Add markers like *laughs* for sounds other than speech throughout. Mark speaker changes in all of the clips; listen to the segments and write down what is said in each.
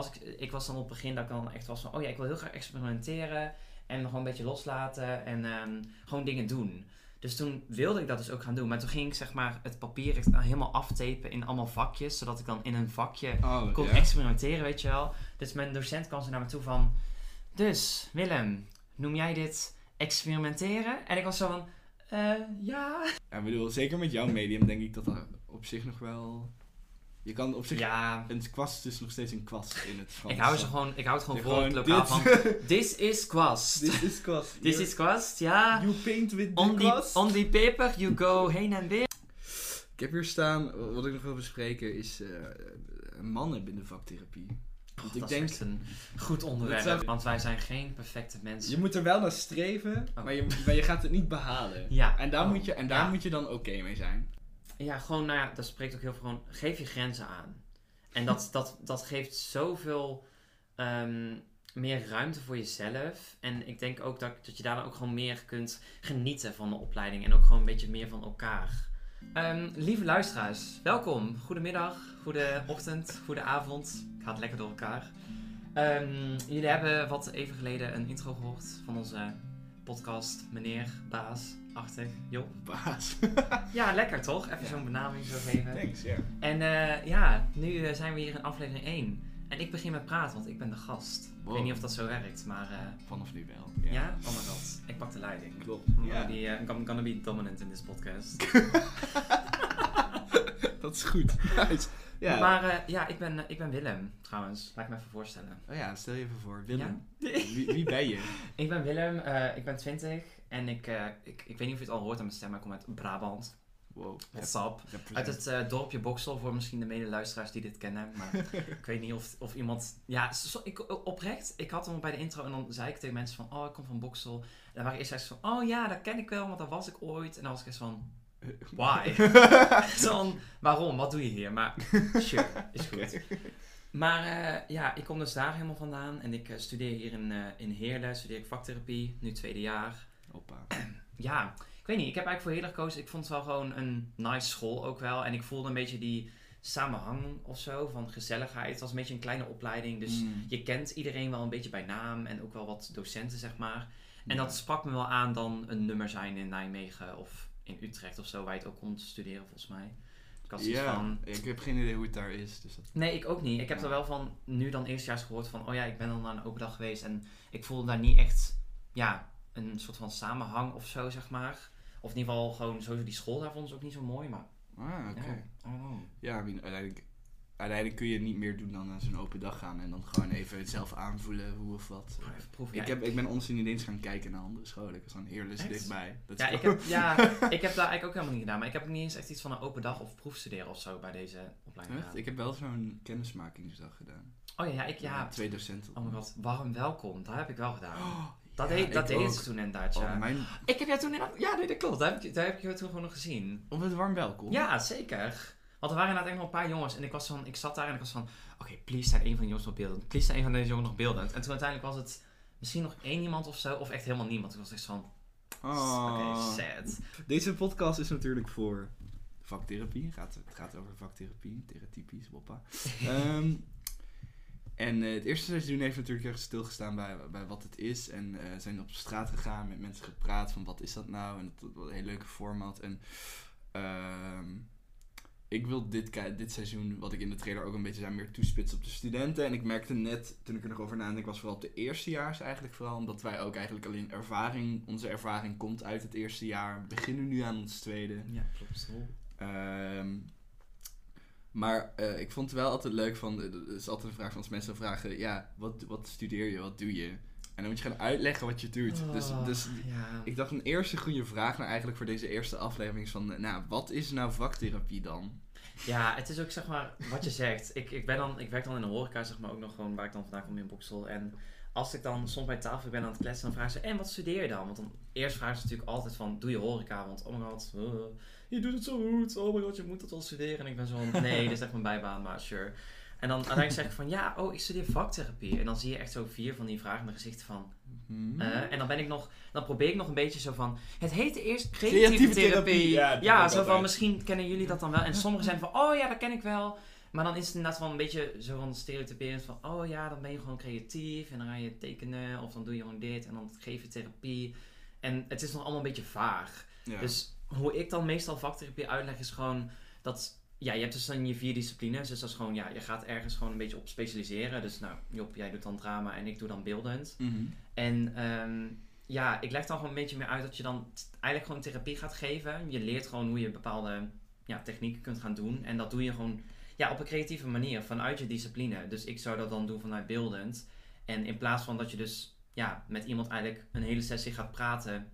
Speaker 1: Als ik, ik was dan op het begin dat ik dan echt was van, oh ja, ik wil heel graag experimenteren. En gewoon een beetje loslaten en ehm, gewoon dingen doen. Dus toen wilde ik dat dus ook gaan doen. Maar toen ging ik zeg maar het papier echt helemaal aftapen in allemaal vakjes. Zodat ik dan in een vakje
Speaker 2: Oh,
Speaker 1: kon experimenteren, weet je wel. Dus mijn docent kwam zo naar me toe van... Dus, Willem, noem jij dit experimenteren? En ik was zo van... eh, ja.
Speaker 2: Ja, ik bedoel, zeker met jouw medium denk ik dat dat op zich nog wel... Je kan op zich...
Speaker 1: Ja,
Speaker 2: Een kwast is nog steeds een kwast in het Frans.
Speaker 1: ik hou, ze gewoon, ik hou het gewoon vol het lokaal
Speaker 2: dit.
Speaker 1: van... This *laughs* is kwast.
Speaker 2: Dit is kwast. *laughs*
Speaker 1: This is kwast, ja.
Speaker 2: You paint with the
Speaker 1: On the,
Speaker 2: kwast.
Speaker 1: on the paper, you go heen en weer.
Speaker 2: Ik heb hier staan, wat ik nog wil bespreken, is eh, mannen binnen vaktherapie. Want ik denk,
Speaker 1: een goed onderwerp. Want wij zijn geen perfecte mensen.
Speaker 2: je moet er wel naar streven,
Speaker 1: Oh.
Speaker 2: maar, je, maar je gaat het niet behalen.
Speaker 1: Ja.
Speaker 2: En daar,
Speaker 1: Oh.
Speaker 2: moet, je, en daar
Speaker 1: Ja.
Speaker 2: moet je dan oké mee zijn.
Speaker 1: Ja, gewoon, nou ja, dat spreekt ook heel veel gewoon, geef je grenzen aan. En dat, *laughs* dat, dat geeft zoveel ehm, meer ruimte voor jezelf. En ik denk ook dat, dat je daar dan ook gewoon meer kunt genieten van de opleiding. En ook gewoon een beetje meer van elkaar. Ehm, lieve luisteraars, welkom. Goedemiddag, goede ochtend, goede avond. Gaat lekker door elkaar. Ehm, jullie hebben wat even geleden een intro gehoord van onze podcast, meneer, baas, achtig, Job.
Speaker 2: Baas.
Speaker 1: Ja, lekker toch? Even
Speaker 2: Ja.
Speaker 1: zo'n benaming zo geven.
Speaker 2: Thanks, ja.
Speaker 1: En eh, ja, nu eh, zijn we hier in aflevering 1. En ik begin met praten, want ik ben de gast. Ik weet niet of dat zo werkt, maar eh,
Speaker 2: Vanaf nu wel.
Speaker 1: ja. Oh my god, ik pak de leiding.
Speaker 2: Klopt. Ja.
Speaker 1: be, eh, I'm gonna be dominant in this podcast. *laughs*
Speaker 2: dat is goed. Nice. Ja.
Speaker 1: Maar eh, ja, ik ben, eh, ik ben Willem trouwens. Laat ik me even voorstellen.
Speaker 2: Oh ja, stel je even voor. Willem.
Speaker 1: Ja? *laughs*
Speaker 2: Wie, wie ben je? *laughs*
Speaker 1: Ik ben Willem, eh, ik ben 20 en ik, ik, ik weet niet of je het al hoort aan mijn stem, maar ik kom uit Brabant.
Speaker 2: Wow.
Speaker 1: What's up? Uit het dorpje Boksel, voor misschien de medeluisteraars die dit kennen. Maar *laughs* ik weet niet of, of iemand... Ja, ik, oprecht, ik had hem bij de intro en dan zei ik tegen mensen van... Oh, ik kom van Boksel. En dan waren eerst echt van... Oh ja, dat ken ik wel, want daar was ik ooit. En dan was ik echt van... Why? *laughs* *laughs* Zo van, waarom? Wat doe je hier? Maar sure, *laughs* is goed. Maar eh, ja, ik kom dus daar helemaal vandaan. En ik eh, studeer hier in, eh, in Heerlen. Studeer ik vaktherapie, nu tweede jaar
Speaker 2: Hoppa. *clears throat*
Speaker 1: ja, ik weet niet. Ik heb eigenlijk voor Heerlen gekozen. Ik vond het wel gewoon een nice school ook wel. En ik voelde een beetje die samenhang of zo van gezelligheid. Het was een beetje een kleine opleiding. Dus
Speaker 2: Mm.
Speaker 1: je kent iedereen wel een beetje bij naam. En ook wel wat docenten, zeg maar. En
Speaker 2: Ja.
Speaker 1: dat sprak me wel aan dan een nummer zijn in Nijmegen of in Utrecht of zo. Waar je het ook kon studeren, volgens mij. Ik
Speaker 2: Ja,
Speaker 1: van...
Speaker 2: ik heb geen idee hoe het daar is. Dus dat...
Speaker 1: Nee, ik ook niet. Ik heb
Speaker 2: Ja.
Speaker 1: er wel van nu dan eerstejaars gehoord van... Oh ja, ik ben dan naar een open dag geweest. En ik voelde daar niet echt... Ja, een soort van samenhang of zo, zeg maar. Of in ieder geval gewoon sowieso die school daar vonden ze ook niet zo mooi. Maar
Speaker 2: Ah, oké.
Speaker 1: ja, I don't know.
Speaker 2: Ja, I mean, uiteindelijk, kun je niet meer doen dan naar zo'n open dag gaan en dan gewoon even zelf aanvoelen hoe of wat.
Speaker 1: Proeven.
Speaker 2: ik,
Speaker 1: Ja,
Speaker 2: heb, ik ben ons niet eens gaan kijken naar andere scholen. Ik was dan eerlijk dichtbij. Dat
Speaker 1: ja, ik heb, ja, *laughs* ik heb daar eigenlijk ook helemaal niet gedaan. Maar ik heb niet eens echt iets van een open dag of proefstuderen of zo bij deze opleiding
Speaker 2: Echt?
Speaker 1: gedaan.
Speaker 2: Ik heb wel zo'n kennismakingsdag gedaan.
Speaker 1: Oh ja, ja, ik, ja.
Speaker 2: Twee docenten.
Speaker 1: Oh mijn god, warm welkom. Dat heb ik wel gedaan.
Speaker 2: Oh,
Speaker 1: Dat,
Speaker 2: ja,
Speaker 1: deed, dat
Speaker 2: ook.
Speaker 1: ze toen inderdaad, ja.
Speaker 2: Oh, mijn...
Speaker 1: Ik heb jou toen inderdaad... Ja, nee, dat klopt. Daar heb, ik, daar heb ik jou toen gewoon nog gezien.
Speaker 2: Op het warm welkom.
Speaker 1: Ja, zeker. Want er waren inderdaad echt nog een paar jongens. En ik, was van, ik zat daar en ik was van... Oké, please zijn een van de jongens nog beeldend. Please zijn een van deze jongens nog beeldend. En toen uiteindelijk was het misschien nog één iemand of zo. Of echt helemaal niemand. Ik was echt van...
Speaker 2: Oh.
Speaker 1: Oké, sad.
Speaker 2: Deze podcast is natuurlijk voor vaktherapie. Gaat, het gaat over vaktherapie, theratypisch, woppa. *laughs* Ehm, en eh, het eerste seizoen heeft natuurlijk echt stilgestaan bij, bij wat het is. En eh, zijn op straat gegaan, met mensen gepraat van wat is dat nou. En dat was een hele leuke format. En ehm, ik wil dit, dit seizoen, wat ik in de trailer ook een beetje zei, meer toespitsen op de studenten. En ik merkte net, toen ik er nog over nadenk, was vooral op de eerstejaars eigenlijk vooral. Omdat wij ook eigenlijk alleen ervaring, onze ervaring komt uit het eerste jaar. We beginnen nu aan ons tweede.
Speaker 1: Ja, klopt.
Speaker 2: Ehm, maar eh, ik vond het wel altijd leuk van, er is altijd een vraag van als mensen vragen, ja, wat, wat studeer je, wat doe je? En dan moet je gaan uitleggen wat je doet. Dus,
Speaker 1: Oh,
Speaker 2: dus
Speaker 1: ja.
Speaker 2: ik dacht een eerste goede vraag nou eigenlijk voor deze eerste aflevering is van, eh, nou, wat is nou vaktherapie dan?
Speaker 1: Ja, het is ook zeg maar wat je zegt. Ik, ik, ben dan, ik werk dan in de horeca, zeg maar ook nog gewoon waar ik dan vandaan kom in Boksel. En als ik dan soms bij tafel ben aan het kletsen, dan vragen ze: En wat studeer je dan? Want dan eerst vragen ze natuurlijk altijd van: Doe je horeca? Want oh my god, eh, je doet het zo goed. Oh my god, je moet dat wel studeren. En ik ben zo van: Nee, dit is echt mijn bijbaan, maar sure. En dan uiteindelijk zeg ik van: Ja, oh, ik studeer vaktherapie. En dan zie je echt zo vier van die vragende gezichten van.
Speaker 2: Hmm.
Speaker 1: eh, en dan ben ik nog, dan probeer ik nog een beetje zo van. Het heette eerst
Speaker 2: Creatieve
Speaker 1: creatieve
Speaker 2: therapie,
Speaker 1: therapie.
Speaker 2: ja,
Speaker 1: zo van misschien kennen jullie dat dan wel. En sommigen zijn van, oh ja, dat ken ik wel. Maar dan is het inderdaad wel een beetje zo van stereotyperend van... Oh ja, dan ben je gewoon creatief en dan ga je tekenen of dan doe je gewoon dit en dan geef je therapie. En het is nog allemaal een beetje vaag.
Speaker 2: Ja.
Speaker 1: Dus hoe ik dan meestal vaktherapie uitleg is gewoon dat... Ja, je hebt dus dan je vier disciplines. Dus dat is gewoon, ja, je gaat ergens gewoon een beetje op specialiseren. Dus nou, Job, jij doet dan drama en ik doe dan beeldend.
Speaker 2: Mhm.
Speaker 1: En ehm, ja, ik leg dan gewoon een beetje meer uit dat je dan eigenlijk gewoon therapie gaat geven. Je leert gewoon hoe je bepaalde ja, technieken kunt gaan doen. En dat doe je gewoon ja, op een creatieve manier, vanuit je discipline. Dus ik zou dat dan doen vanuit beeldend. En in plaats van dat je dus ja, met iemand eigenlijk een hele sessie gaat praten,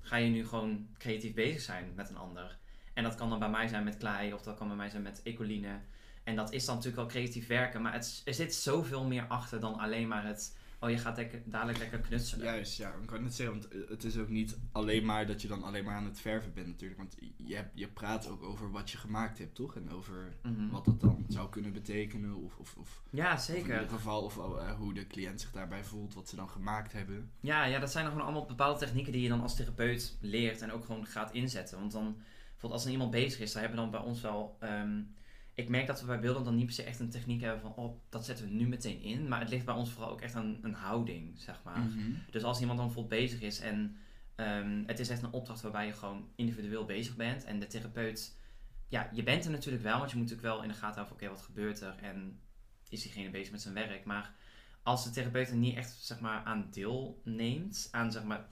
Speaker 1: ga je nu gewoon creatief bezig zijn met een ander. En dat kan dan bij mij zijn met klei, of dat kan bij mij zijn met ecoline. En dat is dan natuurlijk wel creatief werken, maar het, er zit zoveel meer achter dan alleen maar het... Oh, je gaat lekker, dadelijk lekker knutselen.
Speaker 2: Juist, ja. Ik kan net zeggen, want eh, het is ook niet alleen maar dat je dan alleen maar aan het verven bent natuurlijk. Want je, je praat ook over wat je gemaakt hebt, toch? En over
Speaker 1: Mhm.
Speaker 2: wat dat dan zou kunnen betekenen. Of, of, of,
Speaker 1: Ja,
Speaker 2: of in
Speaker 1: zeker.
Speaker 2: ieder geval of, eh, hoe de cliënt zich daarbij voelt, wat ze dan gemaakt hebben.
Speaker 1: Ja, ja, dat zijn gewoon allemaal bepaalde technieken die je dan als therapeut leert en ook gewoon gaat inzetten. Want dan, bijvoorbeeld als er iemand bezig is, dan hebben we dan bij ons wel... ehm, ik merk dat we bij beelden dan niet per se echt een techniek hebben van, oh, dat zetten we nu meteen in. Maar het ligt bij ons vooral ook echt aan een houding, zeg maar.
Speaker 2: Mhm.
Speaker 1: Dus als iemand dan bijvoorbeeld bezig is en ehm, het is echt een opdracht waarbij je gewoon individueel bezig bent. En de therapeut, ja, je bent er natuurlijk wel, want je moet natuurlijk wel in de gaten houden van, oké, wat gebeurt er? En is diegene bezig met zijn werk? Maar als de therapeut er niet echt, zeg maar, aan deelneemt, aan, zeg maar,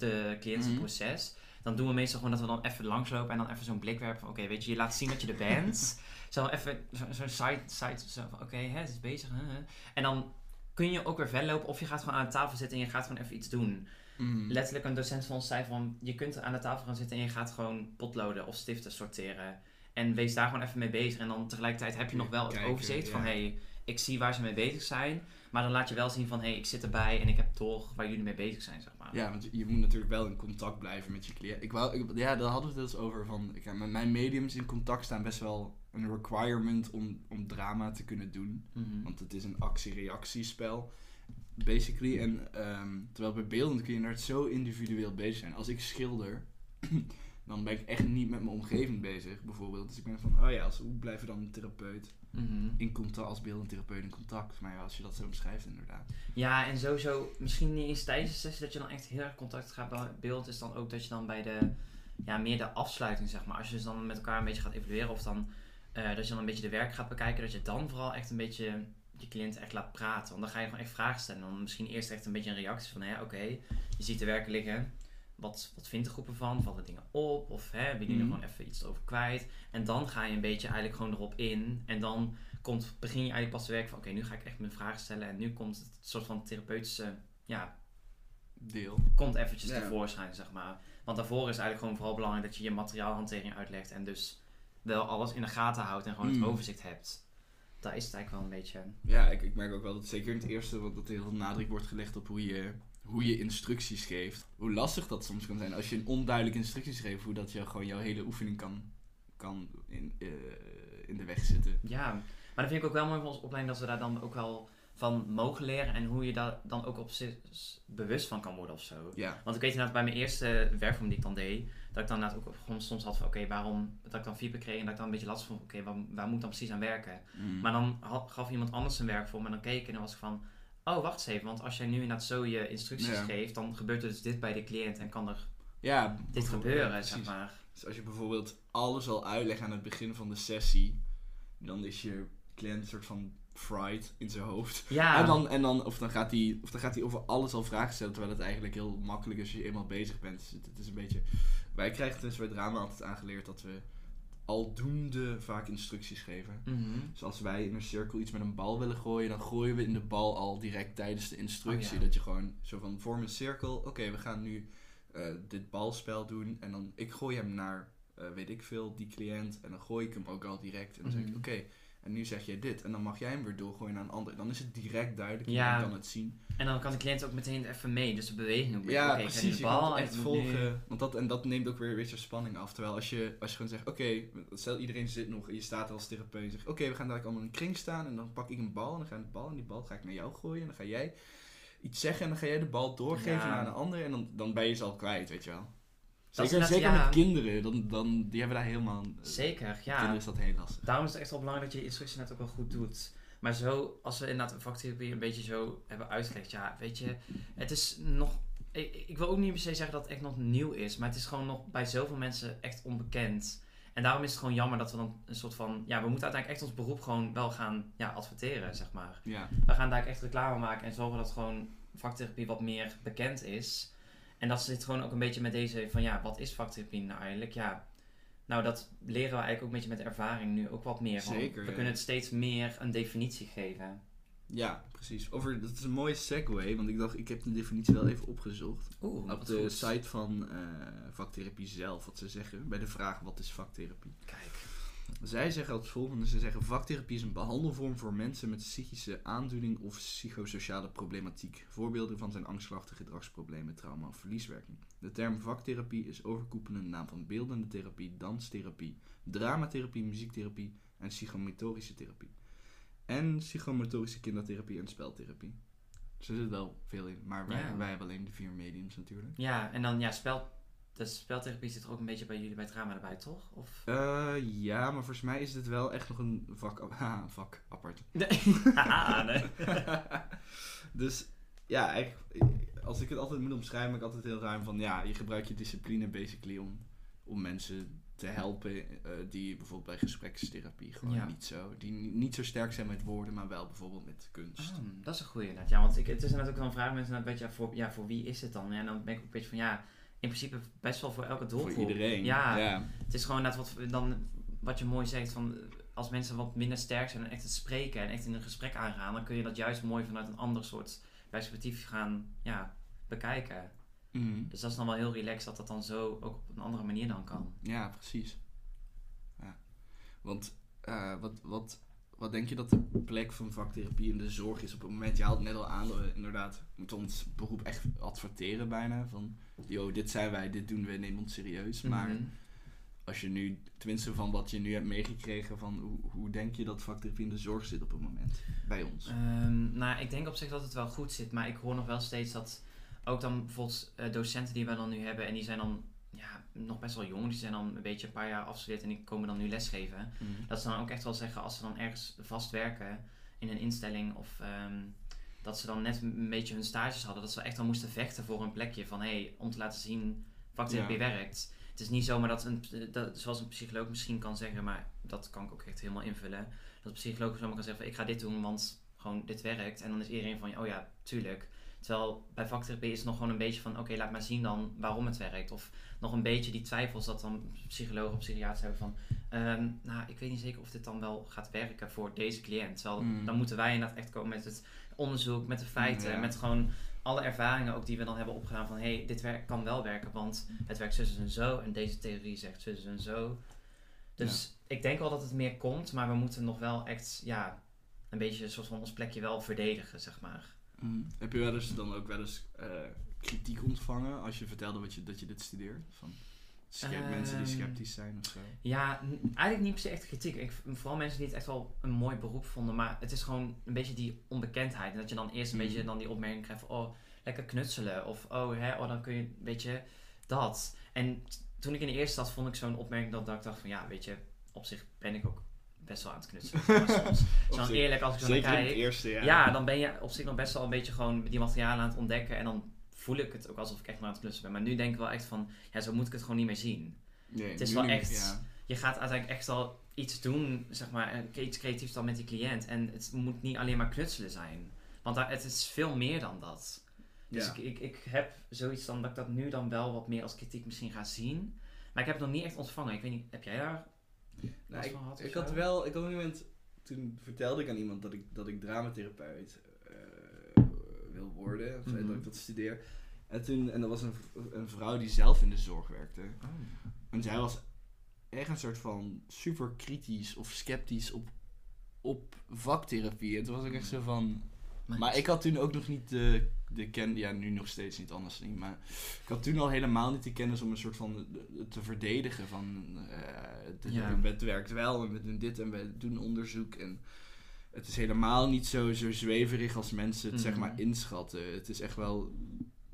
Speaker 1: de cliëntenproces, dan doen we meestal gewoon dat we dan even langslopen en dan even zo'n blik werpen van, oké, weet je, je laat zien dat je er bent. *laughs* zo even zo- zo'n side, side, zo van, oké, hè, het is bezig. hè, hè. En dan kun je ook weer verder lopen of je gaat gewoon aan de tafel zitten en je gaat gewoon even iets doen.
Speaker 2: Mhm.
Speaker 1: Letterlijk een docent van ons zei van, je kunt aan de tafel gaan zitten en je gaat gewoon potloden of stiften sorteren. En wees daar gewoon even mee bezig. En dan tegelijkertijd heb je nog wel het
Speaker 2: Kijken,
Speaker 1: overzicht van, hé, hey, ik zie waar ze mee bezig zijn. Maar dan laat je wel zien van, hé, hey, ik zit erbij en ik heb toch waar jullie mee bezig zijn, zeg maar.
Speaker 2: Ja, want je moet natuurlijk wel in contact blijven met je cliënt. Ik wou, ik, ja, daar hadden we het eens over. Van, ik, met mijn mediums in contact staan best wel een requirement om, om drama te kunnen doen.
Speaker 1: Mhm.
Speaker 2: Want het is een actie-reactiespel, basically. En ehm, terwijl bij beeldend kun je inderdaad zo individueel bezig zijn. Als ik schilder, *clears throat* dan ben ik echt niet met mijn omgeving bezig, bijvoorbeeld. Dus ik ben van, oh ja, als, hoe blijven dan een therapeut
Speaker 1: Mhm.
Speaker 2: in contact, als beeldend therapeut in contact? Maar ja, als je dat zo beschrijft, inderdaad.
Speaker 1: Ja, en sowieso, misschien niet eens tijdens de sessie dat je dan echt heel erg contact gaat bij beeld, is dan ook dat je dan bij de, ja, meer de afsluiting, zeg maar. Als je dus dan met elkaar een beetje gaat evalueren of dan, eh, dat je dan een beetje de werk gaat bekijken, dat je dan vooral echt een beetje je cliënt echt laat praten. Want dan ga je gewoon echt vragen stellen. Dan misschien eerst echt een beetje een reactie van, ja, oké, je ziet de werken liggen. Wat, wat vindt de groep ervan? Vallen dingen op? Of hè, jullie er
Speaker 2: Mhm.
Speaker 1: gewoon even iets over kwijt? En dan ga je een beetje eigenlijk gewoon erop in. En dan komt, begin je eigenlijk pas te werken van oké, nu ga ik echt mijn vragen stellen en nu komt het soort van therapeutische, ja,
Speaker 2: Deel.
Speaker 1: komt eventjes
Speaker 2: Ja.
Speaker 1: tevoorschijn, zeg maar. Want daarvoor is eigenlijk gewoon vooral belangrijk dat je je materiaalhantering uitlegt en dus wel alles in de gaten houdt en gewoon
Speaker 2: Mm.
Speaker 1: het overzicht hebt. Daar is het eigenlijk wel een beetje...
Speaker 2: Ja, ik, ik merk ook wel dat zeker in het eerste wat dat er heel veel nadruk wordt gelegd op hoe je, hoe je instructies geeft. Hoe lastig dat soms kan zijn als je een onduidelijke instructies geeft, hoe dat je gewoon jouw hele oefening kan, kan in, eh, in de weg zitten.
Speaker 1: Ja, maar dat vind ik ook wel mooi van onze opleiding dat we daar dan ook wel van mogen leren en hoe je daar dan ook op zich bewust van kan worden of zo.
Speaker 2: Ja.
Speaker 1: Want ik weet inderdaad bij mijn eerste werkvorm die ik dan deed, dat ik dan inderdaad ook gewoon soms had van oké, waarom, dat ik dan feedback kreeg en dat ik dan een beetje last van oké, waar, waar moet ik dan precies aan werken?
Speaker 2: Mm.
Speaker 1: Maar dan gaf iemand anders een werkvorm en dan keek ik en dan was ik van, oh wacht eens even, want als jij nu inderdaad zo je instructies
Speaker 2: Ja.
Speaker 1: geeft, dan gebeurt er dus dit bij de cliënt en kan er
Speaker 2: ja,
Speaker 1: dit gebeuren,
Speaker 2: ja,
Speaker 1: zeg maar.
Speaker 2: Dus als je bijvoorbeeld alles al uitlegt aan het begin van de sessie, dan is je cliënt een soort van fried in zijn hoofd.
Speaker 1: Ja,
Speaker 2: En dan, en dan, of, dan gaat hij, of dan gaat hij over alles al vragen stellen, terwijl het eigenlijk heel makkelijk is als je eenmaal bezig bent. Dus het, het is een beetje... Wij krijgen dus bij drama altijd aangeleerd dat we aldoende vaak instructies geven.
Speaker 1: Mhm.
Speaker 2: Dus als wij in een cirkel iets met een bal willen gooien, dan gooien we in de bal al direct tijdens de instructie.
Speaker 1: Oh ja.
Speaker 2: Dat je gewoon zo van, vorm een cirkel. Oké, we gaan nu eh, dit balspel doen. En dan, ik gooi hem naar, eh, weet ik veel, die cliënt. En dan gooi ik hem ook al direct. En dan zeg ik,
Speaker 1: Mhm.
Speaker 2: oké, en nu zeg jij dit. En dan mag jij hem weer doorgooien naar een ander. Dan is het direct duidelijk.
Speaker 1: Ja.
Speaker 2: Iedereen kan het zien.
Speaker 1: En dan kan de cliënt ook meteen even mee, dus de beweging ook.
Speaker 2: Ja,
Speaker 1: nu
Speaker 2: precies.
Speaker 1: de
Speaker 2: Je kan
Speaker 1: bal
Speaker 2: echt
Speaker 1: nu-
Speaker 2: volgen. Want dat, en dat neemt ook weer een beetje spanning af. Terwijl als je, als je gewoon zegt, oké, stel iedereen zit nog en je staat als therapeut en zegt, oké, we gaan dadelijk allemaal in een kring staan en dan pak ik een bal en dan ga ik de bal en die bal ga ik naar jou gooien en dan ga jij iets zeggen en dan ga jij de bal doorgeven
Speaker 1: Ja.
Speaker 2: naar een ander en dan, dan ben je ze al kwijt, weet je wel. Zeker, zeker
Speaker 1: ja.
Speaker 2: met kinderen, dan, dan, die hebben daar helemaal...
Speaker 1: Zeker, ja.
Speaker 2: Kinderen is dat heel lastig.
Speaker 1: Daarom is het echt wel belangrijk dat je je instructie net ook wel goed doet. Maar zo, als we inderdaad vaktherapie een beetje zo hebben uitgelegd, ja, weet je, het is nog. Ik, ik wil ook niet per se zeggen dat het echt nog nieuw is, maar het is gewoon nog bij zoveel mensen echt onbekend. En daarom is het gewoon jammer dat we dan een soort van. Ja, we moeten uiteindelijk echt ons beroep gewoon wel gaan ja, adverteren, zeg maar.
Speaker 2: Ja,
Speaker 1: We gaan daar echt reclame maken en zorgen dat gewoon vaktherapie wat meer bekend is. En dat zit gewoon ook een beetje met deze van ja, wat is vaktherapie nou eigenlijk? Ja, nou dat leren we eigenlijk ook een beetje met ervaring nu ook wat meer. van.
Speaker 2: Zeker,
Speaker 1: We
Speaker 2: ja.
Speaker 1: kunnen het steeds meer een definitie geven.
Speaker 2: ja precies. Over, dat is een mooie segue, want ik dacht, ik heb de definitie wel even opgezocht.
Speaker 1: Oeh,
Speaker 2: Op de site van eh, vaktherapie zelf, wat ze zeggen, bij de vraag wat is vaktherapie.
Speaker 1: Kijk.
Speaker 2: Zij zeggen als volgende, ze zeggen vaktherapie is een behandelvorm voor mensen met psychische aandoening of psychosociale problematiek. Voorbeelden van zijn angstklachten, gedragsproblemen, trauma of verlieswerking. De term vaktherapie is overkoepelende naam van beeldende therapie, danstherapie, dramatherapie, muziektherapie en psychomotorische therapie. En psychomotorische kindertherapie en speltherapie. Dus er zit wel veel in, maar wij,
Speaker 1: Ja.
Speaker 2: wij hebben alleen de vier mediums natuurlijk.
Speaker 1: Ja, en dan ja, spel, de speltherapie zit er ook een beetje bij jullie bij drama erbij, toch? Of...
Speaker 2: Eh, ja, maar volgens mij is dit wel echt nog een vak, *laughs* ah, een vak apart.
Speaker 1: Haha, nee. *laughs* *laughs*
Speaker 2: dus ja, eigenlijk, als ik het altijd moet omschrijven, ben ik altijd heel ruim van ja, je gebruikt je discipline basically om, om mensen te helpen eh, die bijvoorbeeld bij gesprekstherapie gewoon
Speaker 1: Ja.
Speaker 2: niet zo, die ni- niet zo sterk zijn met woorden, maar wel bijvoorbeeld met kunst.
Speaker 1: Oh, dat is een goeie inderdaad. Ja, want ik, het is inderdaad ook wel een vraag mensen inderdaad, weet je, voor, ja, voor wie is het dan? Ja, en dan ben ik ook een beetje van ja, in principe best wel voor elke doelgroep.
Speaker 2: Voor iedereen.
Speaker 1: Ja,
Speaker 2: ja.
Speaker 1: Het is gewoon net wat, dan, wat je mooi zegt van als mensen wat minder sterk zijn en echt het spreken en echt in een gesprek aangaan, dan kun je dat juist mooi vanuit een ander soort perspectief gaan ja, bekijken.
Speaker 2: Mhm.
Speaker 1: Dus dat is dan wel heel relaxed dat dat dan zo ook op een andere manier dan kan.
Speaker 2: Ja, precies. Ja. Want eh, wat, wat, wat denk je dat de plek van vaktherapie in de zorg is op het moment? Je haalt net al aan, dat we inderdaad moeten ons beroep echt adverteren bijna. Van, yo, dit zijn wij, dit doen we, neem ons serieus. Maar
Speaker 1: Mhm.
Speaker 2: als je nu, tenminste van wat je nu hebt meegekregen, van hoe, hoe denk je dat vaktherapie in de zorg zit op het moment? Bij ons.
Speaker 1: Ehm, nou, ik denk op zich dat het wel goed zit, maar ik hoor nog wel steeds dat ook dan bijvoorbeeld eh, docenten die we dan nu hebben en die zijn dan nog best wel jong, die zijn dan een beetje een paar jaar afgestudeerd en die komen dan nu lesgeven.
Speaker 2: Mhm.
Speaker 1: Dat ze dan ook echt wel zeggen als ze dan ergens vast werken in een instelling of ehm, dat ze dan net een beetje hun stages hadden, dat ze echt wel moesten vechten voor een plekje van hé, hey, om te laten zien vaktherapie
Speaker 2: Ja.
Speaker 1: werkt. Het is niet zomaar dat, een, dat, zoals een psycholoog misschien kan zeggen, maar dat kan ik ook echt helemaal invullen. Dat een psycholoog zomaar kan zeggen van ik ga dit doen, want gewoon dit werkt. En dan is iedereen van oh ja, tuurlijk. Terwijl bij vaktherapie is het nog gewoon een beetje van oké, laat maar zien dan waarom het werkt. Of nog een beetje die twijfels dat dan psychologen of psychiaters hebben van Ehm, nou, ik weet niet zeker of dit dan wel gaat werken voor deze cliënt. Terwijl
Speaker 2: Mm.
Speaker 1: dan moeten wij inderdaad echt komen met het onderzoek, met de feiten,
Speaker 2: Ja.
Speaker 1: met gewoon alle ervaringen ook die we dan hebben opgedaan van hé, hey, dit werk, kan wel werken, want het werkt zus en zo en deze theorie zegt zus en zo. Dus ik denk wel dat het meer komt, maar we moeten nog wel echt, ja, een beetje een soort van ons plekje wel verdedigen, zeg maar.
Speaker 2: Mhm. Heb je wel eens dan ook wel eens eh, kritiek ontvangen als je vertelde wat je, dat je dit studeert? Van
Speaker 1: Ehm.
Speaker 2: mensen die sceptisch zijn of zo?
Speaker 1: Ja, eigenlijk niet per se echt kritiek. Ik, vooral mensen die het echt wel een mooi beroep vonden. Maar het is gewoon een beetje die onbekendheid. En dat je dan eerst een beetje dan die opmerking krijgt van... Oh, lekker knutselen. Of oh, hè, oh dan kun je, weet je, dat. En toen ik in de eerste zat, vond ik zo'n opmerking dat, dat ik dacht van... Ja, weet je, op zich ben ik ook best wel aan het knutselen. Soms, *laughs* eerlijk als ik zo naar
Speaker 2: het
Speaker 1: kijk...
Speaker 2: eerste, ja.
Speaker 1: Ja. dan ben je op zich nog best wel een beetje gewoon die materialen aan het ontdekken. En dan voel ik het ook alsof ik echt maar aan het knutselen ben. Maar nu denk ik wel echt van... Ja, zo moet ik het gewoon niet meer zien
Speaker 2: Nee,
Speaker 1: Het is wel
Speaker 2: niet-
Speaker 1: echt-
Speaker 2: Ja.
Speaker 1: je gaat uiteindelijk echt al iets doen, zeg maar, eh, iets creatiefs dan met die cliënt. En het moet niet alleen maar knutselen zijn. Want daar, het is veel meer dan dat. Dus
Speaker 2: Ja.
Speaker 1: ik, ik, ik heb zoiets dan dat ik dat nu dan wel wat meer als kritiek misschien ga zien. Maar ik heb het nog niet echt ontvangen. Ik weet niet, heb jij daar
Speaker 2: Nou, ik,
Speaker 1: of
Speaker 2: ik had wel, ik had een moment, toen vertelde ik aan iemand dat ik, dat ik dramatherapeut eh, wil worden, of
Speaker 1: Mhm.
Speaker 2: dat ik dat studeer. En toen, en dat was een, een vrouw die zelf in de zorg werkte. En zij was echt een soort van super kritisch of sceptisch op, op vaktherapie. En toen was ik echt zo van... Maar ik had toen ook nog niet de, de ken... Ja, nu nog steeds niet, anders niet. Maar ik had toen al helemaal niet de kennis om een soort van te verdedigen van... eh, het,
Speaker 1: Ja.
Speaker 2: het werkt wel en we doen dit en we doen onderzoek. En het is helemaal niet zo, zo zweverig als mensen het zeg
Speaker 1: Mhm.
Speaker 2: maar inschatten. Het is echt wel...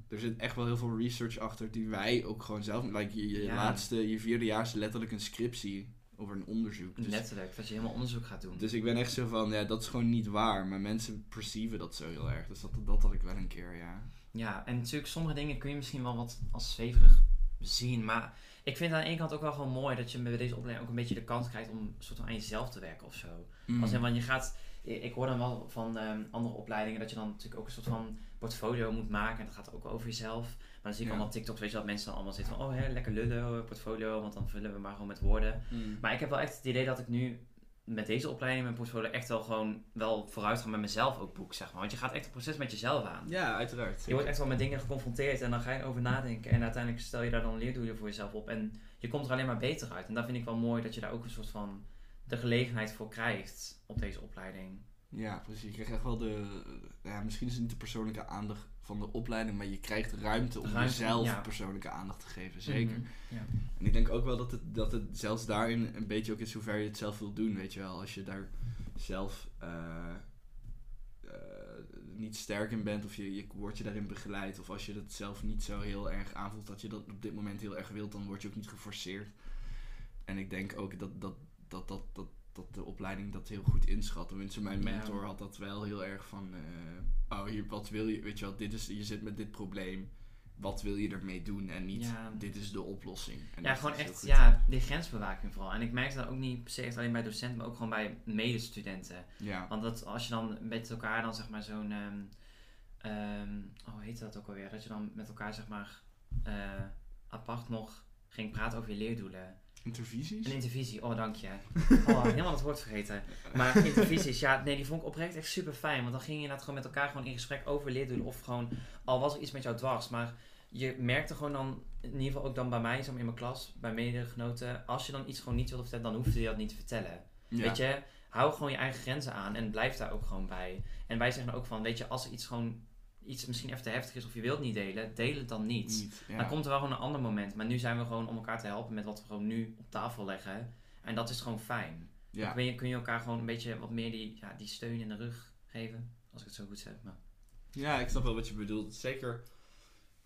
Speaker 2: er zit echt wel heel veel research achter die wij ook gewoon zelf... Like je, je
Speaker 1: Ja.
Speaker 2: laatste, je vierde jaar is letterlijk een scriptie over een onderzoek. Dus,
Speaker 1: Letterlijk, dat je helemaal onderzoek gaat doen.
Speaker 2: dus ik ben echt zo van, ja, dat is gewoon niet waar. Maar mensen perceiven dat zo heel erg. Dus dat, dat had ik wel een keer, ja.
Speaker 1: Ja, en natuurlijk sommige dingen kun je misschien wel wat als zweverig zien. Maar ik vind aan de ene kant ook wel gewoon mooi dat je bij deze opleiding ook een beetje de kans krijgt om een soort van aan jezelf te werken of zo.
Speaker 2: Mm.
Speaker 1: Als in, want je gaat, ik ik hoor dan wel van ehm, andere opleidingen dat je dan natuurlijk ook een soort van portfolio moet maken. En dat gaat ook over jezelf. Maar dan zie ik
Speaker 2: Ja.
Speaker 1: allemaal TikToks, weet je dat mensen dan allemaal zitten van, oh hè, lekker lullen, eh, portfolio, want dan vullen we maar gewoon met woorden.
Speaker 2: Mm.
Speaker 1: Maar ik heb wel echt het idee dat ik nu met deze opleiding, mijn portfolio, echt wel gewoon wel vooruit ga met mezelf ook boek, zeg maar. Want je gaat echt een proces met jezelf aan.
Speaker 2: Ja, uiteraard.
Speaker 1: Je wordt echt wel met dingen geconfronteerd en dan ga je over nadenken. En uiteindelijk stel je daar dan leerdoelen voor jezelf op. En je komt er alleen maar beter uit. En dat vind ik wel mooi dat je daar ook een soort van de gelegenheid voor krijgt op deze opleiding.
Speaker 2: Ja, precies. Je krijgt echt wel de... Ja, misschien is het niet de persoonlijke aandacht van de opleiding, maar je krijgt ruimte om
Speaker 1: Ruimte,
Speaker 2: jezelf
Speaker 1: ja.
Speaker 2: persoonlijke aandacht te geven. Zeker.
Speaker 1: Mhm, Ja.
Speaker 2: En ik denk ook wel dat het, dat het zelfs daarin een beetje ook is hoe ver je het zelf wil doen, weet je wel. Als je daar zelf eh, eh, niet sterk in bent of je, je wordt je daarin begeleid of als je dat zelf niet zo heel erg aanvoelt dat je dat op dit moment heel erg wilt, dan word je ook niet geforceerd. En ik denk ook dat, dat, dat, dat, dat, dat de opleiding dat heel goed inschat. Tenminste, mijn mentor had dat wel heel erg van, eh, oh hier, wat wil je, weet je wel, dit is, je zit met dit probleem. Wat wil je ermee doen? En niet,
Speaker 1: Ja.
Speaker 2: dit is de oplossing. En
Speaker 1: Ja, gewoon
Speaker 2: heel
Speaker 1: echt ja, die grensbewaking vooral. En ik merk dat ook niet per se echt alleen bij docenten, maar ook gewoon bij medestudenten.
Speaker 2: Ja.
Speaker 1: Want dat, als je dan met elkaar dan zeg maar zo'n, oh hoe heet dat ook alweer? Dat je dan met elkaar zeg maar eh, apart nog ging praten over je leerdoelen.
Speaker 2: Intervisies?
Speaker 1: Een intervisie, oh dank je. Oh, *laughs* helemaal het woord vergeten. Maar intervisies, ja, nee, die vond ik oprecht echt super fijn. Want dan ging je inderdaad gewoon met elkaar gewoon in gesprek over leerdoelen. Of gewoon, al was er iets met jou dwars. Maar je merkte gewoon dan, in ieder geval ook dan bij mij, maar in mijn klas, bij medegenoten. Als je dan iets gewoon niet wilde vertellen, dan hoefde je dat niet te vertellen.
Speaker 2: Ja.
Speaker 1: Weet je, hou gewoon je eigen grenzen aan en blijf daar ook gewoon bij. En wij zeggen ook van, weet je, als er iets gewoon, iets misschien even te heftig is of je wilt niet delen, deel het dan niet.
Speaker 2: Niet, ja.
Speaker 1: Dan komt er wel gewoon een ander moment. Maar nu zijn we gewoon om elkaar te helpen met wat we gewoon nu op tafel leggen. En dat is gewoon fijn.
Speaker 2: ja.
Speaker 1: Dan kun je, kun je elkaar gewoon een beetje wat meer die, ja, die steun in de rug geven. Als ik het zo goed zeg. Maar.
Speaker 2: ja, ik snap wel wat je bedoelt. Zeker,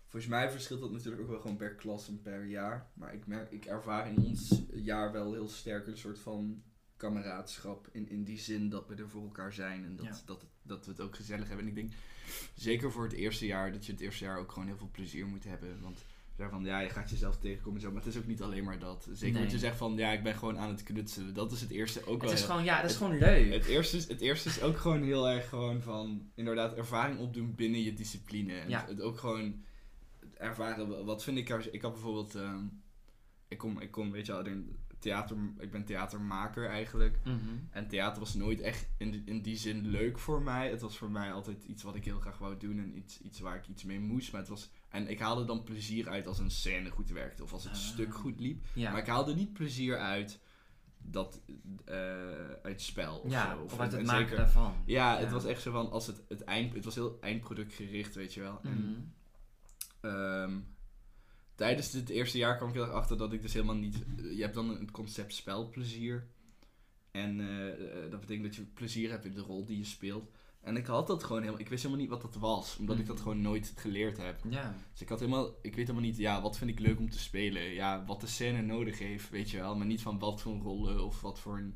Speaker 2: volgens mij verschilt dat natuurlijk ook wel gewoon per klas en per jaar. Maar ik, merk, ik ervaar in ons jaar wel heel sterk een soort van kameraadschap. In, in die zin dat we er voor elkaar zijn en dat,
Speaker 1: Ja.
Speaker 2: dat, dat we het ook gezellig hebben. En ik denk, zeker voor het eerste jaar, dat je het eerste jaar ook gewoon heel veel plezier moet hebben. Want van, ja, je gaat jezelf tegenkomen en zo, maar het is ook niet alleen maar dat. Zeker
Speaker 1: Nee.
Speaker 2: wat je zegt van, ja, ik ben gewoon aan het knutselen. Dat is het eerste ook wel
Speaker 1: Het is gewoon, ja, dat is
Speaker 2: het-
Speaker 1: gewoon leuk.
Speaker 2: het eerste, is, het eerste is ook gewoon heel erg gewoon van inderdaad ervaring opdoen binnen je discipline. En
Speaker 1: Ja.
Speaker 2: het ook gewoon ervaren. Wat vind ik er. Ik had bijvoorbeeld. ehm, ik, kom, ik kom, weet je wel, in theater, ik ben theatermaker eigenlijk.
Speaker 1: Mhm.
Speaker 2: En theater was nooit echt in, die- in die zin leuk voor mij. Het was voor mij altijd iets wat ik heel graag wou doen en iets, iets waar ik iets mee moest. Maar het was, en ik haalde dan plezier uit als een scène goed werkte of als het
Speaker 1: Ah.
Speaker 2: stuk goed liep.
Speaker 1: Ja,
Speaker 2: Maar ik haalde niet plezier uit dat eh uit spel of
Speaker 1: ja
Speaker 2: zo.
Speaker 1: of uit het
Speaker 2: en
Speaker 1: maken
Speaker 2: zeker-
Speaker 1: daarvan.
Speaker 2: ja,
Speaker 1: Ja.
Speaker 2: het was echt zo van als het, het eind, het was heel eindproductgericht, weet je wel.
Speaker 1: Mhm.
Speaker 2: En, ehm, tijdens dit eerste jaar kwam ik heel erg achter dat ik dus helemaal niet. Je hebt dan het concept spelplezier. En eh, eh, dat betekent dat je plezier hebt in de rol die je speelt. En ik had dat gewoon helemaal. Ik wist helemaal niet wat dat was, omdat ik dat
Speaker 1: Mhm.
Speaker 2: gewoon nooit geleerd heb.
Speaker 1: Ja,
Speaker 2: Dus ik had helemaal. Ik weet helemaal niet, ja, wat vind ik leuk om te spelen? Ja, wat de scène nodig heeft, weet je wel. Maar niet van wat voor rollen of wat voor een.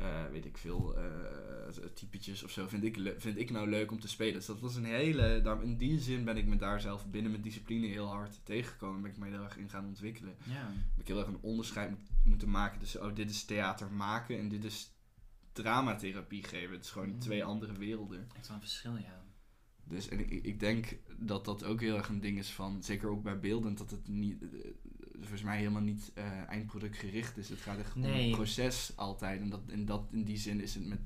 Speaker 2: Eh, weet ik veel, eh typetjes of zo vind ik, vind ik nou leuk om te spelen. Dus dat was een hele, in die zin ben ik me daar zelf binnen mijn discipline heel hard tegengekomen. Ben ik me heel erg in gaan ontwikkelen.
Speaker 1: ja.
Speaker 2: Ben ik heel erg een onderscheid moet- moeten maken tussen, oh dit is theater maken en dit is dramatherapie geven. Het is gewoon
Speaker 1: Mhm.
Speaker 2: twee andere werelden.
Speaker 1: Echt wel een verschil, ja.
Speaker 2: Dus en ik, ik denk dat dat ook heel erg een ding is van, zeker ook bij beeldend, dat het niet, volgens mij helemaal niet eh, eindproduct gericht is. Het gaat echt om een proces altijd. En dat, in, dat, in die zin is het met,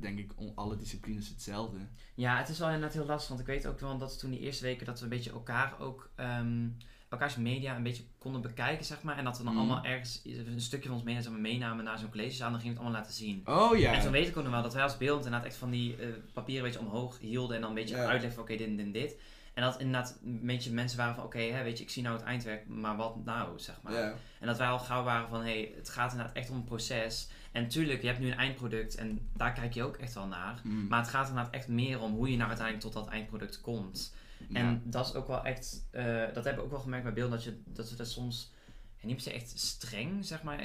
Speaker 2: denk ik, on- alle disciplines hetzelfde.
Speaker 1: Ja, het is wel inderdaad heel lastig, want ik weet ook wel dat toen die eerste weken dat we een beetje elkaar ook, ehm, elkaars media een beetje konden bekijken, zeg maar. En dat we dan
Speaker 2: Mhm.
Speaker 1: allemaal ergens een stukje van ons media zeg maar, meenamen naar zo'n collegezaal en dan gingen we het allemaal laten zien.
Speaker 2: Oh ja.
Speaker 1: En toen weet ik ook nog wel dat wij als beeld inderdaad echt van die eh, papieren een beetje omhoog hielden en dan een beetje uitleggen van oké, dit en dit en dit. En dat inderdaad een beetje mensen waren van, oké, weet je, ik zie nou het eindwerk, maar wat nou, zeg maar. En dat wij al gauw waren van, hé, hey, het gaat inderdaad echt om een proces. En tuurlijk, je hebt nu een eindproduct en daar kijk je ook echt wel naar.
Speaker 2: Mm.
Speaker 1: Maar het gaat inderdaad echt meer om hoe je nou uiteindelijk tot dat eindproduct komt.
Speaker 2: Ja.
Speaker 1: En dat is ook wel echt, eh, dat hebben we ook wel gemerkt bij beelden, dat, je, dat we dat soms, ja, niet per se echt streng, zeg maar.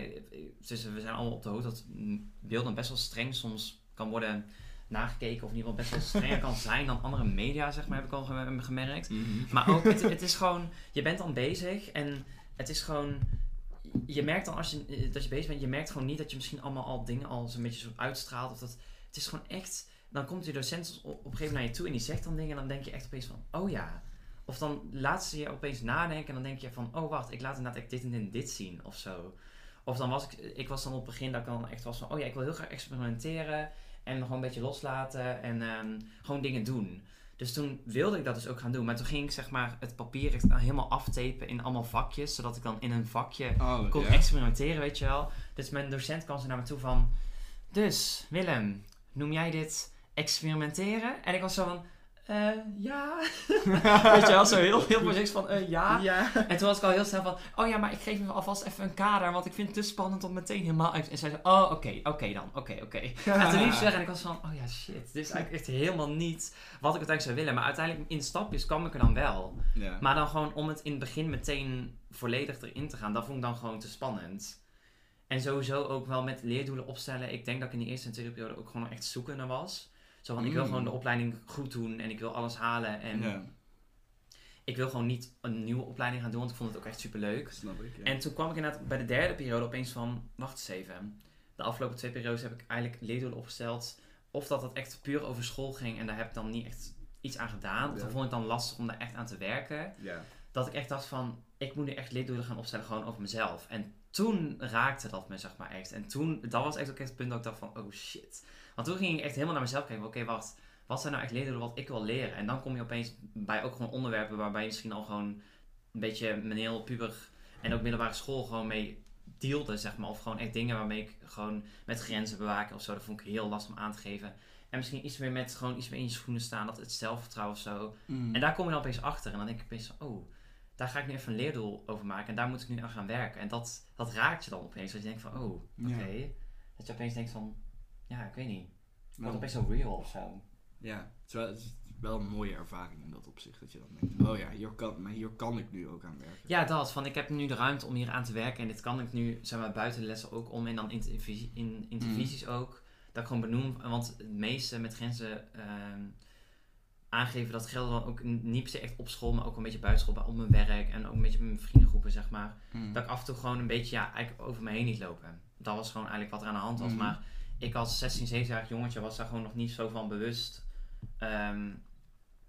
Speaker 1: Dus we zijn allemaal op de hoogte dat beelden best wel streng soms kan worden nagekeken. Of in ieder geval best wel strenger kan *laughs* zijn dan andere media, zeg maar, heb ik al gem- gemerkt.
Speaker 2: Mhm.
Speaker 1: Maar ook, het, het is gewoon, je bent dan bezig en het is gewoon, je merkt dan als je, eh, dat je bezig bent, je merkt gewoon niet dat je misschien allemaal al dingen al zo'n beetje zo uitstraalt. Of dat, het is gewoon echt, dan komt die docent op, op een gegeven moment naar je toe en die zegt dan dingen en dan denk je echt opeens van, oh ja. Of dan laat ze je opeens nadenken en dan denk je van, oh wacht, ik laat inderdaad echt dit en dit, en dit zien of zo. Of dan was ik, ik was dan op het begin dat ik dan echt was van, oh ja, ik wil heel graag experimenteren en gewoon een beetje loslaten en ehm, gewoon dingen doen. Dus toen wilde ik dat dus ook gaan doen. Maar toen ging ik zeg maar het papier echt helemaal aftapen in allemaal vakjes. Zodat ik dan in een vakje
Speaker 2: Oh,
Speaker 1: kon experimenteren, weet je wel. Dus mijn docent kwam zo naar me toe van... Dus, Willem, noem jij dit experimenteren? En ik was zo van... eh, ja. *laughs* weet je wel, zo heel, heel voorzichtig van... eh, ja.
Speaker 2: Ja.
Speaker 1: En toen was ik al heel snel van... Oh ja, maar ik geef me alvast even een kader. Want ik vind het te spannend om meteen helemaal uit... En zij zei... Oh, oké, oké dan. Oké, oké. En toen liep ze weg en ik was van, oh ja, shit. Dit is eigenlijk echt helemaal niet wat ik uiteindelijk zou willen. Maar uiteindelijk in stapjes kwam ik er dan wel.
Speaker 2: Ja.
Speaker 1: Maar dan gewoon om het in het begin meteen volledig erin te gaan, dat vond ik dan gewoon te spannend. En sowieso ook wel met leerdoelen opstellen. Ik denk dat ik in de eerste en tweede periode ook gewoon echt zoekende was. Zo van, ik wil
Speaker 2: Mm.
Speaker 1: gewoon de opleiding goed doen en ik wil alles halen. En
Speaker 2: ja,
Speaker 1: ik wil gewoon niet een nieuwe opleiding gaan doen, want ik vond het ook echt super leuk.
Speaker 2: snap ik. Ja.
Speaker 1: En toen kwam ik inderdaad bij de derde periode opeens van, wacht eens even. De afgelopen twee periodes heb ik eigenlijk leerdoelen opgesteld. Of dat het echt puur over school ging en daar heb ik dan niet echt iets aan gedaan. Of
Speaker 2: Ja.
Speaker 1: dat vond ik dan lastig om daar echt aan te werken.
Speaker 2: ja.
Speaker 1: Dat ik echt dacht van, ik moet nu echt leerdoelen gaan opstellen gewoon over mezelf. En toen raakte dat me zeg maar echt. En toen, dat was echt ook echt het punt dat ik dacht van, oh shit. Want toen ging ik echt helemaal naar mezelf kijken. Oké, wacht. Wat zijn nou echt leerdoelen wat ik wil leren? En dan kom je opeens bij ook gewoon onderwerpen waarbij je misschien al gewoon een beetje mijn heel puber en ook middelbare school gewoon mee dealde, zeg maar. Of gewoon echt dingen waarmee ik gewoon met grenzen bewaken of zo. Dat vond ik heel lastig om aan te geven. En misschien iets meer met gewoon iets meer in je schoenen staan. Dat het zelfvertrouwen of zo.
Speaker 2: Mm.
Speaker 1: En daar kom je dan opeens achter. En dan denk ik opeens van, oh, daar ga ik nu even een leerdoel over maken. En daar moet ik nu aan gaan werken. En dat, dat raakt je dan opeens. Dat je denkt van, oh, oké.
Speaker 2: Ja.
Speaker 1: Dat je opeens denkt van, ja, ik weet niet. Het wordt opeens zo real of zo.
Speaker 2: Ja, het is, wel, wel een mooie ervaring in dat opzicht. Dat je dan denkt, oh ja, hier kan, maar hier kan ik nu ook aan werken.
Speaker 1: Ja, dat. Van, ik heb nu de ruimte om hier aan te werken. En dit kan ik nu, zeg maar, buiten de lessen ook om. En dan in, in intervisies ook. Dat ik gewoon benoem. Want het meeste met grenzen ehm, aangeven, dat geldt dan ook niet per se echt op school. Maar ook een beetje buitenschool, bij op mijn werk. En ook een beetje met mijn vriendengroepen, zeg maar.
Speaker 2: Mm.
Speaker 1: dat ik af en toe gewoon een beetje ja, eigenlijk over me heen liet lopen. Dat was gewoon eigenlijk wat er aan de hand was.
Speaker 2: Mhm.
Speaker 1: Maar ik als 16, 17-jarig jongetje was daar gewoon nog niet zo van bewust. Ehm,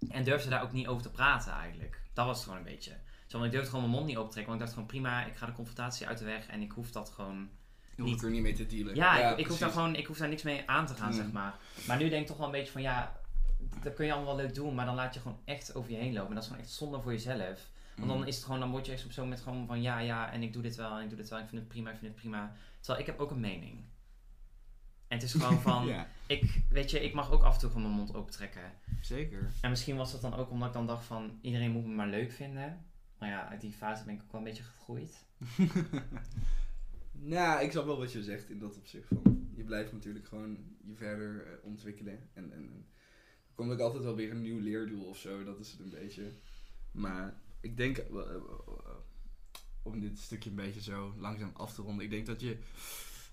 Speaker 1: en durfde daar ook niet over te praten eigenlijk. Dat was het gewoon een beetje. Zo, want ik durfde gewoon mijn mond niet open te trekken. Want ik dacht gewoon prima, ik ga de confrontatie uit de weg. En ik hoef dat gewoon...
Speaker 2: Je hoeft er niet mee te dealen.
Speaker 1: Ja, ik, ik, hoef daar gewoon, ik hoef daar niks mee aan te gaan,
Speaker 2: Mhm.
Speaker 1: zeg maar. Maar nu denk ik toch wel een beetje van ja, dat kun je allemaal wel leuk doen. Maar dan laat je gewoon echt over je heen lopen. En dat is gewoon echt zonde voor jezelf. Want dan
Speaker 2: Mm.
Speaker 1: is het gewoon, dan word je echt op zo'n moment gewoon van ja, ja, en ik doe dit wel, en ik doe dit wel, ik vind het prima, ik vind het prima. Terwijl ik heb ook een mening. En het is gewoon *laughs* van,
Speaker 2: Ja,
Speaker 1: ik, weet je, ik mag ook af en toe gewoon mijn mond open trekken.
Speaker 2: zeker.
Speaker 1: En misschien was dat dan ook omdat ik dan dacht van, iedereen moet me maar leuk vinden. Maar ja, uit die fase ben ik ook wel een beetje gegroeid. *laughs*
Speaker 2: Nou, ik snap wel wat je zegt in dat opzicht van. Je blijft natuurlijk gewoon je verder eh, ontwikkelen. En, en, en er komt ook altijd wel weer een nieuw leerdoel of zo. Dat is het een beetje. Maar ik denk, eh, eh, om dit stukje een beetje zo langzaam af te ronden. Ik denk dat je,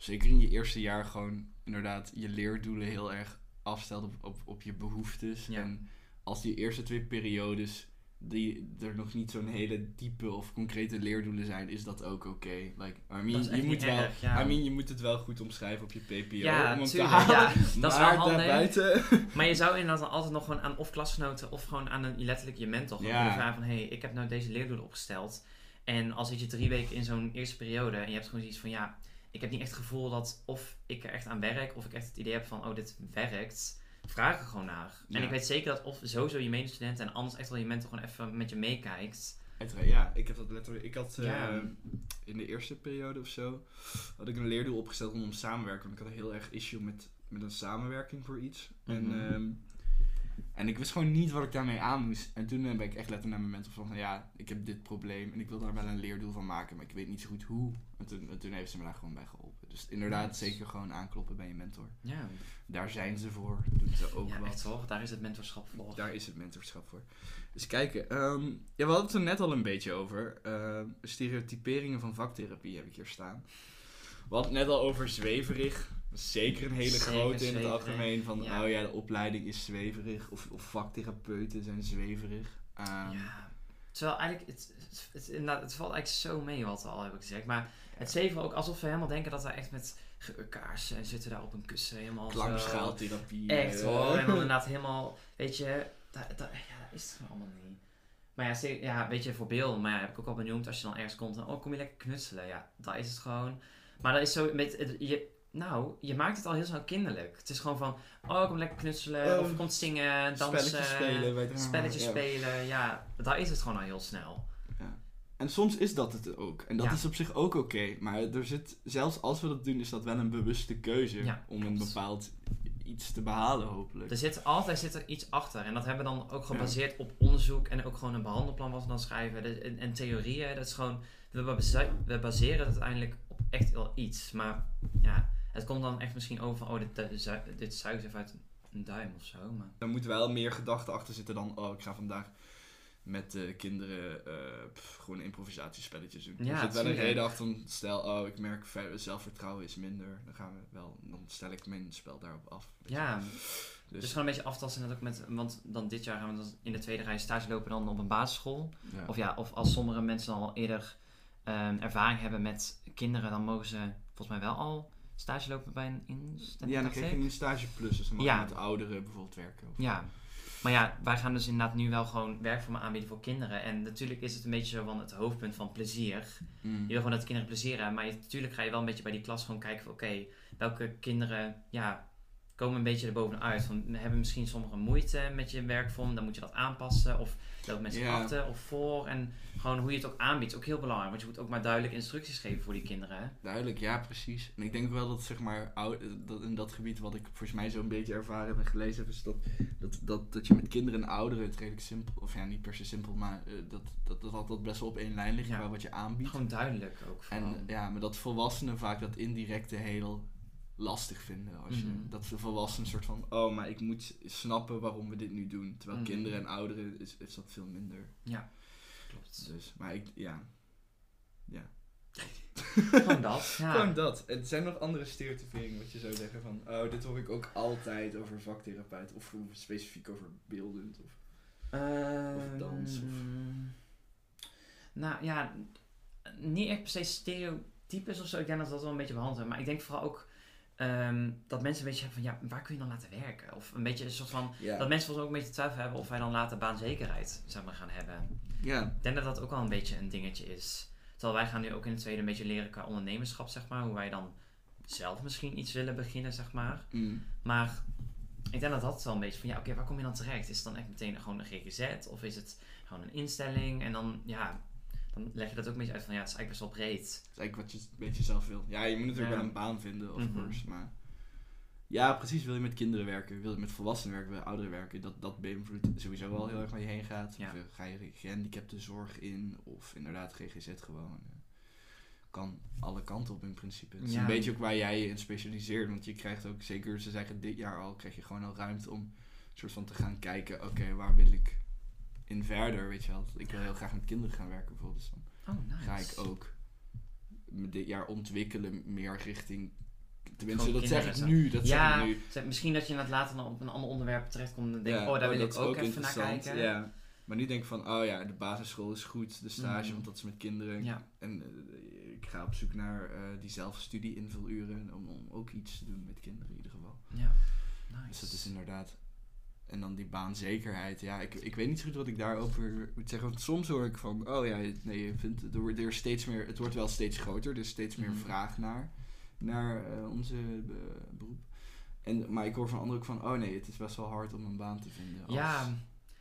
Speaker 2: zeker in je eerste jaar, gewoon inderdaad je leerdoelen heel erg afstelt op, op, op je behoeftes.
Speaker 1: Ja.
Speaker 2: En als die eerste twee periodes die er nog niet zo'n hele diepe of concrete leerdoelen zijn, is dat ook oké. Like, I mean, je moet wel,
Speaker 1: ja.
Speaker 2: I mean, je moet het wel goed omschrijven op je PPO
Speaker 1: Ja,
Speaker 2: om hem te halen.
Speaker 1: ja, dat is wel handig.
Speaker 2: daarbuiten... *laughs*
Speaker 1: Maar je zou inderdaad dan altijd nog gewoon aan of klasgenoten of gewoon aan een, letterlijk je mentor gewoon
Speaker 2: Ja.
Speaker 1: vragen van hé, hey, ik heb nou deze leerdoelen opgesteld. En al zit je drie weken in zo'n eerste periode en je hebt gewoon zoiets van ja, ik heb niet echt het gevoel dat of ik er echt aan werk of ik echt het idee heb van oh, dit werkt. Vraag er gewoon naar. En ik weet zeker dat of sowieso je medestudent en anders echt wel je mentor gewoon even met je meekijkt.
Speaker 2: Ja, ik heb dat letterlijk. Ik had eh,
Speaker 1: Ja.
Speaker 2: in de eerste periode of zo had ik een leerdoel opgesteld rondom samenwerken. Want ik had een heel erg issue met, met een samenwerking voor iets.
Speaker 1: Mhm.
Speaker 2: En ehm, En ik wist gewoon niet wat ik daarmee aan moest. En toen eh, ben ik echt letterlijk naar mijn mentor van, ja, ik heb dit probleem en ik wil daar wel een leerdoel van maken, maar ik weet niet zo goed hoe. En toen, en toen heeft ze me daar gewoon bij geholpen. Dus inderdaad,
Speaker 1: Nice.
Speaker 2: zeker gewoon aankloppen bij je mentor.
Speaker 1: Ja,
Speaker 2: Daar zijn ze voor, doen ze ook
Speaker 1: ja
Speaker 2: wat.
Speaker 1: echt hoor. Daar is het mentorschap voor.
Speaker 2: Daar is het mentorschap voor. Dus kijken, ehm, ja, we hadden het er net al een beetje over. Ehm, stereotyperingen van vaktherapie heb ik hier staan. We hadden het net al over zweverig. Zeker een hele
Speaker 1: Zeker
Speaker 2: grote in het algemeen. Van,
Speaker 1: ja.
Speaker 2: oh ja, de opleiding is zweverig. Of, of vaktherapeuten zijn zweverig. Ehm,
Speaker 1: Ja. Terwijl eigenlijk, het, het, het, het valt eigenlijk zo mee wat we al hebben gezegd. Maar het zeven ook alsof we helemaal denken dat we echt met geurkaarsen en zitten daar op een kussen helemaal.
Speaker 2: Klankschaaltherapie.
Speaker 1: Echt
Speaker 2: eh,
Speaker 1: hoor. En dan *laughs* inderdaad helemaal, weet je, dat, dat, ja, dat is het gewoon allemaal niet. Maar ja, ze- ja, weet je, voor beelden, maar ja, heb ik ook al benoemd, als je dan ergens komt en oh, kom je lekker knutselen. Ja, dat is het gewoon. Maar dat is zo, met, je, nou, je maakt het al heel snel kinderlijk. Het is gewoon van, oh, kom lekker knutselen,
Speaker 2: Oh,
Speaker 1: of komt zingen, dansen.
Speaker 2: Spelletjes spelen. Weet je,
Speaker 1: Spelletjes
Speaker 2: ja.
Speaker 1: spelen, ja, daar is het gewoon al heel snel.
Speaker 2: En soms is dat het ook. En dat
Speaker 1: Ja.
Speaker 2: is op zich ook oké. Maar er zit, zelfs als we dat doen, is dat wel een bewuste keuze.
Speaker 1: Ja,
Speaker 2: om een bepaald iets te behalen, hopelijk.
Speaker 1: Er zit altijd zit er iets achter. En dat hebben we dan ook
Speaker 2: Ja.
Speaker 1: gebaseerd op onderzoek en ook gewoon een behandelplan wat we dan schrijven. De- en, en theorieën, dat is gewoon, we, we baseren het uiteindelijk op echt wel iets. Maar ja, het komt dan echt misschien over van, oh, dit, dit, zu- dit zuigt even uit een duim of zo. Maar
Speaker 2: Er moet wel meer gedachten achter zitten dan, oh, ik ga vandaag met de kinderen eh, pff, gewoon improvisatiespelletjes doen.
Speaker 1: Ja,
Speaker 2: er zit wel een reden achter, van, stel, oh, ik merk ver- zelfvertrouwen is minder. Dan gaan we wel, dan stel ik mijn spel daarop af.
Speaker 1: Ja,
Speaker 2: dus,
Speaker 1: dus gewoon een beetje aftasten. net ook met, want dan dit jaar gaan we dan in de tweede rij stage lopen dan op een basisschool.
Speaker 2: ja.
Speaker 1: Of ja, of als sommige mensen al eerder ehm, ervaring hebben met kinderen, dan mogen ze volgens mij wel al stage lopen bij een instelling.
Speaker 2: ja, dan krijg je een stage plus, dus dan mag
Speaker 1: Ja.
Speaker 2: je met ouderen bijvoorbeeld werken. Of,
Speaker 1: Ja, maar ja, wij gaan dus inderdaad nu wel gewoon werkvormen aanbieden voor kinderen. En natuurlijk is het een beetje zo van het hoofdpunt van plezier.
Speaker 2: Mm.
Speaker 1: Je wil gewoon dat de kinderen plezier hebben, maar je- natuurlijk ga je wel een beetje bij die klas gewoon kijken van oké, welke kinderen ja, komen een beetje erbovenuit. Van, hebben misschien sommigen moeite met je werkvorm, dan moet je dat aanpassen. Of lopen mensen achter of voor. En gewoon hoe je het ook aanbiedt is ook heel belangrijk. Want je moet ook maar duidelijk instructies geven voor die kinderen. hè.
Speaker 2: Duidelijk, ja, precies. En ik denk wel dat, zeg maar, dat in dat gebied wat ik volgens mij zo'n beetje ervaren heb en gelezen heb, is dat, dat, dat, dat je met kinderen en ouderen het redelijk simpel, of ja, niet per se simpel, maar eh, dat, dat, dat altijd best wel op één lijn ligt
Speaker 1: Ja.
Speaker 2: qua wat je aanbiedt.
Speaker 1: Gewoon duidelijk ook vooral.
Speaker 2: En ja, maar dat volwassenen vaak dat indirecte heel lastig vinden. Als je,
Speaker 1: Mhm.
Speaker 2: Dat de volwassenen een soort van, oh, maar ik moet snappen waarom we dit nu doen. Terwijl
Speaker 1: Mhm.
Speaker 2: kinderen en ouderen is, is dat veel minder.
Speaker 1: Klopt.
Speaker 2: Dus, maar ik, ja. Ja. *laughs*
Speaker 1: Gewoon dat. Ja.
Speaker 2: Gewoon dat. En zijn er nog andere stereotyperingen wat je zou zeggen van, oh, dit hoor ik ook altijd over vaktherapeut of specifiek over beeldend of... Of dans, of-
Speaker 1: Ehm, Nou ja, niet echt per se stereotypes of zo. Ik denk dat dat wel een beetje behandelen. Maar ik denk vooral ook ehm, dat mensen een beetje hebben van ja, waar kun je dan laten werken? Of een beetje een soort van.
Speaker 2: Ja.
Speaker 1: Dat mensen volgens mij ook een beetje twijfel hebben of wij dan later baanzekerheid zeg maar, gaan hebben.
Speaker 2: ja.
Speaker 1: Ik denk dat dat ook wel een beetje een dingetje is. Terwijl wij gaan nu ook in het tweede een beetje leren qua ondernemerschap, zeg maar. Hoe wij dan zelf misschien iets willen beginnen, zeg maar.
Speaker 2: Mm.
Speaker 1: Maar ik denk dat dat wel een beetje van, ja, oké, waar kom je dan terecht? Is het dan echt meteen gewoon een GGZ? Of is het gewoon een instelling? En dan, ja, dan leg je dat ook een beetje uit van, ja, het is eigenlijk best wel breed.
Speaker 2: Dat is eigenlijk wat je een beetje zelf wil. Ja, je moet natuurlijk
Speaker 1: Ja.
Speaker 2: wel een baan vinden, of course. Maar ja, precies. Wil je met kinderen werken, wil je met volwassenen werken, wil je ouderen werken, dat, dat beïnvloedt sowieso wel heel erg waar je heen gaat.
Speaker 1: Ja.
Speaker 2: Of ga je gehandicaptenzorg in, of inderdaad GGZ gewoon. eh, Kan alle kanten op in principe. Het is
Speaker 1: Ja.
Speaker 2: een beetje ook waar jij je in specialiseert. Want je krijgt ook, zeker ze zeggen dit jaar al, krijg je gewoon al ruimte om een soort van te gaan kijken, oké, waar wil ik in verder, weet je wel. Ik wil heel graag met kinderen gaan werken bijvoorbeeld. Dus dan
Speaker 1: Oh, nice.
Speaker 2: ga ik ook me dit jaar ontwikkelen meer richting. Tenminste,
Speaker 1: Gewoon
Speaker 2: dat zeg ik nu. Dat
Speaker 1: ja,
Speaker 2: zeg ik nu.
Speaker 1: zeg, misschien dat je dat later dan op een ander onderwerp terechtkomt en denk
Speaker 2: Ja,
Speaker 1: oh, daar wil
Speaker 2: dat
Speaker 1: ik ook, even naar kijken.
Speaker 2: Ja. Maar nu denk ik van, oh ja, de basisschool is goed, de stage,
Speaker 1: Mhm.
Speaker 2: want dat is met kinderen.
Speaker 1: Ja.
Speaker 2: En eh, ik ga op zoek naar eh, die zelfstudie invuluren om, om ook iets te doen met kinderen in ieder geval.
Speaker 1: Ja. Nice.
Speaker 2: Dus dat is inderdaad. En dan die baanzekerheid. Ja, ik, ik weet niet zo goed wat ik daarover moet zeggen. Want soms hoor ik van, oh ja, nee, je vindt, er, wordt- er steeds meer, het wordt wel steeds groter. Er is steeds meer
Speaker 1: Mhm.
Speaker 2: vraag naar, naar eh, onze beroep. En, maar ik hoor van anderen ook van, oh nee, het is best wel hard om een baan te vinden. als-
Speaker 1: Ja,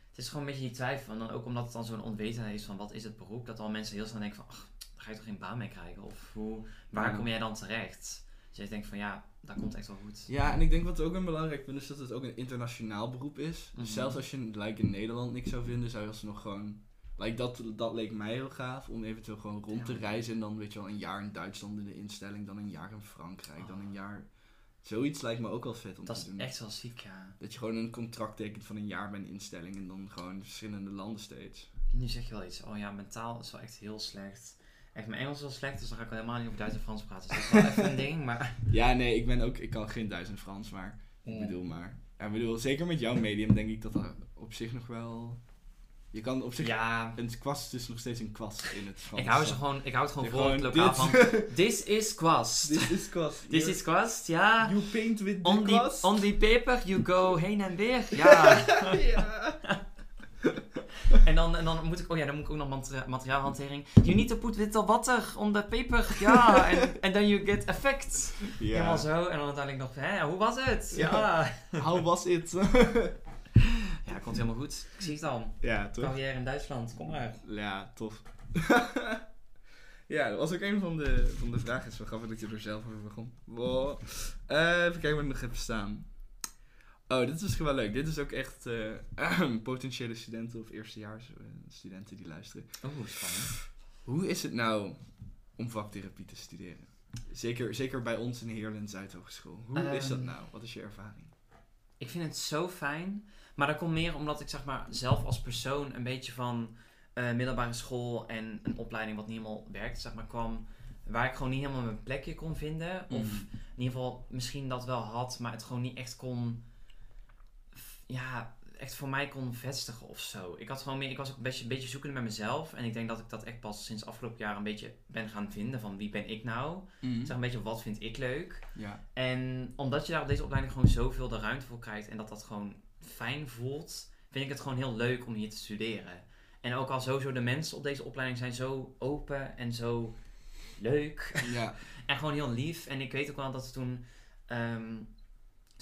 Speaker 1: het is gewoon een beetje die twijfel. En dan ook omdat het dan zo'n onwetendheid is van wat is het beroep, dat al mensen heel snel denken van, ach, daar ga je toch geen baan mee krijgen? Of hoe, waar
Speaker 2: Ja.
Speaker 1: kom jij dan terecht? Dus je denkt van ja, dat komt echt wel goed.
Speaker 2: Ja, en ik denk wat ook een belangrijk punt is dat het ook een internationaal beroep is. Dus
Speaker 1: Mhm.
Speaker 2: zelfs als je like, in Nederland niks zou vinden, zou je alsnog gewoon... Like, dat, dat leek mij heel gaaf, om eventueel gewoon rond te reizen. En dan weet je wel, een jaar in Duitsland in de instelling, dan een jaar in Frankrijk, dan
Speaker 1: Oh.
Speaker 2: een jaar... Zoiets lijkt me ook wel vet om
Speaker 1: Dat
Speaker 2: te
Speaker 1: is
Speaker 2: doen.
Speaker 1: echt wel ziek, ja.
Speaker 2: Dat je gewoon een contract tekent van een jaar bij een instelling en dan gewoon verschillende landen steeds.
Speaker 1: Nu zeg je wel iets. Oh ja, mentaal is wel echt heel slecht. Echt, mijn Engels is wel slecht, dus dan ga ik helemaal niet over Duits en Frans praten. Dus dat is wel even een ding, maar... *laughs*
Speaker 2: Ja, nee, ik ben ook, ik kan geen Duits en Frans, maar ik bedoel maar. Ja, ik bedoel, zeker met jouw medium denk ik dat dat op zich nog wel. Je kan op zich.
Speaker 1: Ja,
Speaker 2: Een kwast is nog steeds een kwast in het Frans.
Speaker 1: ik hou, ze gewoon, ik hou het gewoon voor het
Speaker 2: gewoon,
Speaker 1: lokaal van... *laughs* This is kwast.
Speaker 2: Dit is kwast. *laughs*
Speaker 1: This is kwast, ja.
Speaker 2: You paint with the
Speaker 1: On the,
Speaker 2: kwast.
Speaker 1: on the paper, you go heen en weer. Ja.
Speaker 2: ja.
Speaker 1: En, dan, en dan moet ik, oh ja, dan moet ik ook nog materi- materiaalhantering. You need to put little water on the paper. Ja, en *laughs* and then you get effect. Helemaal
Speaker 2: ja.
Speaker 1: zo. En dan uiteindelijk nog, hè, hoe was het?
Speaker 2: Ja.
Speaker 1: Ja.
Speaker 2: How was it? *laughs*
Speaker 1: Ja, komt helemaal goed. Ik zie het al.
Speaker 2: ja, toch?
Speaker 1: Carrière in Duitsland, kom maar.
Speaker 2: Ja, tof. *laughs* ja, dat was ook een van de, van de vragen. Het is wel grappig dat je er zelf over begon. Wow. Eh, even kijken wat ik nog heb staan. Oh, dit is wel leuk. Dit is ook echt eh, *clears throat* potentiële studenten of eerstejaars eh, studenten die luisteren.
Speaker 1: Oeh, spannend.
Speaker 2: Hoe is het nou om vaktherapie te studeren? Zeker, zeker bij ons in Heerlen Zuidhogeschool. Hoe is dat
Speaker 1: Ehm,
Speaker 2: nou? Wat is je ervaring?
Speaker 1: Ik vind het zo fijn. Maar dat komt meer omdat ik zeg maar zelf als persoon een beetje van eh, middelbare school en een opleiding wat niet helemaal werkte, zeg maar, kwam. Waar ik gewoon niet helemaal mijn plekje kon vinden. Of
Speaker 2: Mhm.
Speaker 1: in ieder geval misschien dat wel had, maar het gewoon niet echt kon. Ja, echt voor mij kon vestigen of zo. Ik had gewoon meer. Ik was ook een beetje, een beetje zoekende met mezelf. En ik denk dat ik dat echt pas sinds afgelopen jaar een beetje ben gaan vinden. Van wie ben ik nou?
Speaker 2: Mhm.
Speaker 1: Zeg een beetje wat vind ik leuk.
Speaker 2: Ja.
Speaker 1: En omdat je daar op deze opleiding gewoon zoveel de ruimte voor krijgt en dat dat gewoon fijn voelt, vind ik het gewoon heel leuk om hier te studeren. En ook al sowieso de mensen op deze opleiding zijn zo open en zo leuk
Speaker 2: ja. *laughs*
Speaker 1: en gewoon heel lief. En ik weet ook wel dat we toen, ehm,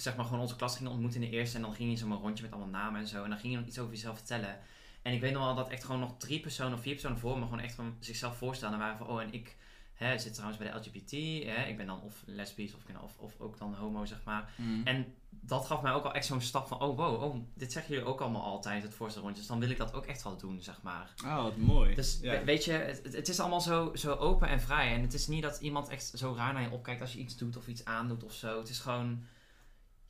Speaker 1: zeg maar, gewoon onze klas gingen ontmoeten in de eerste en dan ging je zo'n rondje met allemaal namen en zo. En dan ging je nog iets over jezelf vertellen. En ik weet nog wel dat echt gewoon nog drie personen of vier personen voor me gewoon echt van zichzelf voorstellen. En waren van, oh en ik hè, zit trouwens bij de LGBT. Hè, ik ben dan of lesbisch of, of, of ook dan homo, zeg maar.
Speaker 2: Mhm.
Speaker 1: En dat gaf mij ook al echt zo'n stap van, oh wow, oh, dit zeggen jullie ook allemaal altijd, het voorstelrondje. Dus dan wil ik dat ook echt wel doen, zeg maar.
Speaker 2: Oh, wat mooi.
Speaker 1: Dus
Speaker 2: ja.
Speaker 1: weet je, het, het is allemaal zo, zo open en vrij. En het is niet dat iemand echt zo raar naar je opkijkt als je iets doet of iets aandoet of zo. Het is gewoon,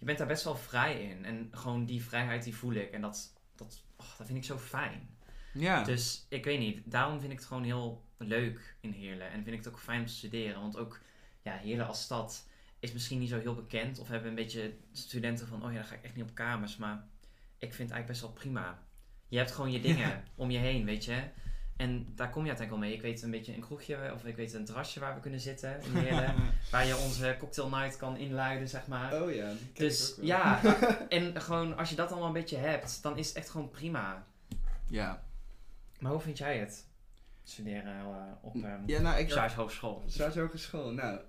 Speaker 1: je bent daar best wel vrij in. En gewoon die vrijheid die voel ik. En dat, dat, oh, dat vind ik zo fijn.
Speaker 2: ja.
Speaker 1: Dus ik weet niet, daarom vind ik het gewoon heel leuk in Heerlen. En vind ik het ook fijn om te studeren. Want ook, ja, Heerlen als stad is misschien niet zo heel bekend. Of hebben een beetje studenten van, oh ja, dan ga ik echt niet op kamers. Maar ik vind het eigenlijk best wel prima. Je hebt gewoon je dingen om je heen, weet je. En daar kom je uiteindelijk wel mee. Ik weet een beetje een kroegje, of ik weet een terrasje waar we kunnen zitten in Heerlen. *laughs* waar je onze cocktail night kan inluiden, zeg maar.
Speaker 2: Oh ja,
Speaker 1: Dus ja, *laughs* en gewoon als je dat allemaal een beetje hebt, dan is het echt gewoon prima.
Speaker 2: Ja.
Speaker 1: Maar hoe vind jij het? Studeren eh, op um,
Speaker 2: Ja, nou, ik...
Speaker 1: Saars Hogeschool.
Speaker 2: Zuid Hogeschool, nou...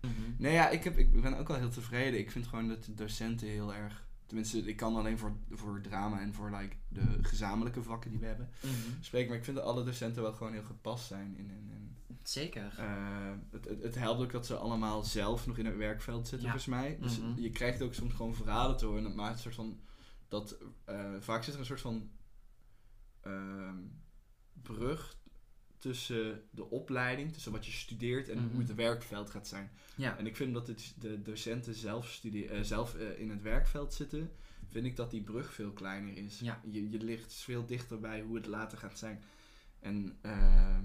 Speaker 1: Mhm. *laughs*
Speaker 2: Nee, ja, ik, heb, ik ben ook wel heel tevreden. Ik vind gewoon dat de docenten heel erg... Tenminste, ik kan alleen voor, voor drama en voor like, de gezamenlijke vakken die we hebben
Speaker 1: Mhm.
Speaker 2: spreken. Maar ik vind dat alle docenten wel gewoon heel gepast zijn. In, in, in,
Speaker 1: Zeker.
Speaker 2: eh, het, het, het helpt ook dat ze allemaal zelf nog in het werkveld zitten,
Speaker 1: Ja.
Speaker 2: volgens mij. Dus
Speaker 1: Mhm.
Speaker 2: je krijgt ook soms gewoon verhalen te horen. En dat maakt een soort van... Dat, eh, vaak zit er een soort van... ehm, brug tussen de opleiding, tussen wat je studeert en
Speaker 1: Mhm.
Speaker 2: hoe het werkveld gaat zijn.
Speaker 1: ja.
Speaker 2: En ik vind dat het, de docenten zelf, studie, eh, zelf eh, in het werkveld zitten, vind ik dat die brug veel kleiner is.
Speaker 1: Ja.
Speaker 2: Je, je ligt veel dichter bij hoe het later gaat zijn. En ehm,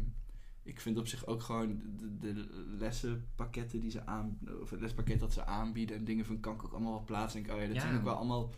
Speaker 2: ik vind op zich ook gewoon de, de lessenpakketten die ze aan, of het lespakket dat ze aanbieden en dingen van kan ik ook allemaal wel plaatsen. En ik, oh ja, dat
Speaker 1: Ja.
Speaker 2: zijn ook wel allemaal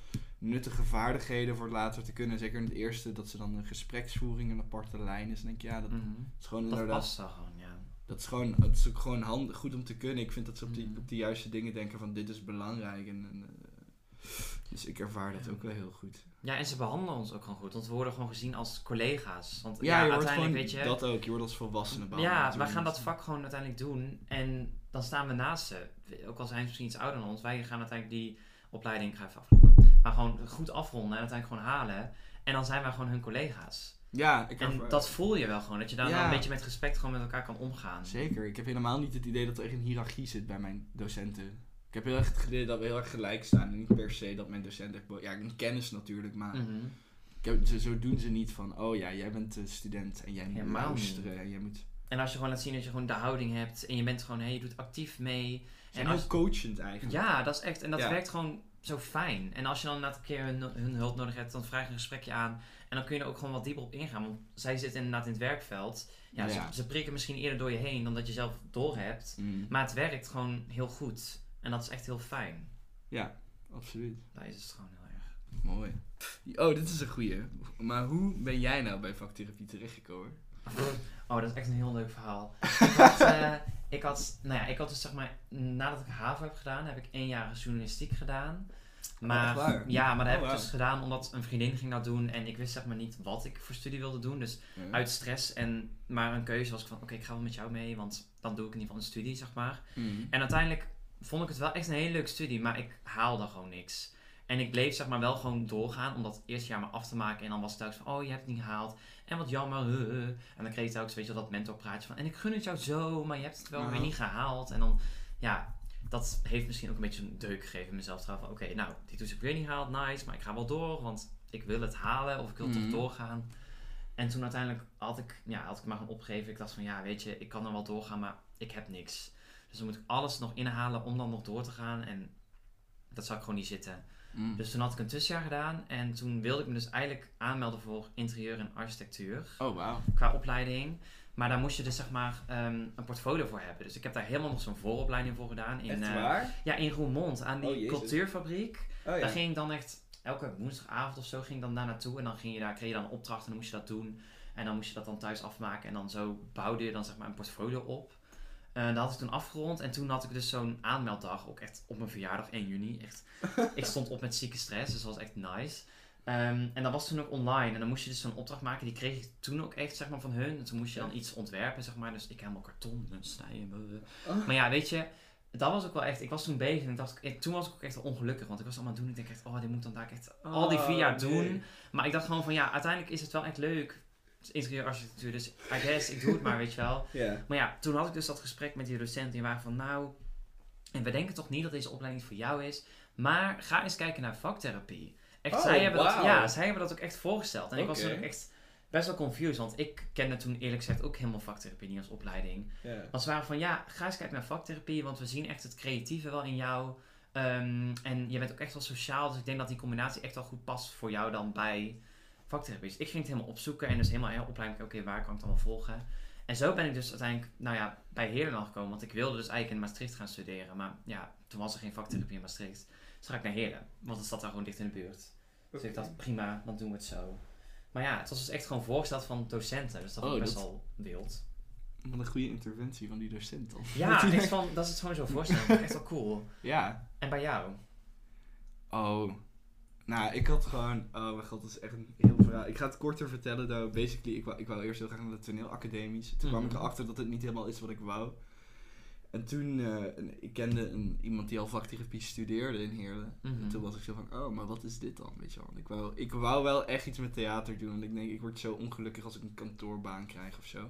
Speaker 2: nuttige vaardigheden voor later te kunnen. Zeker in het eerste, dat ze dan een gespreksvoering een aparte lijn is. Denk ik, ja, dat
Speaker 1: Mhm.
Speaker 2: is gewoon
Speaker 1: Dat
Speaker 2: inderdaad
Speaker 1: past gewoon, ja.
Speaker 2: dat is gewoon, het is ook gewoon hand, goed om te kunnen. Ik vind dat ze op die,
Speaker 1: Mhm.
Speaker 2: op die juiste dingen denken van dit is belangrijk. En, en, eh, dus ik ervaar dat ook wel heel goed.
Speaker 1: Ja, en ze behandelen ons ook gewoon goed. Want we worden gewoon gezien als collega's. Want
Speaker 2: Ja,
Speaker 1: ja,
Speaker 2: je wordt
Speaker 1: uiteindelijk
Speaker 2: gewoon
Speaker 1: weet je...
Speaker 2: dat ook. Je wordt als volwassene behandeld.
Speaker 1: Ja, wij gaan dat vak gewoon uiteindelijk doen. En dan staan we naast ze. Ook al zijn ze misschien iets ouder dan ons. Wij gaan uiteindelijk die opleiding, ik ga even aflopen. Maar gewoon goed afronden en uiteindelijk gewoon halen. En dan zijn wij gewoon hun collega's.
Speaker 2: Ja, ik
Speaker 1: En dat voel je wel gewoon. Dat je daar
Speaker 2: Ja.
Speaker 1: dan een beetje met respect gewoon met elkaar kan omgaan.
Speaker 2: Zeker. Ik heb helemaal niet het idee dat er echt een hiërarchie zit bij mijn docenten. Ik heb heel erg het idee dat we heel erg gelijk staan. En niet per se dat mijn docent echt... bo- Ja, een kennis natuurlijk, maar...
Speaker 1: Mhm.
Speaker 2: Ik heb, zo, zo doen ze niet van... Oh ja, jij bent eh, student en jij moet
Speaker 1: Helemaal
Speaker 2: luisteren. En jij moet...
Speaker 1: En als je gewoon laat zien dat je gewoon de houding hebt. En je bent gewoon, hé, je doet actief mee.
Speaker 2: Ze zijn
Speaker 1: En als-
Speaker 2: heel coachend eigenlijk.
Speaker 1: Ja, dat is echt. En dat
Speaker 2: Ja.
Speaker 1: werkt gewoon zo fijn. En als je dan inderdaad een keer hun, hun hulp nodig hebt, dan vraag je een gesprekje aan. En dan kun je er ook gewoon wat dieper op ingaan. Want zij zitten inderdaad in het werkveld. Ja,
Speaker 2: Ja.
Speaker 1: Ze, ze prikken misschien eerder door je heen dan dat je zelf doorhebt.
Speaker 2: Mm.
Speaker 1: Maar het werkt gewoon heel goed. En dat is echt heel fijn.
Speaker 2: Ja, absoluut.
Speaker 1: Daar is het gewoon heel erg.
Speaker 2: Mooi. Oh, dit is een goeie. Maar hoe ben jij nou bij vaktherapie terechtgekomen? *laughs*
Speaker 1: Oh, dat is echt een heel leuk verhaal. *laughs* ik, had, nou ja, ik had dus zeg maar, nadat ik HAVO heb gedaan, heb ik één jaar journalistiek gedaan. Maar,
Speaker 2: echt waar?
Speaker 1: ja, maar dat
Speaker 2: Oh,
Speaker 1: heb ik
Speaker 2: wauw.
Speaker 1: dus gedaan omdat een vriendin ging dat doen en ik wist zeg maar niet wat ik voor studie wilde doen. Dus uit stress en maar een keuze was ik van, oké, ik ga wel met jou mee, want dan doe ik in ieder geval een studie, zeg maar.
Speaker 2: Mm.
Speaker 1: En uiteindelijk vond ik het wel echt een hele leuke studie, maar ik haalde gewoon niks. En ik bleef zeg maar wel gewoon doorgaan om dat eerste jaar maar af te maken. En dan was het telkens van, oh je hebt het niet gehaald. En wat jammer. uh, uh. En dan kreeg je telkens, weet je dat mentorpraatje van, en ik gun het jou zo, maar je hebt het wel weer niet gehaald. En dan, ja, dat heeft misschien ook een beetje een deuk gegeven in mezelf. Van, oké, nou, die toets heb ik weer niet gehaald, nice, maar ik ga wel door, want ik wil het halen of ik wil
Speaker 2: Mhm.
Speaker 1: toch doorgaan. En toen uiteindelijk had ik, ja, had ik maar gewoon opgegeven. Ik dacht van, ja, weet je, ik kan er wel doorgaan, maar ik heb niks. Dus dan moet ik alles nog inhalen om dan nog door te gaan. En dat zou ik gewoon niet zitten.
Speaker 2: Mm.
Speaker 1: Dus toen had ik een tussenjaar gedaan. En toen wilde ik me dus eigenlijk aanmelden voor interieur en architectuur.
Speaker 2: Oh, wauw.
Speaker 1: Qua opleiding. Maar daar moest je dus zeg maar ehm, een portfolio voor hebben. Dus ik heb daar helemaal nog zo'n vooropleiding voor gedaan. In,
Speaker 2: Echt
Speaker 1: eh,
Speaker 2: waar?
Speaker 1: ja, in Roermond. Aan die
Speaker 2: Oh,
Speaker 1: cultuurfabriek.
Speaker 2: Oh
Speaker 1: Daar ging ik dan echt elke woensdagavond of zo ging ik dan daar naartoe. En dan ging je daar, kreeg je dan een opdracht en dan moest je dat doen. En dan moest je dat dan thuis afmaken. En dan zo bouwde je dan zeg maar een portfolio op. Eh dat had ik toen afgerond. En toen had ik dus zo'n aanmelddag. Ook echt op mijn verjaardag 1 juni. Echt, *laughs* ik stond op met zieke stress. Dus dat was echt nice. Ehm, en dat was toen ook online. En dan moest je dus zo'n opdracht maken. Die kreeg ik toen ook echt zeg maar, van hun. En toen moest je dan iets ontwerpen. Zeg maar. Dus ik helemaal karton en snijden.
Speaker 2: Oh.
Speaker 1: Maar ja, weet je, dat was ook wel echt. Ik was toen bezig en ik dacht, ik- toen was ik ook echt ongelukkig. Want ik was allemaal doen. Ik denk echt, oh, dit moet dan daar echt al die vier jaar
Speaker 2: Oh,
Speaker 1: doen.
Speaker 2: nee.
Speaker 1: Maar ik dacht gewoon van ja, uiteindelijk is het wel echt leuk. Is Interieurarchitectuur, dus I guess, ik doe het maar, weet je wel. Maar ja, toen had ik dus dat gesprek met die docent. Die waren van nou, en we denken toch niet dat deze opleiding voor jou is. Maar ga eens kijken naar vaktherapie. Echt,
Speaker 2: Oh,
Speaker 1: zij, hebben dat,
Speaker 2: wauw.
Speaker 1: ja, zij hebben dat ook echt voorgesteld. En ik was toen ook echt best wel confused. Want ik kende toen eerlijk gezegd ook helemaal vaktherapie niet als opleiding.
Speaker 2: Ja.
Speaker 1: Want ze waren van ja, ga eens kijken naar vaktherapie, want we zien echt het creatieve wel in jou. Ehm, en je bent ook echt wel sociaal, dus ik denk dat die combinatie echt wel goed past voor jou dan bij ik ging het helemaal opzoeken en dus helemaal in opleiding, oké, waar kan ik dan wel volgen? En zo ben ik dus uiteindelijk, nou ja, bij Heerlen gekomen, want ik wilde dus eigenlijk in Maastricht gaan studeren. Maar ja, toen was er geen vaktherapie in Maastricht. Dus ga ik naar Heerlen, want het zat daar gewoon dicht in de buurt. Dus ik dacht, prima, dan doen we het zo. Maar ja, het was dus echt gewoon voorgesteld van docenten, dus dat was
Speaker 2: Oh,
Speaker 1: best
Speaker 2: dat-
Speaker 1: wel wild.
Speaker 2: Wat een goede interventie van die docent dan.
Speaker 1: Ja, *laughs* echt van, dat is het gewoon zo is echt wel cool.
Speaker 2: Ja.
Speaker 1: En bij jou?
Speaker 2: Oh. Nou, ik had gewoon... Oh mijn god, dat is echt een heel verhaal. Ik ga het korter vertellen. Though. Basically, ik wou, ik wou eerst heel graag naar de toneelacademies. Toen kwam ik
Speaker 1: Mhm.
Speaker 2: erachter dat het niet helemaal is wat ik wou. En toen, eh, ik kende een, iemand die al vaktherapie studeerde in Heerlen.
Speaker 1: Mhm.
Speaker 2: En toen was ik zo van, oh, maar wat is dit dan? Weet je wel. Ik wou, ik wou wel echt iets met theater doen. Want ik denk, ik word zo ongelukkig als ik een kantoorbaan krijg of zo.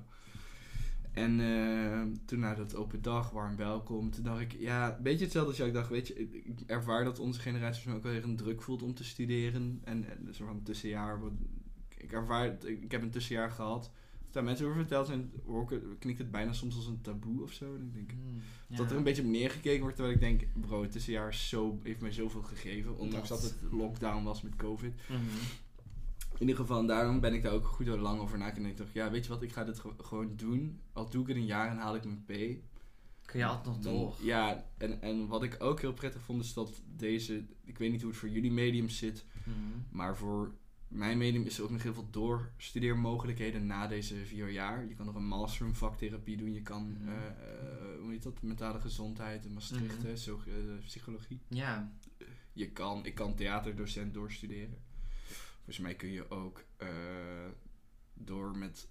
Speaker 2: En eh, toen naar dat open dag, warm welkom. Toen dacht ik, ja, een beetje hetzelfde als jou. Ik dacht, weet je, ik ervaar dat onze generatie ook wel weer een druk voelt om te studeren. En, en een soort van tussenjaar. Ik ervaar, ik heb een tussenjaar gehad. Als daar mensen over verteld zijn, klinkt het bijna soms als een taboe of zo. En ik denk,
Speaker 1: Mm, ja.
Speaker 2: dat er een beetje op neergekeken wordt. Terwijl ik denk, bro, het tussenjaar is zo, heeft mij zoveel gegeven. Ondanks
Speaker 1: Dat.
Speaker 2: dat het lockdown was met covid.
Speaker 1: Mhm.
Speaker 2: In ieder geval, daarom ben ik daar ook goed lang over na. En ik dacht, ja, weet je wat, ik ga dit ge- gewoon doen. Al doe ik het een jaar en haal ik mijn P.
Speaker 1: Kun je altijd nog door.
Speaker 2: Ja, en, en wat ik ook heel prettig vond is dat deze, ik weet niet hoe het voor jullie medium zit,
Speaker 1: Mhm.
Speaker 2: maar voor mijn medium is er ook nog heel veel doorstudeermogelijkheden na deze vier jaar. Je kan nog een master in vaktherapie doen, je kan,
Speaker 1: Mhm.
Speaker 2: eh, eh, hoe heet dat, mentale gezondheid in Maastricht, eh, psychologie.
Speaker 1: Ja.
Speaker 2: Je kan, ik kan theaterdocent doorstuderen. Volgens mij kun je ook eh, door met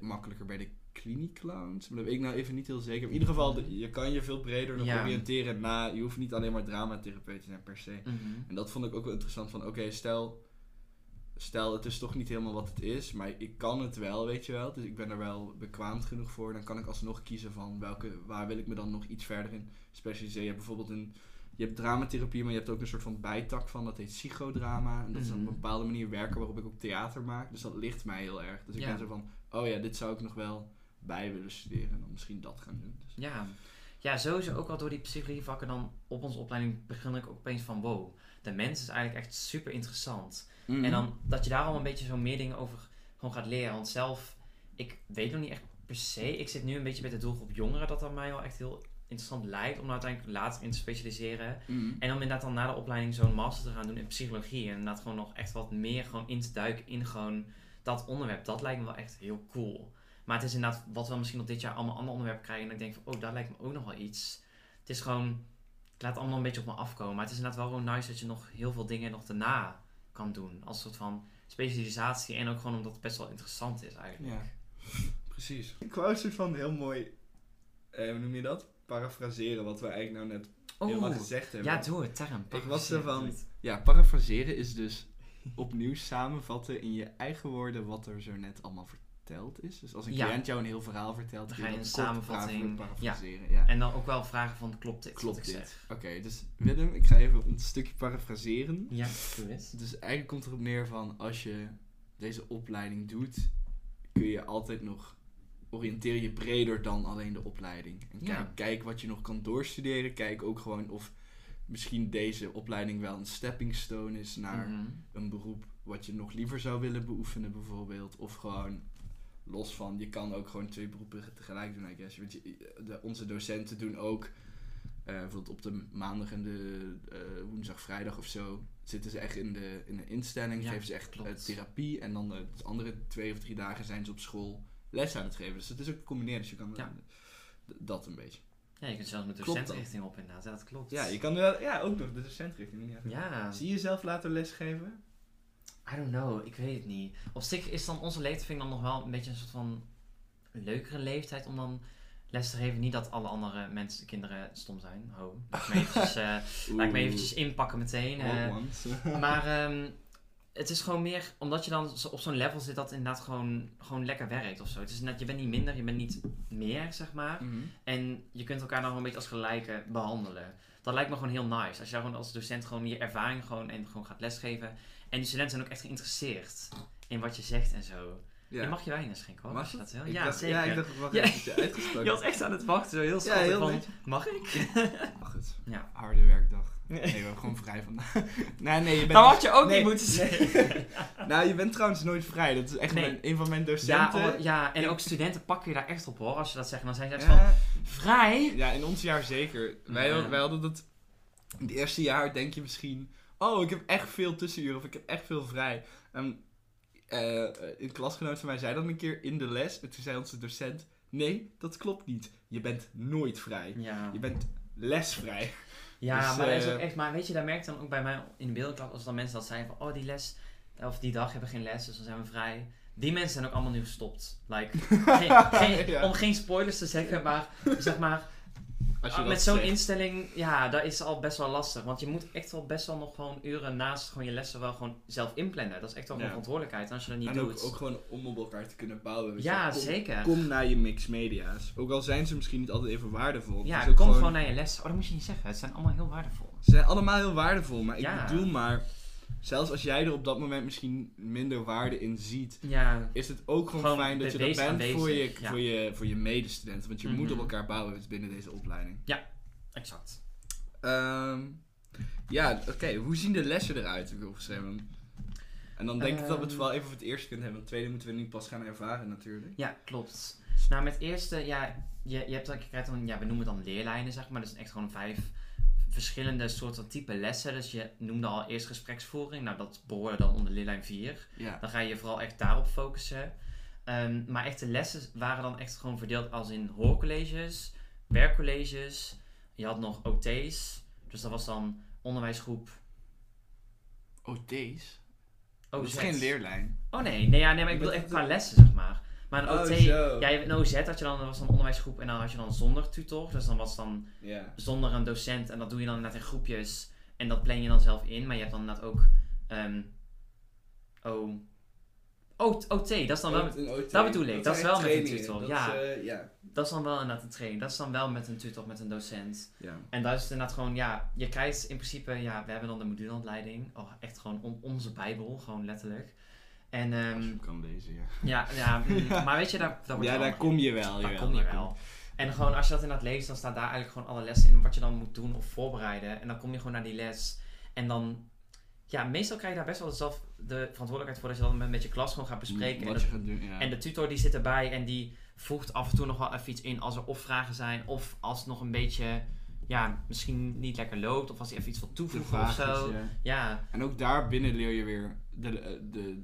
Speaker 2: makkelijker bij de kliniekclowns. Maar dat weet ik nou even niet heel zeker. In ieder geval, je kan je veel breder nog
Speaker 1: Ja.
Speaker 2: oriënteren na. Je hoeft niet alleen maar dramatherapeut te zijn per se.
Speaker 1: Mhm.
Speaker 2: En dat vond ik ook wel interessant van, oké, stel... stel het is toch niet helemaal wat het is, maar ik kan het wel, weet je wel. Dus ik ben er wel bekwaamd genoeg voor. Dan kan ik alsnog kiezen van welke, waar wil ik me dan nog iets verder in specialiseren. Je hebt bijvoorbeeld een, je hebt dramatherapie, maar je hebt ook een soort van bijtak van, dat heet psychodrama. En dat is op
Speaker 1: Mhm.
Speaker 2: een bepaalde manier werken waarop ik ook theater maak. Dus dat ligt mij heel erg. Dus ik
Speaker 1: Ja.
Speaker 2: ben zo van, oh ja, dit zou ik nog wel bij willen studeren en dan misschien dat gaan doen. Dus,
Speaker 1: Ja. ja, sowieso ook al door die psychologievakken dan op onze opleiding begin ik ook opeens van wow, de mens is eigenlijk echt super interessant.
Speaker 2: Mhm.
Speaker 1: En dan dat je daar al een beetje zo meer dingen over gewoon gaat leren. Want zelf, ik weet nog niet echt per se. Ik zit nu een beetje bij de doelgroep jongeren dat dat mij wel echt heel interessant lijkt om uiteindelijk later in te specialiseren.
Speaker 2: Mhm.
Speaker 1: En om inderdaad dan na de opleiding zo'n master te gaan doen in psychologie. En inderdaad gewoon nog echt wat meer gewoon in te duiken in gewoon dat onderwerp. Dat lijkt me wel echt heel cool. Maar het is inderdaad wat we misschien nog dit jaar allemaal andere onderwerpen krijgen. En ik denk van, oh, daar lijkt me ook nog wel iets. Het is gewoon, ik laat het allemaal een beetje op me afkomen. Maar het is inderdaad wel gewoon nice dat je nog heel veel dingen nog daarna kan doen. Als soort van specialisatie. En ook gewoon omdat het best wel interessant is eigenlijk.
Speaker 2: Ja, *laughs* precies. Ik wou een soort van heel mooi, eh, hoe noem je dat? Parafraseren wat we eigenlijk nou net helemaal
Speaker 1: Oh,
Speaker 2: gezegd hebben.
Speaker 1: ja, doe het, term.
Speaker 2: Ik was er van-. Ja, parafraseren is dus opnieuw samenvatten in je eigen woorden wat er zo net allemaal verteld is. Dus als een
Speaker 1: Ja.
Speaker 2: cliënt jou een heel verhaal vertelt,
Speaker 1: Dan ga je een samenvatting-
Speaker 2: parafraseren. Ja.
Speaker 1: En dan ook wel vragen van, klopt dit
Speaker 2: Klopt
Speaker 1: wat ik
Speaker 2: dit?
Speaker 1: zeg?
Speaker 2: Oké, dus Willem, ik ga even een stukje parafraseren.
Speaker 1: Ja, eens.
Speaker 2: Dus eigenlijk komt erop neer van als je deze opleiding doet, kun je altijd nog oriënteer je breder dan alleen de opleiding. En kijk,
Speaker 1: Ja.
Speaker 2: kijk wat je nog kan doorstuderen. Kijk ook gewoon of misschien deze opleiding wel een stepping stone is naar
Speaker 1: Mhm.
Speaker 2: een beroep wat je nog liever zou willen beoefenen bijvoorbeeld. Of gewoon los van, je kan ook gewoon twee beroepen tegelijk doen, I guess. Want je, de, onze docenten doen ook, eh, bijvoorbeeld op de maandag en de eh, woensdag, vrijdag of zo, zitten ze echt in de, in een instelling,
Speaker 1: Ja,
Speaker 2: geven ze echt eh, therapie. En dan de andere twee of drie dagen zijn ze op school les aan het geven. Dus het is ook gecombineerd, dus je kan
Speaker 1: Ja.
Speaker 2: d- dat een beetje.
Speaker 1: Ja, je kunt zelfs met
Speaker 2: Klopt
Speaker 1: docentrichting op inderdaad. Ja, dat klopt.
Speaker 2: Ja, je kan wel, ja, ook nog de docentrichting. Ja.
Speaker 1: Ja,
Speaker 2: Zie je jezelf later lesgeven?
Speaker 1: I don't know. Ik weet het niet. Op zich is dan onze leeftijd vind ik dan nog wel een beetje een soort van leukere leeftijd om dan les te geven. Niet dat alle andere mensen, kinderen stom zijn. Ho. Laat ik me eventjes, eh, laat ik me eventjes inpakken meteen. eh. *laughs* Maar ehm, het is gewoon meer, omdat je dan op zo'n level zit dat inderdaad gewoon, gewoon lekker werkt of zo. Het is net, je bent niet minder, je bent niet meer, zeg maar.
Speaker 2: Mhm.
Speaker 1: En je kunt elkaar dan gewoon een beetje als gelijke behandelen. Dat lijkt me gewoon heel nice. Als je gewoon als docent gewoon je ervaring gewoon en gewoon gaat lesgeven. En die studenten zijn ook echt geïnteresseerd in wat je zegt en zo.
Speaker 2: Ja.
Speaker 1: Je mag je wijn schenken hoor.
Speaker 2: Mag
Speaker 1: je dat.
Speaker 2: Ik
Speaker 1: Ja,
Speaker 2: dacht,
Speaker 1: zeker.
Speaker 2: Ja, ik dacht, wacht
Speaker 1: Ja.
Speaker 2: even, uitgesproken. *laughs*
Speaker 1: Je was echt aan het wachten, zo heel schattig
Speaker 2: heel
Speaker 1: van, mag ik?
Speaker 2: Mag het.
Speaker 1: Ja.
Speaker 2: Harde werkdag. Nee, we hebben gewoon vrij vandaag. *laughs* nee, nee, je bent...
Speaker 1: Dat had je ook
Speaker 2: nee,
Speaker 1: niet moeten
Speaker 2: nee.
Speaker 1: zeggen. *laughs*
Speaker 2: nou, je bent trouwens nooit vrij. Dat is echt
Speaker 1: Nee.
Speaker 2: mijn, een van mijn
Speaker 1: Ja,
Speaker 2: docenten.
Speaker 1: oh, ja, en ook studenten pakken je daar echt op hoor. Als je dat zegt, dan zijn ze echt van,
Speaker 2: Ja,
Speaker 1: vrij?
Speaker 2: ja, in ons jaar zeker. Wij,
Speaker 1: Ja.
Speaker 2: wij hadden dat... In het eerste jaar denk je misschien... Oh, ik heb echt veel tussenuren. Of ik heb echt veel vrij. En eh, een klasgenoot van mij zei dan een keer in de les. En toen zei onze docent... Nee, dat klopt niet. Je bent nooit vrij.
Speaker 1: Ja.
Speaker 2: Je bent lesvrij.
Speaker 1: Ja,
Speaker 2: Dus,
Speaker 1: maar dat is
Speaker 2: eh,
Speaker 1: ook echt, maar weet je, daar merkte dan ook bij mij in de beeldenklas, als dan mensen dat zeiden van, oh die les, of die dag hebben we geen les, dus dan zijn we vrij. Die mensen zijn ook allemaal nu gestopt. Like, *laughs* geen, geen-
Speaker 2: Ja.
Speaker 1: Om geen spoilers te zeggen, maar zeg maar, ah,
Speaker 2: dat
Speaker 1: met zo'n
Speaker 2: zegt.
Speaker 1: instelling, ja, dat is al best wel lastig. Want je moet echt wel best wel nog gewoon uren naast gewoon je lessen wel gewoon zelf inplannen. Dat is echt wel een verantwoordelijkheid. En als je dat niet
Speaker 2: en
Speaker 1: doet.
Speaker 2: ook, ook gewoon om op elkaar te kunnen bouwen. weet je
Speaker 1: ja,
Speaker 2: kom,
Speaker 1: zeker.
Speaker 2: Kom naar je mixed media's. Ook al zijn ze misschien niet altijd even waardevol.
Speaker 1: ja, kom
Speaker 2: ook
Speaker 1: gewoon... naar je les. Oh, dat moet je niet zeggen. Het zijn allemaal heel waardevol.
Speaker 2: Ze zijn allemaal heel waardevol. Maar ik
Speaker 1: Ja.
Speaker 2: bedoel maar... Zelfs als jij er op dat moment misschien minder waarde in ziet...
Speaker 1: Ja,
Speaker 2: Is het ook gewoon,
Speaker 1: Gewoon
Speaker 2: fijn dat je dat
Speaker 1: wees
Speaker 2: bent voor je,
Speaker 1: ja.
Speaker 2: voor je, voor je medestudenten. Want je moet
Speaker 1: Mhm.
Speaker 2: op elkaar bouwen binnen deze opleiding.
Speaker 1: exact.
Speaker 2: Ehm, ja, oké. Hoe zien de lessen eruit? Heb ik opgeschreven. En dan denk ik dat we het
Speaker 1: Ehm.
Speaker 2: wel even voor het eerst kunnen hebben. Want het tweede moeten we nu pas gaan ervaren natuurlijk.
Speaker 1: Ja, klopt. Nou, met eerste, ja, je, je, hebt dan, je krijgt dan, ja, we noemen het dan leerlijnen, zeg maar. Dus echt gewoon vijf verschillende soorten type lessen. Dus je noemde al eerst gespreksvoering. Nou, dat behoorde dan onder leerlijn 4.
Speaker 2: Ja.
Speaker 1: Dan ga je vooral echt daarop focussen. Ehm, maar echt de lessen waren dan echt gewoon verdeeld als in hoorcolleges, werkcolleges. Je had nog OT's. Dus dat was dan onderwijsgroep
Speaker 2: OT's?
Speaker 1: OZ.
Speaker 2: Dat is geen leerlijn.
Speaker 1: Oh nee, nee, ja, nee maar ik bedoel echt qua
Speaker 2: het?
Speaker 1: lessen, zeg maar. Maar een
Speaker 2: Oh,
Speaker 1: OT,
Speaker 2: zo.
Speaker 1: ja, een OZ had je dan, dat was dan onderwijsgroep en dan had je dan zonder tutor. Dus dan was het dan zonder een docent en dat doe je dan inderdaad in groepjes. En dat plan je dan zelf in. Maar je hebt dan inderdaad ook, ehm, O... O- OT, dat is dan wel... met-
Speaker 2: Een OT.
Speaker 1: dat bedoel ik, dat is wel met een tutor,
Speaker 2: dat
Speaker 1: ja.
Speaker 2: is, eh, ja.
Speaker 1: Dat is dan wel inderdaad een training. Dat is dan wel met een tutor, met een docent. En dat is het inderdaad gewoon, ja, je krijgt in principe, ja, we hebben dan de modulehandleiding. Oh, echt gewoon on- onze bijbel, gewoon letterlijk. En,
Speaker 2: Als
Speaker 1: ehm
Speaker 2: je kan lezen, ja.
Speaker 1: ja, ja, *laughs* mm, maar weet je, daar, daar
Speaker 2: Ja, daar kom je wel.
Speaker 1: daar kom je wel. En gewoon *laughs* als je dat inderdaad leest, dan staat daar eigenlijk gewoon alle lessen in wat je dan moet doen of voorbereiden. En dan kom je gewoon naar die les. En dan, ja, meestal krijg je daar best wel zelf de verantwoordelijkheid voor dat je dan met, je klas gewoon gaat bespreken. En
Speaker 2: Wat
Speaker 1: dat-
Speaker 2: je gaat doen, ja.
Speaker 1: en de tutor die zit erbij en die voegt af en toe nog wel even iets in als er of vragen zijn of als het nog een beetje, ja, misschien niet lekker loopt of als hij even iets wil toevoegen of zo.
Speaker 2: is, ja.
Speaker 1: Ja,
Speaker 2: En ook daar binnen leer je weer de, de,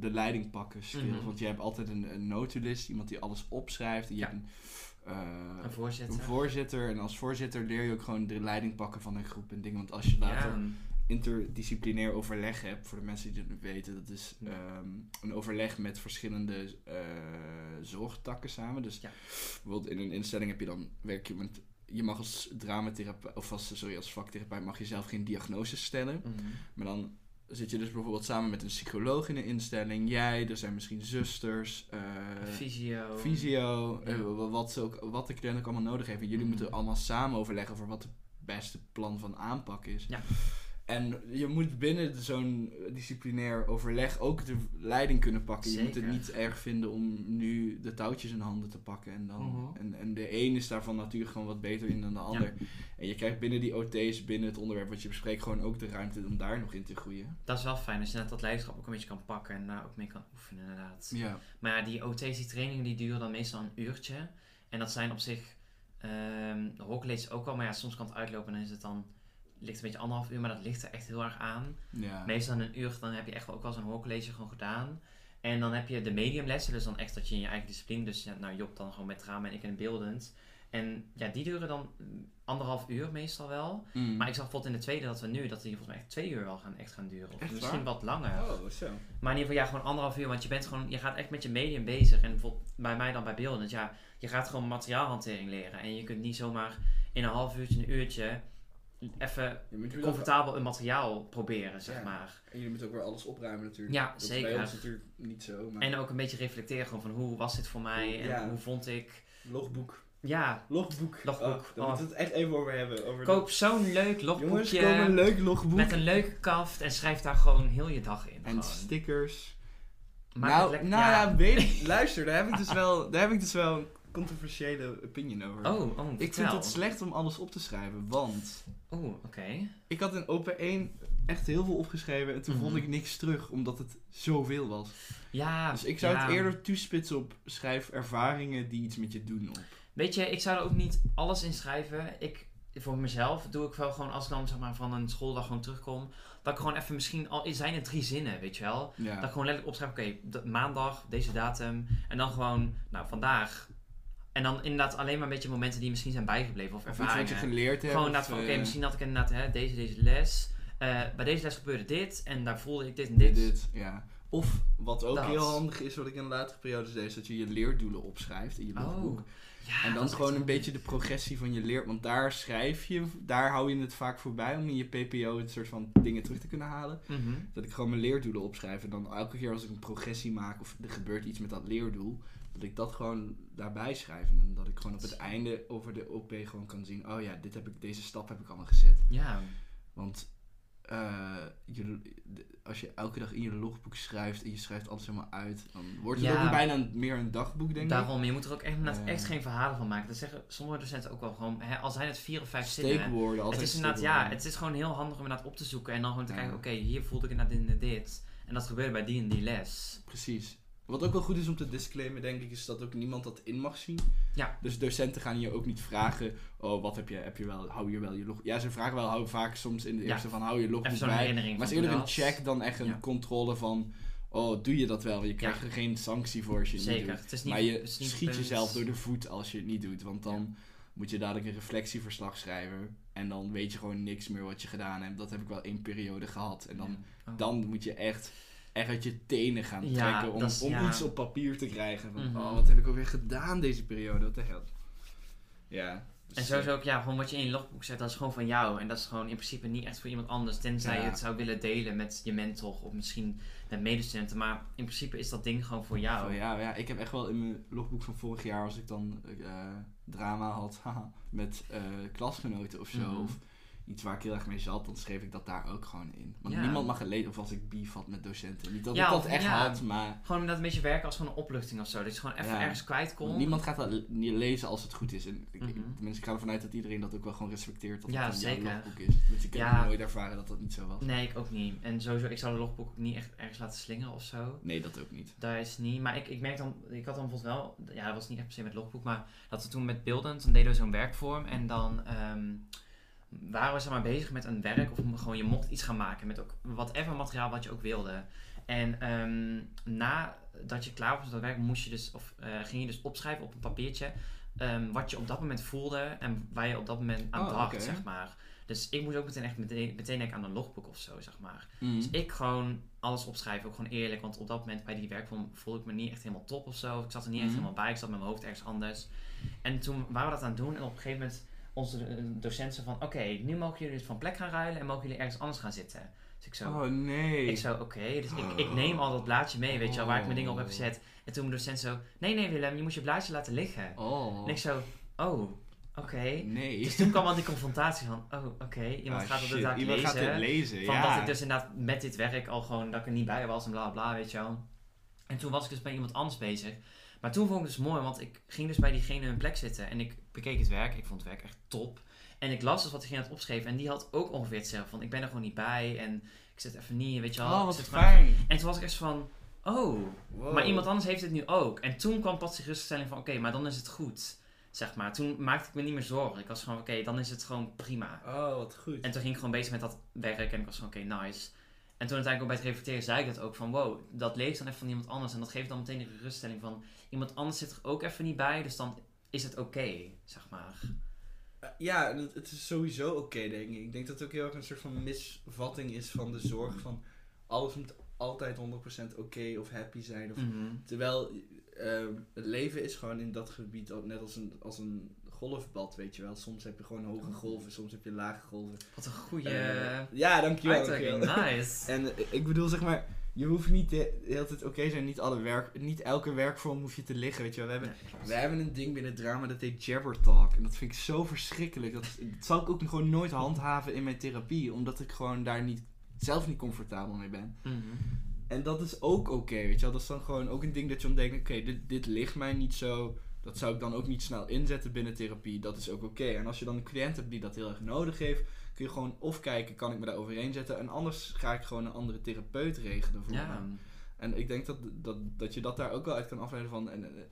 Speaker 2: de leiding pakken skills.
Speaker 1: Mhm.
Speaker 2: Want je hebt altijd een, een notulist, iemand die alles opschrijft. En je
Speaker 1: Ja.
Speaker 2: hebt een, eh,
Speaker 1: een voorzitter.
Speaker 2: een voorzitter. En als voorzitter leer je ook gewoon de leiding pakken van een groep en dingen. Want als je later
Speaker 1: ja,
Speaker 2: interdisciplinair overleg hebt, voor de mensen die het niet weten, dat is ehm, een overleg met verschillende eh, zorgtakken samen. Dus
Speaker 1: Ja.
Speaker 2: bijvoorbeeld in een instelling heb je dan werk je met. Je mag als dramatherapeut, of als, sorry, als vaktherapeut mag je zelf geen diagnose stellen.
Speaker 1: mhm.
Speaker 2: Maar dan zit je dus bijvoorbeeld samen met een psycholoog in een instelling. Jij, er zijn misschien zusters, eh
Speaker 1: Fysio.
Speaker 2: fysio,
Speaker 1: Ja.
Speaker 2: eh, wat, ook, wat de cliënt ook allemaal nodig heeft. En jullie
Speaker 1: Mhm.
Speaker 2: moeten allemaal samen overleggen over wat het beste plan van aanpak is.
Speaker 1: Ja.
Speaker 2: En je moet binnen zo'n disciplinair overleg ook de leiding kunnen pakken. Je moet het niet erg vinden om nu de touwtjes in handen te pakken. En, dan,
Speaker 1: Mhm.
Speaker 2: en, en de een is daarvan natuurlijk gewoon wat beter in dan de ander. En je krijgt binnen die OT's, binnen het onderwerp wat je bespreekt, gewoon ook de ruimte om daar nog in te groeien.
Speaker 1: Dat is wel fijn als je net dat leiderschap ook een beetje kan pakken en daar ook mee kan oefenen inderdaad.
Speaker 2: Ja.
Speaker 1: Maar ja, die OT's, die trainingen, die duren dan meestal een uurtje. En dat zijn op zich, de hockeylees ook al, maar ja, soms kan het uitlopen en is het dan, ligt een beetje anderhalf uur, maar dat ligt er echt heel erg aan.
Speaker 2: ja.
Speaker 1: Meestal een uur, dan heb je echt wel ook wel zo'n hoorcollege gewoon gedaan. En dan heb je de mediumlessen, dus dan echt dat je in je eigen discipline, dus nou Job dan gewoon met drama en ik in beeldend. En ja, die duren dan anderhalf uur meestal wel.
Speaker 2: Mm.
Speaker 1: Maar ik zag bijvoorbeeld in de tweede dat we nu, dat die volgens mij echt twee uur wel gaan, echt gaan duren. Of
Speaker 2: Echt
Speaker 1: misschien
Speaker 2: waar?
Speaker 1: wat langer.
Speaker 2: Oh, zo.
Speaker 1: Maar in ieder geval ja, gewoon anderhalf uur, want je bent gewoon, je gaat echt met je medium bezig. En bijvoorbeeld bij mij dan bij beeldend, ja, je gaat gewoon materiaalhantering leren. En je kunt niet zomaar in een half uurtje, een uurtje, even comfortabel een materiaal proberen, zeg
Speaker 2: Ja.
Speaker 1: maar.
Speaker 2: En je moet ook weer alles opruimen natuurlijk.
Speaker 1: Ja,
Speaker 2: Dat is
Speaker 1: zeker.
Speaker 2: bij ons natuurlijk niet zo. Maar...
Speaker 1: En ook een beetje reflecteren gewoon van hoe was dit voor mij en
Speaker 2: Ja.
Speaker 1: hoe vond ik.
Speaker 2: logboek.
Speaker 1: Ja,
Speaker 2: Logboek.
Speaker 1: Logboek.
Speaker 2: Oh, daar
Speaker 1: Oh.
Speaker 2: moeten we het echt even over hebben. Over
Speaker 1: koop zo'n leuk
Speaker 2: de... Jongens,
Speaker 1: logboekje
Speaker 2: koop een leuk logboek.
Speaker 1: met een leuke kaft en schrijf daar gewoon heel je dag in.
Speaker 2: En
Speaker 1: gewoon.
Speaker 2: stickers.
Speaker 1: Maak
Speaker 2: nou, nou ja,
Speaker 1: ja.
Speaker 2: weet, *laughs* luister, daar heb ik dus wel, daar heb ik dus wel controversiële opinion over.
Speaker 1: Oh, oh,
Speaker 2: ik vind het slecht om alles op te schrijven, want
Speaker 1: Oeh, oké.
Speaker 2: ik had in OP1 echt heel veel opgeschreven en toen
Speaker 1: Mhm.
Speaker 2: vond ik niks terug, omdat het zoveel was.
Speaker 1: Ja,
Speaker 2: Dus ik zou
Speaker 1: ja.
Speaker 2: het eerder toespitsen op schrijf ervaringen die iets met je doen op.
Speaker 1: Weet je, ik zou er ook niet alles in schrijven. Ik, voor mezelf doe ik wel gewoon, als ik dan zeg maar van een schooldag gewoon terugkom, dat ik gewoon even misschien, al zijn het drie zinnen, weet je wel. Dat ik gewoon letterlijk opschrijf, oké, maandag, deze datum. En dan gewoon, nou, vandaag. En dan inderdaad alleen maar een beetje momenten die misschien zijn bijgebleven of
Speaker 2: Of iets wat
Speaker 1: ervaringen.
Speaker 2: je geleerd hebt.
Speaker 1: gewoon inderdaad van, oké,
Speaker 2: eh,
Speaker 1: misschien had ik inderdaad hè, deze, deze les. Eh, bij deze les gebeurde dit en daar voelde ik dit en
Speaker 2: dit, ja. Of wat ook
Speaker 1: Dat.
Speaker 2: heel handig is, wat ik in de latere periodes deed, is dat je je leerdoelen opschrijft in je logboek.
Speaker 1: Oh, ja,
Speaker 2: En dan gewoon een beetje de progressie van je leer. Want daar schrijf je, daar hou je het vaak voorbij om in je PPO een soort van dingen terug te kunnen halen.
Speaker 1: Mhm.
Speaker 2: Dat ik gewoon mijn leerdoelen opschrijf. En dan elke keer als ik een progressie maak of er gebeurt iets met dat leerdoel, dat ik dat gewoon daarbij schrijf. En dat ik gewoon op het einde over de OP gewoon kan zien, oh ja, dit heb ik, deze stap heb ik allemaal gezet.
Speaker 1: Ja,
Speaker 2: Want eh, je, als je elke dag in je logboek schrijft en je schrijft alles helemaal uit, dan wordt het
Speaker 1: Ja.
Speaker 2: ook bijna een- meer een dagboek, denk ik.
Speaker 1: daarom. Je moet er ook echt,
Speaker 2: Eh.
Speaker 1: echt geen verhalen van maken. Dat zeggen sommige docenten ook wel gewoon, hè, al zijn het vier of vijf zinnen.
Speaker 2: Steekwoorden, altijd
Speaker 1: Het is inderdaad, ja, het is gewoon heel handig om inderdaad op te zoeken en dan gewoon te
Speaker 2: Ja.
Speaker 1: kijken, oké, hier voelde ik inderdaad dit en dit. En dat gebeurde bij die en die les.
Speaker 2: Precies. Wat ook wel goed is om te disclaimen, denk ik, is dat ook niemand dat in mag zien.
Speaker 1: Ja.
Speaker 2: Dus docenten gaan je ook niet vragen, oh, wat heb je, heb je wel, hou je wel je log... Ja, ze vragen wel, hou vaak soms in de
Speaker 1: Ja.
Speaker 2: eerste van, hou je logboek bij.
Speaker 1: herinnering
Speaker 2: Maar het is eerder een check dan echt een
Speaker 1: Ja.
Speaker 2: controle van, oh, doe je dat wel? Je krijgt er geen sanctie voor als je het niet
Speaker 1: Zeker.
Speaker 2: doet.
Speaker 1: Het is niet,
Speaker 2: maar je
Speaker 1: het is niet
Speaker 2: schiet jezelf door de voet als je het niet doet. Want dan moet je dadelijk een reflectieverslag schrijven. En dan weet je gewoon niks meer wat je gedaan hebt. Dat heb ik wel één periode gehad. En dan.
Speaker 1: Oh.
Speaker 2: dan moet je echt, echt uit je tenen gaan
Speaker 1: Ja,
Speaker 2: trekken om,
Speaker 1: is-
Speaker 2: om
Speaker 1: ja.
Speaker 2: iets op papier te krijgen. Van,
Speaker 1: Mhm.
Speaker 2: oh, wat heb ik alweer gedaan deze periode? Wat de hel? Ja.
Speaker 1: En sowieso ook, ja, gewoon wat je in je logboek zet, dat is gewoon van jou. En dat is gewoon in principe niet echt voor iemand anders. Tenzij
Speaker 2: Ja.
Speaker 1: je het zou willen delen met je mentor of misschien met medestudenten. Maar in principe is dat ding gewoon voor jou.
Speaker 2: Ja, ja, ik heb echt wel in mijn logboek van vorig jaar, als ik dan eh, drama had *laughs* haha, met eh, klasgenoten of zo,
Speaker 1: Mhm.
Speaker 2: of iets waar ik heel erg mee zat, dan schreef ik dat daar ook gewoon in. Want
Speaker 1: Ja.
Speaker 2: niemand mag het lezen, of als ik beef had met docenten. Niet dat
Speaker 1: Ja,
Speaker 2: ik dat
Speaker 1: of-
Speaker 2: echt
Speaker 1: ja.
Speaker 2: had, maar
Speaker 1: Gewoon dat een beetje werken als gewoon een opluchting of zo. Dat je gewoon even ergens kwijt kon.
Speaker 2: niemand gaat dat niet lezen als het goed is. En ik,
Speaker 1: Mhm.
Speaker 2: tenminste, ik ga ervan uit dat iedereen dat ook wel gewoon respecteert, dat het een logboek is. Dus ik heb nooit ervaren dat dat niet zo was.
Speaker 1: Nee, ik ook niet. En sowieso, ik zou de logboek ook niet echt ergens laten slingeren of zo.
Speaker 2: Nee, dat ook niet.
Speaker 1: Daar is niet. Maar ik, ik merk dan, ik had dan bijvoorbeeld wel, ja, dat was niet echt per se met logboek, maar dat we toen met beeldend, dan deden we zo'n werkvorm en dan ehm, waren we zeg maar bezig met een werk of gewoon je mocht iets gaan maken met ook whatever materiaal wat je ook wilde. En ehm nadat je klaar was met dat werk, moest je dus, of eh, ging je dus opschrijven op een papiertje ehm, wat je op dat moment voelde en waar je op dat moment aan
Speaker 2: Oh,
Speaker 1: dacht, zeg maar. Dus ik moest ook meteen echt meteen, meteen denken aan een logboek of zo, zeg maar.
Speaker 2: Mhm.
Speaker 1: Dus ik gewoon alles opschrijven, ook gewoon eerlijk. Want op dat moment bij die werkvorm voelde ik me niet echt helemaal top of zo. Ik zat er niet echt
Speaker 2: Mhm.
Speaker 1: helemaal bij. Ik zat met mijn hoofd ergens anders. En toen waren we dat aan het doen. En op een gegeven moment onze eh, docent zei van... Oké, nu mogen jullie dus van plek gaan ruilen en mogen jullie ergens anders gaan zitten. Dus ik zo...
Speaker 2: Oh nee.
Speaker 1: Ik zo, oké, dus ik, ik neem al dat blaadje mee, weet je wel, waar ik mijn dingen op heb
Speaker 2: Oh.
Speaker 1: gezet. En toen mijn docent zo, nee, nee Willem, je moet je blaadje laten liggen.
Speaker 2: Oh.
Speaker 1: En ik zo, oh, oké.
Speaker 2: Nee.
Speaker 1: Dus toen kwam al die confrontatie van, oh, oké, iemand
Speaker 2: Ah,
Speaker 1: gaat het
Speaker 2: shit,
Speaker 1: inderdaad
Speaker 2: Iemand
Speaker 1: lezen.
Speaker 2: gaat het lezen,
Speaker 1: Van
Speaker 2: ja.
Speaker 1: dat ik dus inderdaad met dit werk al gewoon, dat ik er niet bij was en bla bla, weet je wel. En toen was ik dus bij iemand anders bezig. Maar toen vond ik het dus mooi, want ik ging dus bij diegene hun plek zitten en ik bekeek het werk. Ik vond het werk echt top. En ik las dus wat diegene had opgeschreven en die had ook ongeveer hetzelfde van, ik ben er gewoon niet bij en ik zit even niet, weet je wel.
Speaker 2: Oh, wat
Speaker 1: gewoon
Speaker 2: fijn.
Speaker 1: En toen was ik echt van, oh,
Speaker 2: Wow.
Speaker 1: maar iemand anders heeft het nu ook. En toen kwam pas die geruststelling van, oké, maar dan is het goed. Zeg maar. Toen maakte ik me niet meer zorgen. Ik was gewoon, oké, dan is het gewoon prima.
Speaker 2: Oh, wat goed.
Speaker 1: En toen ging ik gewoon bezig met dat werk en ik was van, oké, nice. En toen uiteindelijk ook bij het reflecteren zei ik dat ook van, wow, dat leeft dan even van iemand anders. En dat geeft dan meteen de geruststelling van, iemand anders zit er ook even niet bij, dus dan is het oké, zeg maar.
Speaker 2: Eh, Ja, het, is sowieso oké, denk ik. Ik denk dat het ook heel erg een soort van misvatting is van de zorg van alles moet altijd 100% oké of happy zijn. Of,
Speaker 1: Mhm.
Speaker 2: Terwijl ehm, het leven is gewoon in dat gebied net als een, als een golfbad, weet je wel. Soms heb je gewoon hoge golven, soms heb je lage golven.
Speaker 1: Wat een goede
Speaker 2: Eh, ja, dankjewel. dankjewel.
Speaker 1: nice. *laughs*
Speaker 2: En eh, ik bedoel, zeg maar, je hoeft niet de, de hele tijd oké zijn. Niet, alle werk, niet elke werkvorm hoef je te liggen, weet je wel. We hebben,
Speaker 1: Nee,
Speaker 2: we hebben een ding binnen het drama dat heet Jabber Talk. En dat vind ik zo verschrikkelijk. Dat, dat zal ik ook gewoon nooit handhaven in mijn therapie. Omdat ik gewoon daar niet, zelf niet comfortabel mee ben.
Speaker 1: Mhm.
Speaker 2: En dat is ook oké, weet je wel. Dat is dan gewoon ook een ding dat je dan denkt, oké, dit, dit ligt mij niet zo. Dat zou ik dan ook niet snel inzetten binnen therapie. Dat is ook oké. En als je dan een cliënt hebt die dat heel erg nodig heeft, kun je gewoon of kijken, kan ik me daar overheen zetten. En anders ga ik gewoon een andere therapeut regelen voor
Speaker 1: Ja.
Speaker 2: En ik denk dat, dat, dat je dat daar ook wel uit kan afleiden van. En, eh,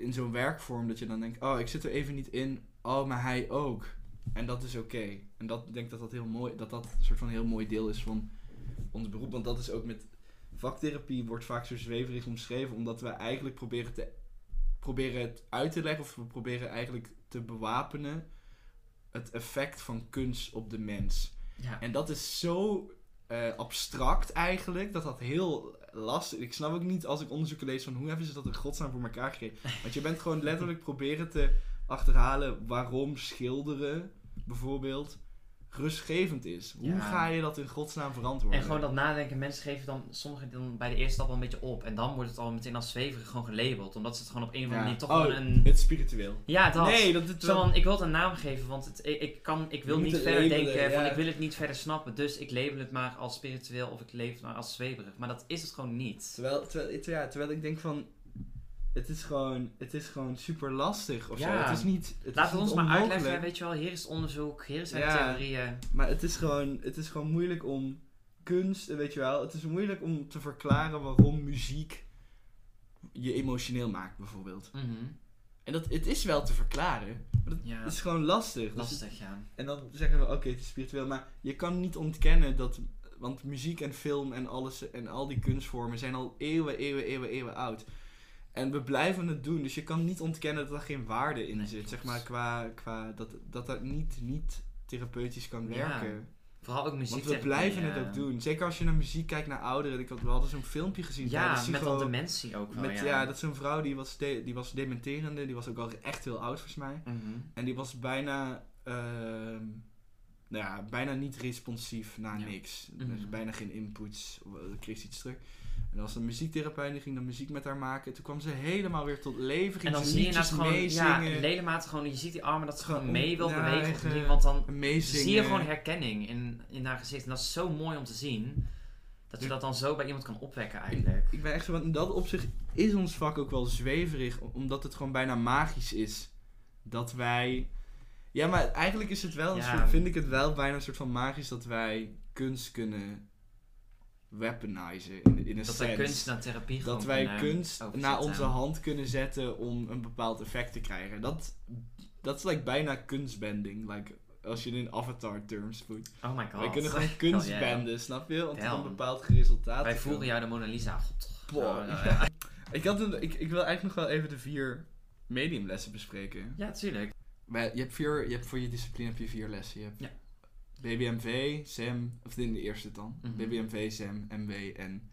Speaker 2: in zo'n werkvorm dat je dan denkt, oh, ik zit er even niet in. Oh, maar hij ook. En dat is oké. En dat ik denk dat dat heel mooi, dat dat een soort van heel mooi deel is van ons beroep. Want dat is ook met vaktherapie wordt vaak zo zweverig omschreven, omdat we eigenlijk proberen, te, proberen het uit te leggen, of we proberen eigenlijk te bewapenen het effect van kunst op de mens.
Speaker 1: Ja.
Speaker 2: En dat is zo eh, abstract eigenlijk, dat dat heel lastig Ik snap ook niet als ik onderzoeken lees van hoe hebben ze dat in godsnaam voor elkaar gekregen. *laughs* Want je bent gewoon letterlijk proberen te achterhalen waarom schilderen bijvoorbeeld rustgevend is. Hoe
Speaker 1: Ja.
Speaker 2: ga je dat in godsnaam verantwoorden?
Speaker 1: En gewoon dat nadenken, mensen geven dan sommigen dan bij de eerste stap al een beetje op. En dan wordt het al meteen als zweverig gewoon gelabeld. Omdat ze het gewoon op een of andere manier toch
Speaker 2: Oh,
Speaker 1: gewoon een...
Speaker 2: Het is spiritueel.
Speaker 1: Ja, dat.
Speaker 2: Nee, dat
Speaker 1: Zo van, ik wil het een naam geven, want het, ik, ik, kan, ik wil niet
Speaker 2: het
Speaker 1: verder
Speaker 2: labelen,
Speaker 1: denken van ik wil het niet verder snappen. Dus ik label het maar als spiritueel of ik label het maar als zweverig. Maar dat is het gewoon niet.
Speaker 2: Terwijl, terwijl, het- ja, terwijl ik denk van... Het is gewoon, het is gewoon super lastig of
Speaker 1: Ja.
Speaker 2: zo. Het is niet het is
Speaker 1: ons
Speaker 2: niet
Speaker 1: maar uitleggen, weet je wel. Hier is het onderzoek, hier zijn
Speaker 2: Ja.
Speaker 1: theorieën.
Speaker 2: Maar het is, gewoon, het is gewoon moeilijk om kunst, weet je wel. Het is moeilijk om te verklaren waarom muziek je emotioneel maakt, bijvoorbeeld.
Speaker 1: Mhm.
Speaker 2: En dat, het is wel te verklaren, maar dat
Speaker 1: Ja,
Speaker 2: is gewoon lastig. Dus
Speaker 1: lastig, ja.
Speaker 2: En dan zeggen we, oké, het is spiritueel. Maar je kan niet ontkennen dat... Want muziek en film en alles en al die kunstvormen zijn al eeuwen, eeuwen, eeuwen, eeuwen oud. En we blijven het doen. Dus je kan niet ontkennen dat er geen waarde in zit. Zeg maar, qua, qua dat, dat dat niet, niet therapeutisch kan
Speaker 1: Ja.
Speaker 2: werken.
Speaker 1: Vooral ook muziek.
Speaker 2: Want we blijven het ook doen. Zeker als je naar muziek kijkt naar ouderen. Ik had, we hadden zo'n filmpje gezien.
Speaker 1: Ja, met al dementie ook wel,
Speaker 2: met,
Speaker 1: ja.
Speaker 2: ja. dat is zo'n vrouw die was, de- die was dementerende. Die was ook al echt heel oud volgens mij.
Speaker 1: Mhm.
Speaker 2: En die was bijna, ehm, nou ja, bijna niet responsief naar niks.
Speaker 1: Mhm.
Speaker 2: Dus bijna geen inputs. eh, kreeg iets terug. En dan was een muziektherapeut die ging dan muziek met haar maken. Toen kwam ze helemaal weer tot leven.
Speaker 1: En
Speaker 2: Ging
Speaker 1: dan
Speaker 2: ze
Speaker 1: zie je inderdaad gewoon, ja, ledematen gewoon, je ziet die armen dat ze
Speaker 2: Gewoon
Speaker 1: mee wil bewegen. want dan zie je gewoon herkenning in, in haar gezicht. En dat is zo mooi om te zien. Dat je dat dan zo bij iemand kan opwekken eigenlijk.
Speaker 2: Ik ben echt zo, want in dat opzicht is ons vak ook wel zweverig, omdat het gewoon bijna magisch is. Dat wij. Ja, maar eigenlijk is het wel een
Speaker 1: Ja.
Speaker 2: soort, vind ik het wel bijna een soort van magisch dat wij kunst kunnen weaponizen in, in
Speaker 1: Dat wij
Speaker 2: sense.
Speaker 1: kunst naar therapie
Speaker 2: dat wij
Speaker 1: kunnen
Speaker 2: kunst naar onze hand kunnen zetten om een bepaald effect te krijgen. Dat, dat is like bijna kunstbending. Like, als je het in avatar terms voelt.
Speaker 1: Oh my god.
Speaker 2: Wij kunnen *laughs* gewoon
Speaker 1: Oh,
Speaker 2: kunstbenden, snap je?
Speaker 1: Damn.
Speaker 2: een bepaald resultaat.
Speaker 1: Wij voeren jou de Mona Lisa. God, nou *laughs* ja.
Speaker 2: Ik, had een, ik, ik wil eigenlijk nog wel even de vier mediumlessen bespreken.
Speaker 1: ja, tuurlijk.
Speaker 2: Je hebt, vier, je hebt voor je discipline heb je vier lessen. Je hebt
Speaker 1: Ja.
Speaker 2: BBMV, SEM, of in de eerste dan.
Speaker 1: Mhm.
Speaker 2: BBMV, SEM, MW en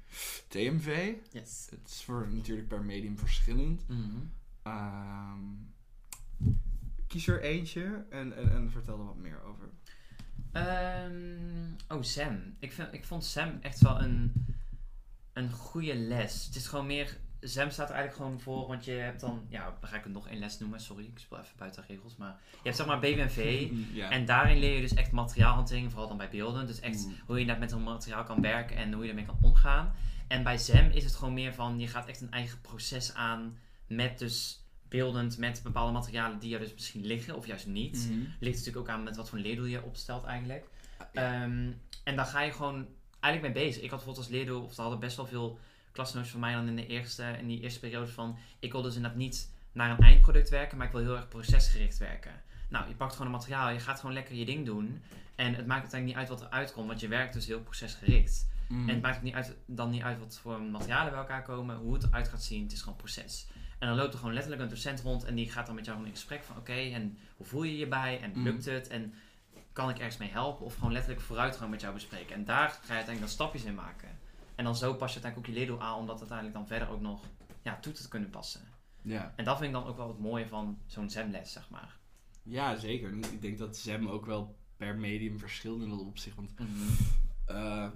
Speaker 2: TMV.
Speaker 1: Yes.
Speaker 2: Het is voor natuurlijk per medium verschillend.
Speaker 1: Mhm.
Speaker 2: Ehm, kies er eentje en, en, en vertel er wat meer over.
Speaker 1: Ehm, oh, Sam. Ik, vind, ik vond Sam echt wel een, een goede les. Het is gewoon meer... Sam staat er eigenlijk gewoon voor, want je hebt dan... Ja, dan ga ik het nog één les noemen. Sorry, ik speel even buiten de regels. Maar je hebt zeg maar *laughs*
Speaker 2: ja.
Speaker 1: En daarin leer je dus echt materiaalhantering, vooral dan bij beelden. Dus echt
Speaker 2: Mm.
Speaker 1: hoe je net met een materiaal kan werken en hoe je ermee kan omgaan. En bij ZEM is het gewoon meer van, je gaat echt een eigen proces aan met dus beeldend, met bepaalde materialen die er dus misschien liggen of juist niet.
Speaker 2: Mhm.
Speaker 1: Ligt natuurlijk ook aan met wat voor leerdoel je opstelt eigenlijk.
Speaker 2: Ja.
Speaker 1: Ehm, en daar ga je gewoon eigenlijk mee bezig. Ik had bijvoorbeeld als leerdoel, of er hadden best wel veel klasgenoten van mij dan in de eerste, in die eerste periode van, ik wil dus inderdaad niet naar een eindproduct werken, maar ik wil heel erg procesgericht werken. Nou, je pakt gewoon een materiaal, je gaat gewoon lekker je ding doen. En het maakt uiteindelijk niet uit wat eruit komt, want je werkt dus heel procesgericht.
Speaker 2: Mhm.
Speaker 1: En het maakt niet uit, dan niet uit wat voor materialen bij elkaar komen, hoe het eruit gaat zien. Het is gewoon proces. En dan loopt er gewoon letterlijk een docent rond en die gaat dan met jou in gesprek van oké, en hoe voel je je bij? En
Speaker 2: Mhm.
Speaker 1: lukt het? En kan ik ergens mee helpen? Of gewoon letterlijk vooruitgang met jou bespreken. En daar ga je uiteindelijk dan stapjes in maken. En dan zo pas je uiteindelijk ook je leerdoel aan, om dat uiteindelijk dan verder ook nog ja, toe te kunnen passen.
Speaker 2: ja.
Speaker 1: En dat vind ik dan ook wel het mooie van zo'n ZEM-les, zeg maar.
Speaker 2: ja, zeker. Ik denk dat SEM ook wel per medium verschilt in dat opzicht. Want
Speaker 1: Mhm.
Speaker 2: Eh,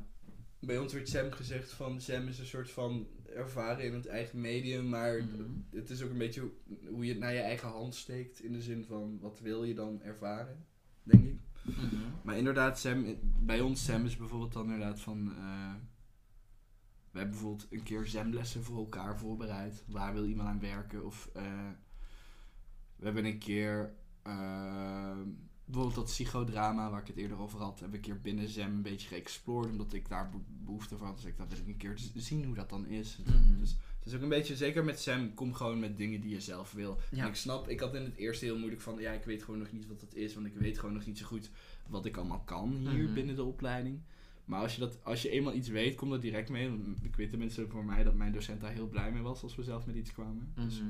Speaker 2: bij ons werd Sam gezegd van Sam is een soort van ervaren in het eigen medium, maar
Speaker 1: Mhm.
Speaker 2: het is ook een beetje hoe je het naar je eigen hand steekt in de zin van wat wil je dan ervaren, denk ik.
Speaker 1: Mhm.
Speaker 2: Maar inderdaad, Sam, bij ons Sam is bijvoorbeeld dan inderdaad van eh, we hebben bijvoorbeeld een keer Sam-lessen voor elkaar voorbereid. Waar wil iemand aan werken? Of eh, we hebben een keer eh, bijvoorbeeld dat psychodrama waar ik het eerder over had, heb ik een keer binnen Zem een beetje geëxplored, omdat ik daar be- behoefte van had. Dus ik dacht, wil ik een keer zien hoe dat dan is.
Speaker 1: Mhm.
Speaker 2: Dus het is ook een beetje, zeker met Sam, kom gewoon met dingen die je zelf wil.
Speaker 1: Ja.
Speaker 2: En ik snap, ik had in het eerste heel moeilijk van, ja, ik weet gewoon nog niet wat dat is, want ik weet gewoon nog niet zo goed wat ik allemaal kan hier
Speaker 1: Mhm.
Speaker 2: binnen de opleiding. Maar als je, dat, als je eenmaal iets weet, kom dat direct mee. Want Ik weet tenminste voor mij dat mijn docent daar heel blij mee was als we zelf met iets kwamen. Dus
Speaker 1: Mhm.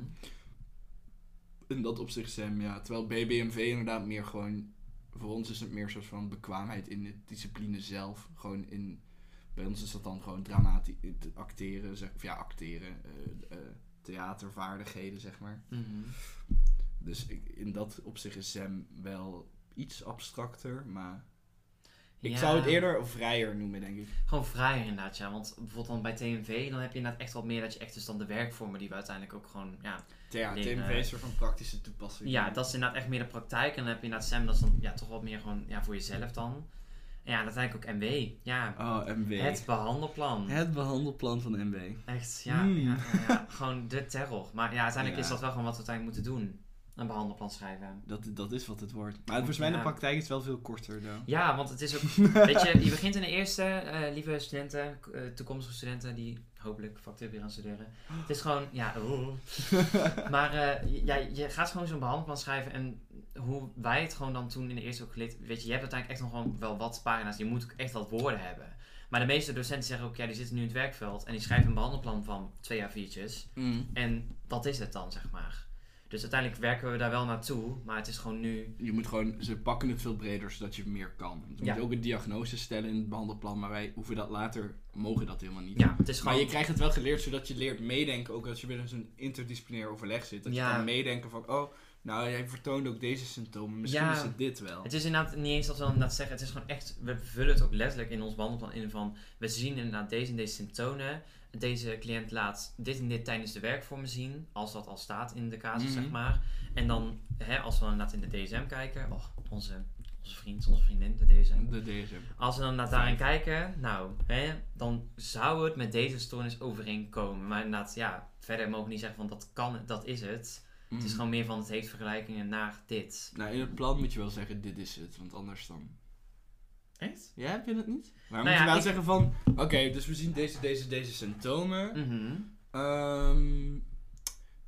Speaker 2: in dat opzicht Sam, ja. Terwijl BBMV inderdaad meer gewoon... Voor ons is het meer soort van bekwaamheid in de discipline zelf. Gewoon in... Bij ons is dat dan gewoon dramatisch acteren, zeg, of ja, acteren. eh, eh, theatervaardigheden, zeg maar.
Speaker 1: Mhm.
Speaker 2: Dus ik, in dat opzicht is Sam wel iets abstracter, maar... Ik
Speaker 1: Ja.
Speaker 2: zou het eerder vrijer noemen, denk ik.
Speaker 1: Gewoon vrijer inderdaad, ja. Want bijvoorbeeld dan bij TNV, dan heb je inderdaad echt wat meer dat je echt dus dan de werkvormen die we uiteindelijk ook gewoon, ja.
Speaker 2: Ja,
Speaker 1: Leren.
Speaker 2: TMV is een soort van praktische toepassing.
Speaker 1: Ja, dat is inderdaad echt meer de praktijk. En dan heb je inderdaad Sam, dat is dan ja, toch wat meer gewoon ja, voor jezelf dan. En ja, uiteindelijk ook MW. Ja,
Speaker 2: Oh, MW.
Speaker 1: het behandelplan.
Speaker 2: Het behandelplan van MW.
Speaker 1: Echt, ja,
Speaker 2: Mm.
Speaker 1: ja, ja, ja. Gewoon de terror. Maar ja, uiteindelijk
Speaker 2: Ja.
Speaker 1: is dat wel gewoon wat we uiteindelijk moeten doen. Een behandelplan schrijven.
Speaker 2: Dat, dat is wat het wordt. Maar volgens mij in de praktijk is het wel veel korter dan.
Speaker 1: Ja, want het is ook... *laughs* weet je, je begint in de eerste, eh, lieve studenten, eh, toekomstige studenten die hopelijk factuur gaan studeren. Het is gewoon, ja, oeh. *laughs* Maar eh, je- ja, je gaat gewoon zo'n behandelplan schrijven en hoe wij het gewoon dan toen in de eerste ook geleerd, weet je, je hebt uiteindelijk echt nog gewoon wel wat pagina's, je moet ook echt wat woorden hebben. Maar de meeste docenten zeggen ook, ja, die zitten nu in het werkveld en die schrijven een behandelplan van twee à viertjes.
Speaker 2: Mm.
Speaker 1: En dat is het dan, zeg maar. Dus uiteindelijk werken we daar wel naartoe, maar het is gewoon nu...
Speaker 2: Je moet gewoon, ze pakken het veel breder zodat je meer kan. Je
Speaker 1: Ja.
Speaker 2: moet ook een diagnose stellen in het behandelplan, maar wij hoeven dat later, mogen dat helemaal niet.
Speaker 1: Ja, het is
Speaker 2: Maar je krijgt het wel geleerd zodat je leert meedenken, ook als je binnen zo'n interdisciplinair overleg zit. Dat
Speaker 1: Ja.
Speaker 2: je kan meedenken van, oh, nou jij vertoont ook deze symptomen, misschien
Speaker 1: Ja.
Speaker 2: is het dit wel.
Speaker 1: Het is inderdaad niet eens dat we inderdaad zeggen, het is gewoon echt, we vullen het ook letterlijk in ons behandelplan in van, we zien inderdaad deze en deze symptomen. Deze cliënt laat dit en dit tijdens de werkvormen zien, als dat al staat in de casus,
Speaker 2: Mhm.
Speaker 1: zeg maar. En dan, hè, als we dan inderdaad in de DSM kijken, oh, onze, onze vriend, onze vriendin, de DSM.
Speaker 2: De DSM.
Speaker 1: Als we dan naar daarin kijken, nou, hè, dan zou het met deze stoornis overeenkomen. Maar inderdaad, ja, verder mogen we niet zeggen van dat kan, dat is het. Het is
Speaker 2: Mhm.
Speaker 1: gewoon meer van, het heeft vergelijkingen naar dit.
Speaker 2: Nou, in het plan moet je wel zeggen, dit is het, want anders dan...
Speaker 1: Echt?
Speaker 2: Ja, heb je dat niet? Maar
Speaker 1: Nou
Speaker 2: moet
Speaker 1: ja,
Speaker 2: je
Speaker 1: ik-
Speaker 2: zeggen van, oké, dus we zien deze, deze, deze symptomen.
Speaker 1: Mhm.
Speaker 2: Ehm,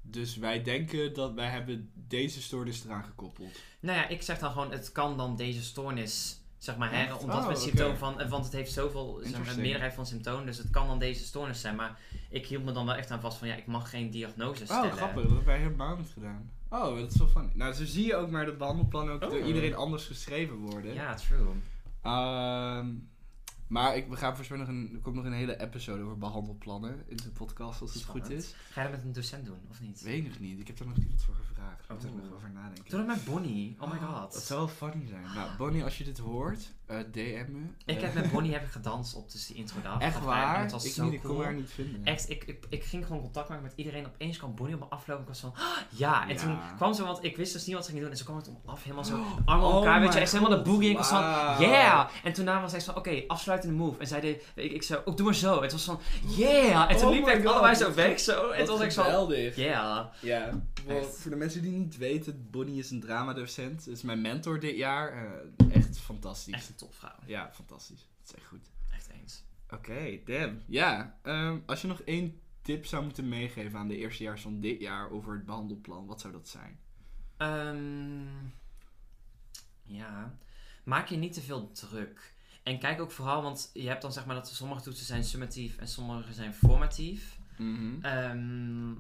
Speaker 2: dus wij denken dat wij hebben deze stoornis eraan gekoppeld.
Speaker 1: Nou ja, ik zeg dan gewoon, het kan dan deze stoornis, zeg maar, hè, omdat
Speaker 2: Oh,
Speaker 1: we het
Speaker 2: oké.
Speaker 1: symptoom van, want het heeft zoveel, zeg maar, meerderheid van symptomen, dus het kan dan deze stoornis zijn. Maar ik hield me dan wel echt aan vast van, ja, ik mag geen diagnose stellen.
Speaker 2: Oh, grappig. Dat hebben wij helemaal niet gedaan. Oh, dat is wel funny. Nou, zo zie je ook maar dat behandelplannen ook
Speaker 1: Oh.
Speaker 2: door iedereen anders geschreven worden.
Speaker 1: Ja, true.
Speaker 2: Ehm, maar ik, we gaan nog een, er komt nog een hele episode over behandelplannen in de podcast, als het goed is.
Speaker 1: Ga je dat met een docent doen, of niet?
Speaker 2: Weet ik nog niet. Ik heb daar nog niet wat voor gevraagd. Ik moet er
Speaker 1: Oh.
Speaker 2: nog over nadenken.
Speaker 1: Doe dat met Bonnie. Oh my god.
Speaker 2: Dat zou wel funny zijn. Nou, Bonnie, als je dit hoort, eh, DM me.
Speaker 1: Ik
Speaker 2: Eh,
Speaker 1: heb met Bonnie heb ik gedanst op dus die intro dag. *laughs*
Speaker 2: Echt waar?
Speaker 1: Het was
Speaker 2: ik
Speaker 1: zo
Speaker 2: niet, ik
Speaker 1: cool.
Speaker 2: kon haar niet vinden.
Speaker 1: Echt, ik, ik, ik ging gewoon contact maken met iedereen. Opeens kwam Bonnie op me aflopen. Ik was van, "Ah, ja. En
Speaker 2: Ja.
Speaker 1: toen kwam ze, want ik wist dus niet wat ze ging doen. En ze kwam het om af, helemaal zo
Speaker 2: Oh,
Speaker 1: armen op elkaar.
Speaker 2: oh
Speaker 1: weet je, echt helemaal de boogie. Ik was van, yeah. En toen was hij zo, oké, afsluitende move. En zij deed, ik, ik zo, oh, doe maar zo. Het was van, yeah. En toen
Speaker 2: Oh
Speaker 1: we
Speaker 2: God,
Speaker 1: allebei zo weg zo. En toen was ik zo,
Speaker 2: geweldig.
Speaker 1: yeah.
Speaker 2: Ja, voor de mensen die niet weten, Bonnie is een dramadocent. Is mijn mentor dit jaar. Eh, echt fantastisch.
Speaker 1: Echt een topvrouw.
Speaker 2: Ja, fantastisch. Dat is echt goed.
Speaker 1: Echt eens.
Speaker 2: Oké, damn. Ja, ehm, als je nog één tip zou moeten meegeven aan de eerstejaars van dit jaar over het behandelplan, wat zou dat zijn?
Speaker 1: Ehm, ja, maak je niet te veel druk. En kijk ook vooral, want je hebt dan zeg maar dat sommige toetsen zijn summatief en sommige zijn formatief.
Speaker 2: Mhm.
Speaker 1: Ehm,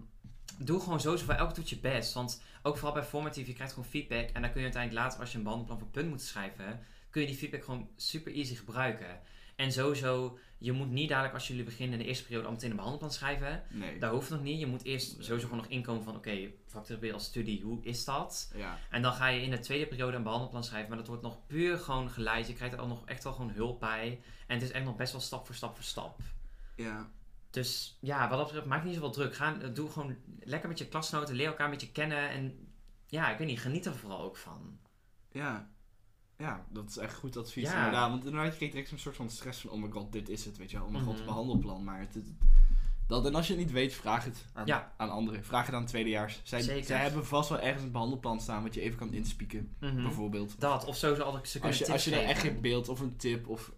Speaker 1: doe gewoon sowieso voor elk toets je best. Want ook vooral bij formatief, je krijgt gewoon feedback. En dan kun je uiteindelijk later, als je een behandelplan voor punt moet schrijven, kun je die feedback gewoon super easy gebruiken. En sowieso, je moet niet dadelijk als jullie beginnen in de eerste periode al meteen een behandelplan schrijven.
Speaker 2: Nee.
Speaker 1: Dat hoeft nog niet. Je moet eerst sowieso gewoon nog inkomen van, oké, vaktherapie als studie, hoe is dat?
Speaker 2: Ja.
Speaker 1: En dan ga je in de tweede periode een behandelplan schrijven. Maar dat wordt nog puur gewoon geleid. Je krijgt er ook nog echt wel gewoon hulp bij. En het is echt nog best wel stap voor stap voor stap.
Speaker 2: Ja.
Speaker 1: Dus ja, wat dat betreft, maak niet zoveel druk. Ga, doe gewoon lekker met je klasnoten. Leer elkaar een beetje kennen. En ja, ik weet niet, geniet er vooral ook van.
Speaker 2: Ja. Ja, dat is echt goed advies
Speaker 1: Ja.
Speaker 2: inderdaad. Want inderdaad, je kreeg direct een soort van stress van, oh my god, dit is het, weet je wel. Oh my god,
Speaker 1: Mhm.
Speaker 2: behandelplan. Maar het, het- dat, en als je het niet weet, vraag het aan,
Speaker 1: Ja.
Speaker 2: aan anderen. Vraag het aan tweedejaars. Zij,
Speaker 1: Zeker.
Speaker 2: zij hebben vast wel ergens een behandelplan staan wat je even kan inspieken,
Speaker 1: Mhm.
Speaker 2: bijvoorbeeld.
Speaker 1: Dat, of sowieso altijd ze kunnen
Speaker 2: Als je, als je daar echt geen beeld of een tip of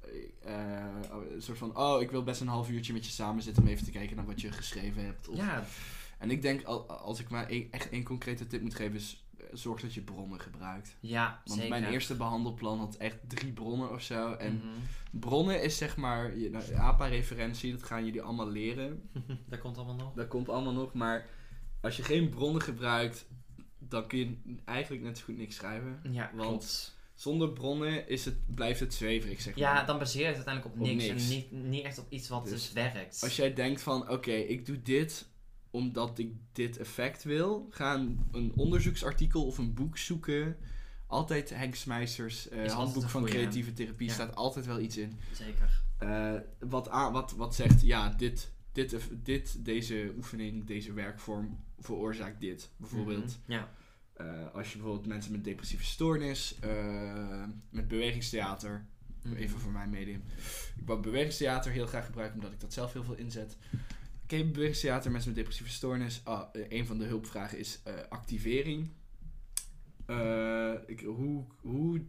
Speaker 2: eh, eh, een soort van, oh, ik wil best een half uurtje met je samen zitten om even te kijken naar wat je geschreven hebt. Of,
Speaker 1: Ja,
Speaker 2: En ik denk, al- als ik maar één- echt één concrete tip moet geven, is zorg dat je bronnen gebruikt.
Speaker 1: ja,
Speaker 2: Want
Speaker 1: zeker.
Speaker 2: mijn eerste behandelplan had echt drie bronnen of zo. En
Speaker 1: Mhm.
Speaker 2: bronnen is zeg maar, je- nou, APA-referentie, dat gaan jullie allemaal leren. *laughs*
Speaker 1: dat komt allemaal nog.
Speaker 2: Dat komt allemaal nog, maar als je geen bronnen gebruikt, dan kun je eigenlijk net zo goed niks schrijven.
Speaker 1: Ja,
Speaker 2: Want
Speaker 1: klopt.
Speaker 2: Zonder bronnen is het, blijft het zweverig, zeg maar.
Speaker 1: Ja, dan baseer je het uiteindelijk op
Speaker 2: Op
Speaker 1: niks.
Speaker 2: niks.
Speaker 1: En niet, niet echt op iets wat
Speaker 2: Dus
Speaker 1: dus, werkt.
Speaker 2: Als jij denkt van, oké, ik doe dit omdat ik dit effect wil, ga een, onderzoeksartikel of een boek zoeken. Altijd Henk Smeisters eh,
Speaker 1: altijd
Speaker 2: handboek van
Speaker 1: goeie.
Speaker 2: creatieve therapie
Speaker 1: Ja.
Speaker 2: staat altijd wel iets in.
Speaker 1: Zeker.
Speaker 2: Eh, wat, aan, wat, wat zegt, ja, dit, dit, dit, deze oefening, deze werkvorm veroorzaakt dit. Bijvoorbeeld,
Speaker 1: Mhm. Ja.
Speaker 2: eh, als je bijvoorbeeld mensen met depressieve stoornis, eh, met bewegingstheater,
Speaker 1: Mhm.
Speaker 2: even voor mijn medium. Ik wou bewegingstheater heel graag gebruiken, omdat ik dat zelf heel veel inzet. Bewegingstheater, mensen met depressieve stoornis? Ah, eh, een van de hulpvragen is eh, activering. Eh, ik, hoe, hoe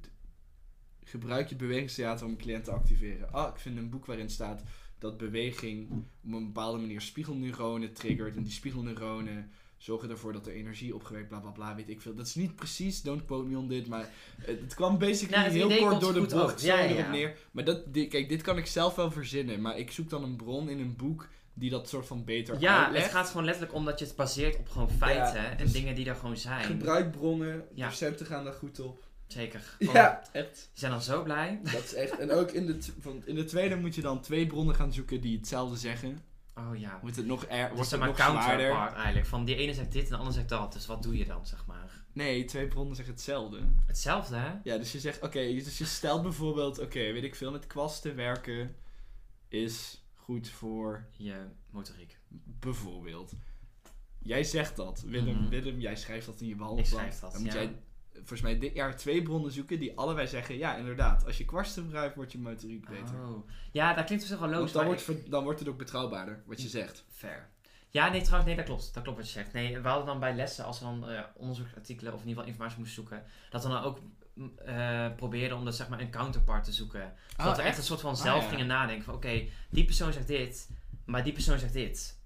Speaker 2: gebruik je bewegingstheater om een cliënt te activeren? Ah, ik vind een boek waarin staat dat beweging op een bepaalde manier spiegelneuronen triggert. En die spiegelneuronen zorgen ervoor dat er energie opgewekt, bla bla bla, weet ik veel. Dat is niet precies, don't quote me on dit, maar het kwam basically
Speaker 1: Nou, het
Speaker 2: heel kort door de bocht.
Speaker 1: Ja, ja,
Speaker 2: neer. Maar dat, kijk, dit kan ik zelf wel verzinnen, maar ik zoek dan een bron in een boek die dat soort van beter
Speaker 1: Ja,
Speaker 2: uitlegt.
Speaker 1: het gaat gewoon letterlijk om dat je het baseert op gewoon feiten
Speaker 2: Ja,
Speaker 1: en
Speaker 2: dus
Speaker 1: dingen die er gewoon zijn.
Speaker 2: Gebruikbronnen,
Speaker 1: Ja.
Speaker 2: docenten gaan daar goed op.
Speaker 1: Zeker.
Speaker 2: Ja, echt.
Speaker 1: Die zijn dan zo blij.
Speaker 2: Dat is echt. En ook in de, van, in de tweede moet je dan twee bronnen gaan zoeken die hetzelfde zeggen.
Speaker 1: Oh ja.
Speaker 2: Wordt het nog, er,
Speaker 1: Dus
Speaker 2: wordt het
Speaker 1: maar
Speaker 2: nog
Speaker 1: counterpart eigenlijk. Van die ene zegt dit en de ander zegt dat. Dus wat doe je dan, zeg maar?
Speaker 2: Nee, twee bronnen zeggen hetzelfde.
Speaker 1: Hetzelfde, hè?
Speaker 2: Ja, dus je zegt, oké, dus je stelt bijvoorbeeld, oké, weet ik veel, met kwasten werken is goed voor
Speaker 1: Je motoriek.
Speaker 2: bijvoorbeeld. Jij zegt dat, Willem,
Speaker 1: Mhm.
Speaker 2: Willem, jij schrijft dat in je
Speaker 1: Ik
Speaker 2: behandelplan.
Speaker 1: schrijf dat,
Speaker 2: Dan moet
Speaker 1: ja.
Speaker 2: jij volgens mij dit jaar twee bronnen zoeken die allebei zeggen, ja, inderdaad, als je kwasten gebruikt, wordt je motoriek beter.
Speaker 1: Oh. Ja, dat klinkt op zich wel
Speaker 2: Want
Speaker 1: logisch.
Speaker 2: dan wordt, dan wordt het ook betrouwbaarder, wat je zegt.
Speaker 1: ik- Fair. Ja, nee, trouwens, nee, dat klopt. Dat klopt wat je zegt. Nee, we hadden dan bij lessen, als we dan eh, onderzoeksartikelen of in ieder geval informatie moesten zoeken, dat we dan ook eh, probeerden om dus, zeg maar een counterpart te zoeken. Zodat we echt een soort van zelf
Speaker 2: Ah, ja.
Speaker 1: gingen nadenken van, oké, die persoon zegt dit, maar die persoon zegt dit.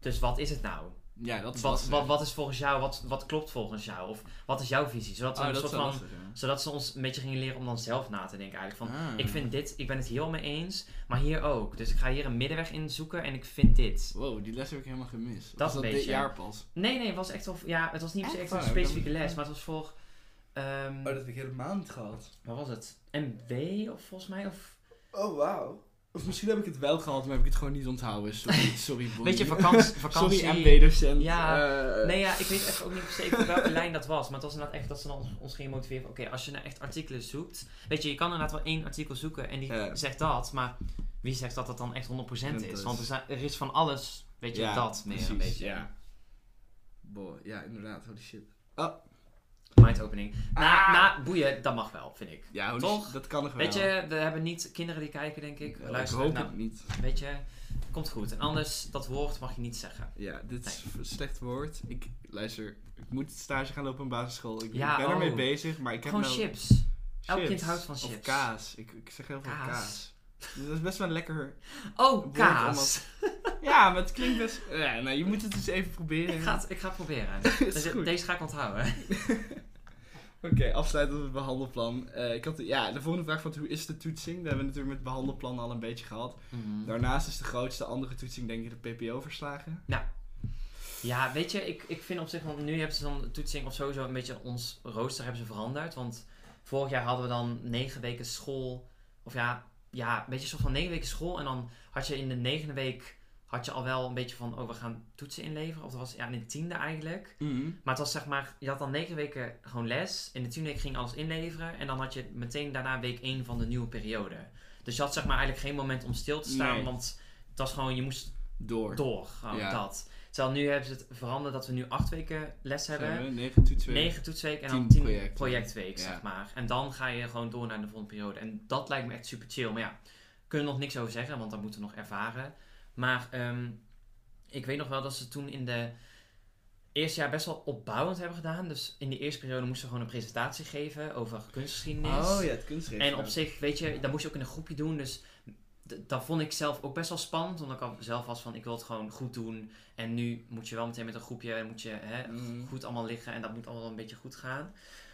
Speaker 1: Dus wat is het nou?
Speaker 2: Ja, dat is
Speaker 1: Wat,
Speaker 2: lastig.
Speaker 1: wat, wat is volgens jou, wat, wat klopt volgens jou? Of wat is jouw visie? Zodat,
Speaker 2: Oh,
Speaker 1: een
Speaker 2: dat
Speaker 1: soort van,
Speaker 2: lastig, ja.
Speaker 1: zodat ze ons een beetje gingen leren om dan zelf na te denken eigenlijk. Van,
Speaker 2: Ah.
Speaker 1: ik vind dit, ik ben het hier mee eens, maar hier ook. Dus ik ga hier een middenweg in zoeken en ik vind dit.
Speaker 2: Wow, die les heb ik helemaal gemist.
Speaker 1: Dat
Speaker 2: was
Speaker 1: een
Speaker 2: dat dit jaar pas?
Speaker 1: Nee, nee, het was echt wel, ja, het was niet
Speaker 2: Echt
Speaker 1: echt een
Speaker 2: ik
Speaker 1: specifieke les, maar het was voor, ehm,
Speaker 2: Oh, heb ik helemaal niet gehad.
Speaker 1: wat was het? MW of volgens mij? Of,
Speaker 2: Oh, wauw. Of misschien heb ik het wel gehad, maar heb ik het gewoon niet onthouden. Sorry, *laughs* sorry Bonnie.
Speaker 1: weet je, vakantie, vakantie.
Speaker 2: Sorry MB-docent.
Speaker 1: Ja,
Speaker 2: Eh,
Speaker 1: Nee, ja, ik weet echt ook niet per se voor welke lijn dat was. Maar het was inderdaad echt dat ze dan ons, gingen motiveren. Oké, als je nou echt artikelen zoekt. Weet je, je kan inderdaad wel één artikel zoeken en die
Speaker 2: Ja.
Speaker 1: zegt dat. Maar wie zegt dat dat dan echt 100%
Speaker 2: Dat
Speaker 1: is? Want er, zijn, er is van alles, weet je,
Speaker 2: Ja,
Speaker 1: dat meer
Speaker 2: precies,
Speaker 1: een beetje.
Speaker 2: ja. Boah, ja, inderdaad. Holy shit.
Speaker 1: Mind opening. Na,
Speaker 2: Ah.
Speaker 1: na boeien, dat mag wel, vind ik.
Speaker 2: Ja,
Speaker 1: Toch?
Speaker 2: dat kan nog wel.
Speaker 1: Weet je, we hebben niet kinderen die kijken, denk ik.
Speaker 2: ik
Speaker 1: Luister,
Speaker 2: hoop
Speaker 1: nou,
Speaker 2: het niet.
Speaker 1: weet je, komt goed. En anders, dat woord mag je niet zeggen.
Speaker 2: Ja, dit is een slecht woord. Ik, luister, ik moet stage gaan lopen op een basisschool. Ik
Speaker 1: Ja,
Speaker 2: ben ermee
Speaker 1: oh.
Speaker 2: bezig, maar ik heb
Speaker 1: Gewoon
Speaker 2: nou...
Speaker 1: chips. Elk kind houdt van
Speaker 2: Of
Speaker 1: chips.
Speaker 2: kaas. Ik, ik zeg heel veel
Speaker 1: Kaas.
Speaker 2: kaas. Dat is best wel lekker.
Speaker 1: Oh, kaas. *laughs*
Speaker 2: Ja, maar het klinkt best... Ja, nou, je moet het eens even proberen.
Speaker 1: Ik ga het, ik ga het proberen. *laughs* Dus deze ga ik onthouden. *laughs*
Speaker 2: Oké, afsluiten met het behandelplan. Eh, ik had, ja, de volgende vraag was hoe is de toetsing? Dat hebben we natuurlijk met het behandelplan al een beetje gehad.
Speaker 1: Mhm.
Speaker 2: Daarnaast is de grootste andere toetsing denk ik de PPO-verslagen.
Speaker 1: Ja, weet je, ik, ik vind op zich, want nu hebben ze dan de toetsing of sowieso een beetje ons rooster hebben ze veranderd. Want vorig jaar hadden we dan negen weken school, of ja, ja, een beetje een soort van negen weken school. En dan had je in de negende week, had je al wel een beetje van, oh, we gaan toetsen inleveren. Of dat was ja, in de tiende eigenlijk. Maar het was zeg maar, je had dan negen weken gewoon les. In de tiende week ging alles inleveren. En dan had je meteen daarna week één van de nieuwe periode. Dus je had zeg maar eigenlijk geen moment om stil te staan.
Speaker 2: Nee.
Speaker 1: Want het was gewoon, je moest
Speaker 2: Door.
Speaker 1: door. Gewoon
Speaker 2: Ja.
Speaker 1: dat. Terwijl nu hebben ze het veranderd dat we nu acht weken les hebben.
Speaker 2: We? Negen toetsweken.
Speaker 1: Negen toetsweken en dan tien projectweek,
Speaker 2: Ja.
Speaker 1: zeg maar. En dan ga je gewoon door naar de volgende periode. En dat lijkt me echt super chill. Maar ja, kunnen we nog niks over zeggen, want dat moeten we nog ervaren. Maar ehm, ik weet nog wel dat ze toen in de eerste jaar best wel opbouwend hebben gedaan. Dus in die eerste periode moesten we gewoon een presentatie geven over kunstgeschiedenis.
Speaker 2: Oh ja, het kunstgeschiedenis.
Speaker 1: En op zich, weet je, dat moest je ook in een groepje doen. Dus dat vond ik zelf ook best wel spannend. Omdat ik al zelf was van, ik wil het gewoon goed doen. En nu moet je wel meteen met een groepje, moet je hè,
Speaker 2: Mhm.
Speaker 1: goed allemaal liggen. En dat moet allemaal een beetje goed gaan.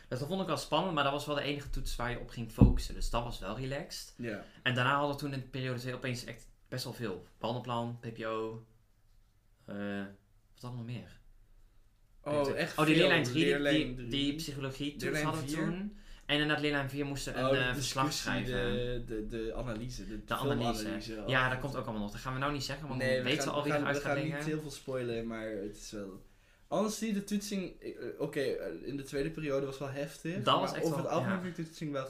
Speaker 1: Dus dat vond ik wel spannend. Maar dat was wel de enige toets waar je op ging focussen. Dus dat was wel relaxed.
Speaker 2: Ja.
Speaker 1: En daarna hadden we toen in periode 2 opeens echt best wel veel. Behandelplan, PPO. eh wat dan nog meer?
Speaker 2: Oh, echt
Speaker 1: Oh, die leerlijn 3, die, die, die psychologie toets hadden we toen. En inderdaad, leerlijn 4 moesten een
Speaker 2: Oh, de
Speaker 1: eh, verslag schrijven.
Speaker 2: De, de, de analyse. De,
Speaker 1: De analyse.
Speaker 2: filmanalyse.
Speaker 1: Ja, dat komt ook allemaal nog. Dat gaan we nou niet zeggen, want
Speaker 2: nee,
Speaker 1: we weten al wie
Speaker 2: we
Speaker 1: eruit
Speaker 2: we
Speaker 1: gaat
Speaker 2: gaan niet heel veel spoilen, maar het is wel... Anders zie de toetsing... eh, Oké, in de tweede periode was wel heftig.
Speaker 1: Dat was echt
Speaker 2: over
Speaker 1: wel-
Speaker 2: het algemeen
Speaker 1: ja.
Speaker 2: vind ik de toetsing wel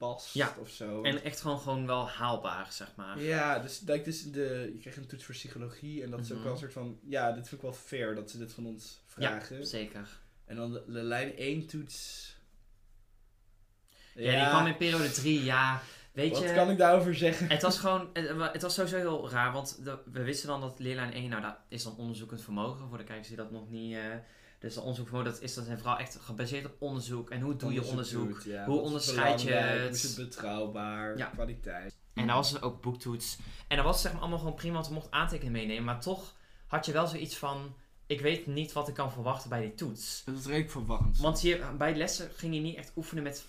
Speaker 2: gepast
Speaker 1: Ja.
Speaker 2: of zo.
Speaker 1: En echt gewoon, gewoon wel haalbaar, zeg maar.
Speaker 2: Ja, dus, like, dus de, je kreeg een toets voor psychologie en dat is ook
Speaker 1: Mhm.
Speaker 2: wel een soort van... Ja, dit vind ik wel fair dat ze dit van ons vragen.
Speaker 1: Zeker.
Speaker 2: En dan de, de lijn 1 toets...
Speaker 1: Ja, die kwam in periode 3, ja. Weet
Speaker 2: Wat
Speaker 1: je,
Speaker 2: kan ik daarover zeggen?
Speaker 1: het was gewoon, het, wa- het was sowieso heel raar, want de- we wisten dan dat leerlijn 1, nou dat is dan onderzoekend vermogen, voor de kijkers die dat nog niet... eh dus dat onderzoekvermogen, dat is dat zijn vooral echt gebaseerd op onderzoek. En hoe doe je onderzoek?
Speaker 2: doet, ja.
Speaker 1: Hoe onderscheid je het?
Speaker 2: Is het betrouwbaar?
Speaker 1: Ja.
Speaker 2: Kwaliteit.
Speaker 1: En dan was er ook boektoets. En dat was zeg maar allemaal gewoon prima, want we mochten aantekeningen meenemen. Maar toch had je wel zoiets van, ik weet niet wat ik kan verwachten bij die toets.
Speaker 2: Dat is redelijk verwarrend.
Speaker 1: Want hier, bij lessen ging je niet echt oefenen met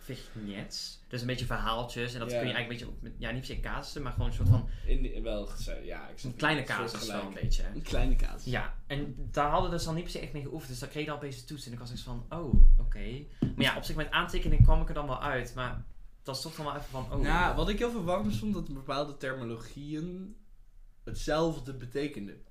Speaker 1: vig- vignets. Dus een beetje verhaaltjes. En dat
Speaker 2: Ja.
Speaker 1: kun je eigenlijk een beetje, op- ja, niet per se casussen, maar gewoon een soort van
Speaker 2: In, wel gezegd, ja. Ik
Speaker 1: een kleine casus wel een
Speaker 2: beetje. Een kleine kaas.
Speaker 1: Ja, en daar hadden we dus dan niet per se echt mee geoefend. Dus dan kreeg je dan opeens de toets. En ik was echt van, oh, oké. Maar ja, op zich met aantekeningen kwam ik er dan wel uit. Maar dat is toch dan wel even van, oh.
Speaker 2: Nou, wat ik heel verwarrend vond, dat bepaalde terminologieën hetzelfde betekenden.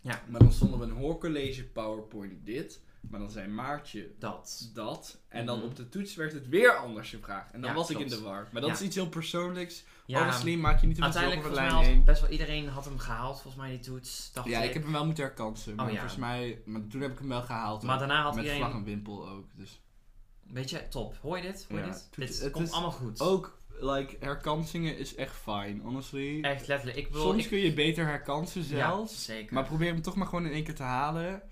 Speaker 1: Ja.
Speaker 2: Maar dan stonden we een hoorcollege PowerPoint dit, maar dan zei Maartje
Speaker 1: Dat.
Speaker 2: dat. En dan
Speaker 1: Mhm.
Speaker 2: op de toets werd het weer anders gevraagd. En dan
Speaker 1: Ja,
Speaker 2: was ik in de war. Maar dat
Speaker 1: Ja.
Speaker 2: is iets heel persoonlijks.
Speaker 1: Ja,
Speaker 2: Honestly, maak je niet te veel zorgen voor
Speaker 1: volgens
Speaker 2: lijn 1.
Speaker 1: best wel iedereen had hem gehaald, volgens mij, die toets. Dacht
Speaker 2: Ja,
Speaker 1: ik.
Speaker 2: ik heb hem wel moeten herkansen. Maar
Speaker 1: Oh, ja.
Speaker 2: volgens mij, maar toen heb ik hem wel gehaald.
Speaker 1: Maar daarna had
Speaker 2: Met
Speaker 1: iedereen...
Speaker 2: vlag en wimpel ook. Dus.
Speaker 1: Weet je, top. Hoor je dit? Hoor je
Speaker 2: Ja,
Speaker 1: dit?
Speaker 2: het-
Speaker 1: Dit
Speaker 2: het
Speaker 1: komt allemaal goed.
Speaker 2: Ook, like, herkansingen is echt fijn, honestly.
Speaker 1: Echt letterlijk. Ik bedoel,
Speaker 2: Soms
Speaker 1: ik,
Speaker 2: kun je beter herkansen
Speaker 1: ja,
Speaker 2: zelfs.
Speaker 1: zeker.
Speaker 2: Maar probeer hem toch maar gewoon in één keer te halen.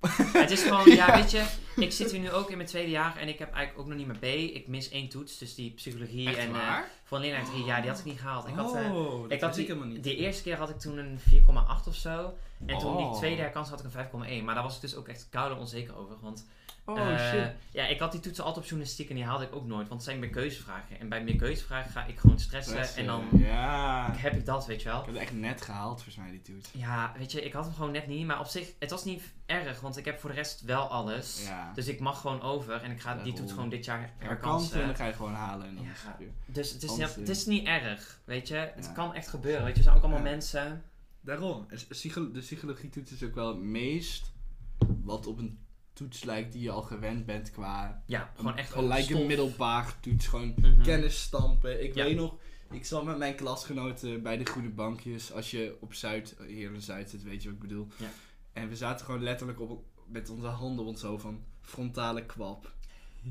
Speaker 2: *laughs*
Speaker 1: Het is gewoon, ja, weet je, ik zit hier nu ook in mijn tweede jaar en ik heb eigenlijk ook nog niet meer B. Ik mis één toets, dus die psychologie
Speaker 2: Echt
Speaker 1: en eh
Speaker 2: waar?
Speaker 1: van leerlijn 3, ja, die had ik niet gehaald. Ik had, eh,
Speaker 2: oh, dat
Speaker 1: ik had
Speaker 2: ik
Speaker 1: die,
Speaker 2: helemaal niet.
Speaker 1: die eerste keer had ik toen een 4,8 of zo. En toen die
Speaker 2: Oh.
Speaker 1: tweede herkans had ik een 5,1. Maar daar was ik dus ook echt koude onzeker over. Want
Speaker 2: Oh
Speaker 1: eh,
Speaker 2: shit.
Speaker 1: ja, ik had die toetsen altijd op journalistiek en die haalde ik ook nooit. Want het zijn meer keuzevragen. En bij meer keuzevragen ga ik gewoon stressen. En
Speaker 2: eh,
Speaker 1: dan
Speaker 2: Ja.
Speaker 1: heb ik dat, weet je wel.
Speaker 2: Ik heb het echt net gehaald, volgens mij, die toets.
Speaker 1: Ja, weet je, ik had hem gewoon net niet. Maar op zich, het was niet erg. Want ik heb voor de rest wel alles.
Speaker 2: Ja.
Speaker 1: Dus ik mag gewoon over. En ik ga die toets gewoon dit jaar
Speaker 2: Herkansen en dan ga je gewoon halen. En dan
Speaker 1: Ja. Dus het is,
Speaker 2: Anders,
Speaker 1: het
Speaker 2: eh,
Speaker 1: is niet erg, weet je. Het
Speaker 2: Ja.
Speaker 1: kan echt gebeuren, weet je. Er zijn ook allemaal
Speaker 2: Ja.
Speaker 1: mensen...
Speaker 2: Daarom. De psychologietoets is ook wel het meest wat op een toets lijkt die je al gewend bent qua...
Speaker 1: Ja, gewoon echt
Speaker 2: Gelijk
Speaker 1: stof.
Speaker 2: een middelbaar toets. Gewoon
Speaker 1: Mhm.
Speaker 2: kennis stampen. Ik
Speaker 1: Ja.
Speaker 2: weet nog, ik zat met mijn klasgenoten bij de groene bankjes. Als je op Zuid, hier in Zuid zit, weet je wat ik bedoel.
Speaker 1: Ja.
Speaker 2: En we zaten gewoon letterlijk op, met onze handen op ons zo van frontale kwap.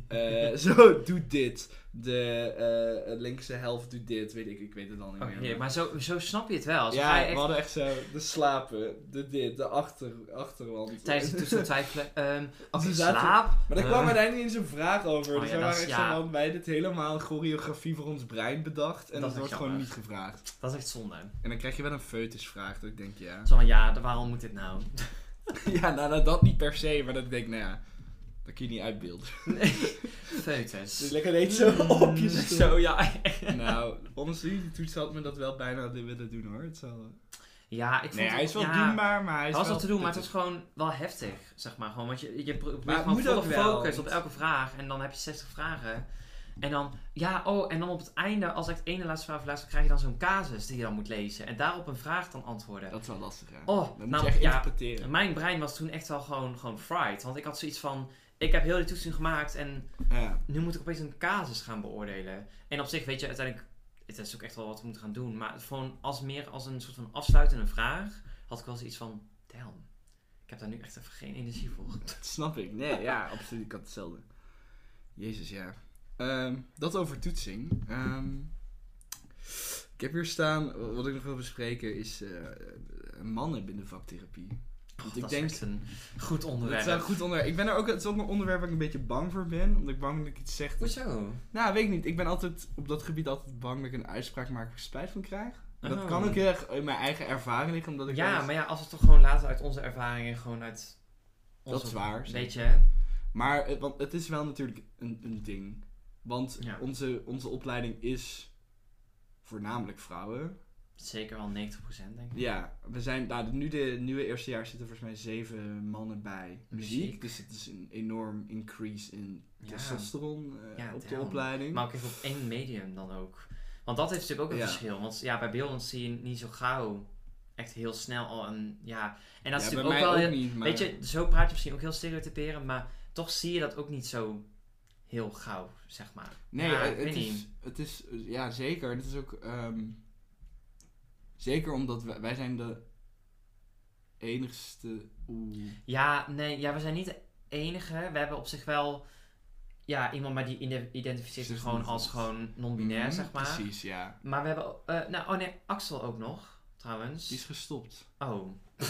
Speaker 2: Eh, *laughs* zo, doe dit. De eh, linkse helft doet dit. Weet ik, ik weet het al niet
Speaker 1: Oh,
Speaker 2: meer.
Speaker 1: heerlijk. maar zo, zo snap je het wel. Zo
Speaker 2: ja,
Speaker 1: je
Speaker 2: we
Speaker 1: echt
Speaker 2: hadden echt zo de slapen, de dit, de achter, achterwand.
Speaker 1: tijdens de twijfelen. *laughs* ehm Oké,
Speaker 2: Ze zaten-
Speaker 1: slaap.
Speaker 2: Maar daar
Speaker 1: Eh,
Speaker 2: kwam uiteindelijk niet eens een vraag over.
Speaker 1: Oh
Speaker 2: dus
Speaker 1: ja,
Speaker 2: waren
Speaker 1: is-
Speaker 2: echt
Speaker 1: ja.
Speaker 2: zo van, wij hebben dit helemaal choreografie voor ons brein bedacht. En
Speaker 1: Dat
Speaker 2: wordt
Speaker 1: echt
Speaker 2: gewoon niet gevraagd.
Speaker 1: Dat is echt zonde.
Speaker 2: En dan krijg je wel een foetusvraag. Dat ik denk, ja.
Speaker 1: Zo van, ja, waarom moet dit nou? *laughs*
Speaker 2: ja, nou, nou, dat niet per se. Maar dat ik denk, nou ja, dat kun je niet uitbeelden. *laughs*
Speaker 1: Foetus.
Speaker 2: Dus lekker deed zo op je stoel.
Speaker 1: Zo, ja. *laughs*
Speaker 2: Nou, honestly, die toets had me dat wel bijna willen doen hoor. Het zal...
Speaker 1: Ja, ik vond
Speaker 2: Nee,
Speaker 1: het-
Speaker 2: hij is wel
Speaker 1: ja,
Speaker 2: doenbaar, maar hij is
Speaker 1: was
Speaker 2: wel
Speaker 1: wat te doen, maar het was gewoon wel heftig, zeg maar. Gewoon, want je, je pro- probeert gewoon
Speaker 2: moet
Speaker 1: volle focus
Speaker 2: want-
Speaker 1: op elke vraag. En dan heb je 60 vragen. En dan, ja, oh, en dan op het einde, als ik het ene laatste vraag verluister, krijg je dan zo'n casus die je dan moet lezen. En daarop een vraag dan antwoorden.
Speaker 2: Dat is wel lastig, ja.
Speaker 1: Oh,
Speaker 2: dat moet
Speaker 1: nou,
Speaker 2: je echt
Speaker 1: ja,
Speaker 2: interpreteren.
Speaker 1: Mijn brein was toen echt wel gewoon, gewoon fried. Want ik had zoiets van, ik heb heel die toetsen gemaakt en
Speaker 2: Ja.
Speaker 1: nu moet ik opeens een casus gaan beoordelen. En op zich, weet je, uiteindelijk, het is ook echt wel wat we moeten gaan doen. Maar gewoon als meer als een soort van afsluitende vraag, had ik wel zoiets van, damn, ik heb daar nu echt even geen energie voor. *laughs*
Speaker 2: Dat snap ik. Nee, ja, *laughs* absoluut. Ik had hetzelfde. Jezus, ja. Ehm, dat over toetsing. Ehm, ik heb hier staan, wat ik nog wil bespreken, is eh, mannen binnen vaktherapie. Want ik
Speaker 1: dat
Speaker 2: denk,
Speaker 1: is een goed onderwerp.
Speaker 2: is wel een goed onderwerp. Ik ben er ook, het is ook een onderwerp waar ik een beetje bang voor ben. Omdat ik bang ben dat ik iets zeg. dat-
Speaker 1: Hoezo?
Speaker 2: Nou, weet ik niet. Ik ben altijd op dat gebied altijd bang dat ik een uitspraak maak waar ik spijt van krijg. Dat
Speaker 1: Oh.
Speaker 2: kan ook heel erg in mijn eigen ervaring liggen, omdat ik
Speaker 1: Ja, maar ja, als we het toch gewoon laten uit onze ervaringen, gewoon uit
Speaker 2: Dat is waar,
Speaker 1: Weet je?
Speaker 2: Maar het, want het is wel natuurlijk een, een ding. Want
Speaker 1: Ja.
Speaker 2: onze, onze opleiding is voornamelijk vrouwen.
Speaker 1: Zeker wel 90% denk ik.
Speaker 2: Ja, we zijn, nou, nu de nieuwe eerste jaar zitten volgens mij zeven mannen bij muziek.
Speaker 1: Muziek.
Speaker 2: Dus het is een enorm increase in
Speaker 1: Ja.
Speaker 2: testosteron eh,
Speaker 1: Ja,
Speaker 2: op de opleiding.
Speaker 1: Maar ook even op één medium dan ook. Want dat heeft natuurlijk ook een
Speaker 2: Ja.
Speaker 1: verschil. Want ja, bij beeldend zie je niet zo gauw echt heel snel al een... Ja, en dat is natuurlijk ook wel...
Speaker 2: ook
Speaker 1: heel-
Speaker 2: niet, maar
Speaker 1: Weet je, zo praat je misschien ook heel stereotyperend, maar toch zie je dat ook niet zo heel gauw, zeg maar.
Speaker 2: Nee, eh, het, is,
Speaker 1: niet.
Speaker 2: het is, ja zeker. Het is ook, ehm, zeker omdat wij, wij zijn de enigste, oeh,
Speaker 1: Ja, nee, ja, we zijn niet de enige. We hebben op zich wel... Ja, iemand maar die ide- identificeert zich gewoon als gewoon non-binair,
Speaker 2: Mhm,
Speaker 1: zeg maar.
Speaker 2: Precies, ja.
Speaker 1: Maar we hebben... eh, nou, oh nee, Axel ook nog, trouwens.
Speaker 2: Die is gestopt.
Speaker 1: Oh. *laughs*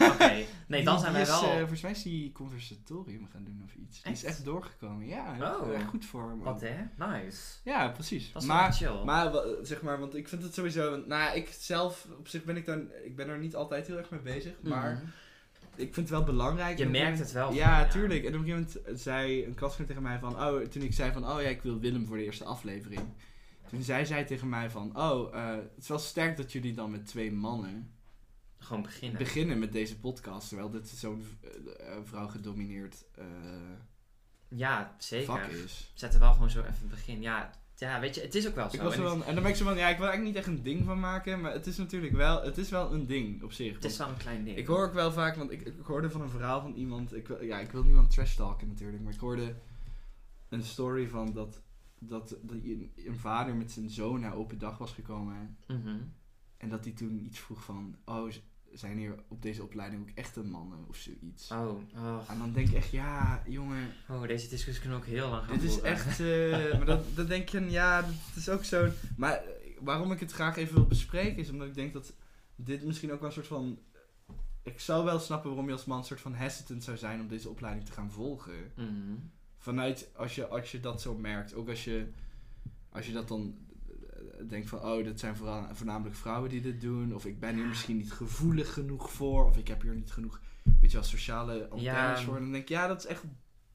Speaker 1: Oké. *laughs* Nee, dan zijn wij wel...
Speaker 2: eh, volgens mij is die conversatorium gaan doen of iets. Die is
Speaker 1: Echt?
Speaker 2: doorgekomen. Ja, heel-
Speaker 1: Oh.
Speaker 2: echt goed voor hem.
Speaker 1: Wat hè? Nice.
Speaker 2: Ja, precies.
Speaker 1: Dat is wel
Speaker 2: maar,
Speaker 1: chill.
Speaker 2: maar zeg maar, want ik vind het sowieso. Nou, ik zelf op zich ben ik dan, ik ben er niet altijd heel erg mee bezig, maar
Speaker 1: Mhm.
Speaker 2: ik vind het wel belangrijk.
Speaker 1: Je merkt het wel.
Speaker 2: Ja, tuurlijk. En op een gegeven moment zei een klasgenoot tegen mij van... Oh, toen ik zei van... Oh ja, ik wil Willem voor de eerste aflevering. Toen zij zei tegen mij van... Oh, eh, het is wel sterk dat jullie dan met twee mannen
Speaker 1: Gewoon beginnen.
Speaker 2: beginnen met deze podcast. Terwijl dit zo'n eh, eh, vrouw gedomineerd eh,
Speaker 1: Ja, zeker.
Speaker 2: vak is.
Speaker 1: Zet er wel gewoon zo even het begin. Ja, ja, weet je, het is ook wel zo.
Speaker 2: Ik was
Speaker 1: En
Speaker 2: wel, en dan ben ik zo van... Ja, ik wil eigenlijk niet echt een ding van maken. Maar het is natuurlijk wel... Het is wel een ding op zich.
Speaker 1: Het is wel een klein ding.
Speaker 2: Ik hoor ook wel vaak, want ik, ik hoorde van een verhaal van iemand. Ik, ja, ik wil niemand trash talken natuurlijk, maar ik hoorde een story van dat, dat, dat een, een vader met zijn zoon naar open dag was gekomen.
Speaker 1: Mhm.
Speaker 2: En dat hij toen iets vroeg van: Oh, zijn hier op deze opleiding ook echte mannen of zoiets?
Speaker 1: Oh, oh,
Speaker 2: En dan denk ik echt: Ja, jongen,
Speaker 1: oh, deze discussie we ook heel lang gaan
Speaker 2: dit is echt. eh, maar dan, dan denk je: Ja, dat is ook zo. Maar eh, waarom ik het graag even wil bespreken is omdat ik denk dat dit misschien ook wel een soort van. Ik zou wel snappen waarom je als man een soort van hesitant zou zijn om deze opleiding te gaan volgen.
Speaker 1: Mhm.
Speaker 2: Vanuit als je, als je dat zo merkt. Ook als je, als je dat dan denkt van, oh, dat zijn vooral, voornamelijk vrouwen die dit doen. Of ik ben hier misschien niet gevoelig genoeg voor. Of ik heb hier niet genoeg, weet je wel, sociale antennes
Speaker 1: Ja.
Speaker 2: voor. Dan denk ik, ja, dat is echt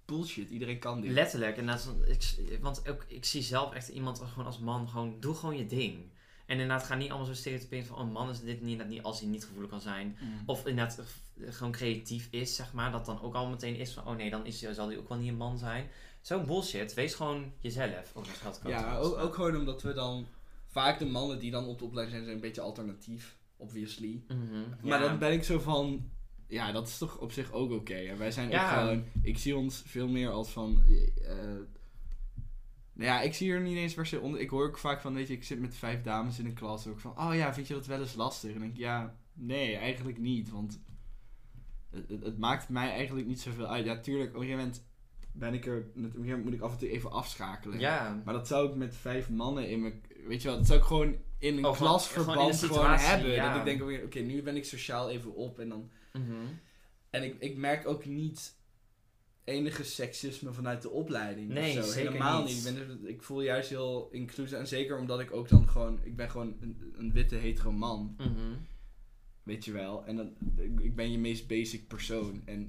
Speaker 2: bullshit. Iedereen kan dit.
Speaker 1: Letterlijk. En dat is, ik, want ook, ik zie zelf echt iemand als, gewoon als man gewoon, doe gewoon je ding. En inderdaad, ga niet allemaal zo stereotyperen van, oh, man is dit niet, dat niet als hij niet gevoelig kan zijn.
Speaker 2: Mm.
Speaker 1: Of inderdaad eh, gewoon creatief is, zeg maar. Dat dan ook al meteen is van, oh nee, dan is, hij- zal hij ook wel niet een man zijn. Zo'n bullshit. Wees gewoon jezelf. Oh, dat
Speaker 2: Ja, ook, ook gewoon omdat we dan... Vaak de mannen die dan op de opleiding zijn, zijn een beetje alternatief. Obviously.
Speaker 1: Mhm,
Speaker 2: Maar
Speaker 1: ja.
Speaker 2: dan ben ik zo van... Ja, dat is toch op zich ook oké. En wij zijn
Speaker 1: Ja.
Speaker 2: ook gewoon... Ik zie ons veel meer als van... eh, nou ja, ik zie er niet eens per se onder... Ik hoor ook vaak van, weet je, ik zit met vijf dames in een klas. Ook van, oh ja, vind je dat wel eens lastig? En dan denk ik, ja, nee, eigenlijk niet. Want het, het, het maakt mij eigenlijk niet zoveel uit. Ja, tuurlijk, op een gegeven moment ben ik er... Op een gegeven moment moet ik af en toe even afschakelen.
Speaker 1: Ja.
Speaker 2: Maar dat zou ik met vijf mannen in mijn... Weet je wel, dat zou ik gewoon in een
Speaker 1: Oh,
Speaker 2: klasverband
Speaker 1: gewoon
Speaker 2: hebben.
Speaker 1: ja.
Speaker 2: Dat ik denk, oké, nu ben ik sociaal even op en dan...
Speaker 1: Mhm.
Speaker 2: En ik, ik merk ook niet enige seksisme vanuit de opleiding.
Speaker 1: Nee,
Speaker 2: of zo. Helemaal
Speaker 1: niet.
Speaker 2: niet. Ik, ben er- ik voel juist heel inclusief. En zeker omdat ik ook dan gewoon... Ik ben gewoon een, een witte hetero man.
Speaker 1: Mhm.
Speaker 2: Weet je wel. En dan, ik, ben je meest basic persoon. En...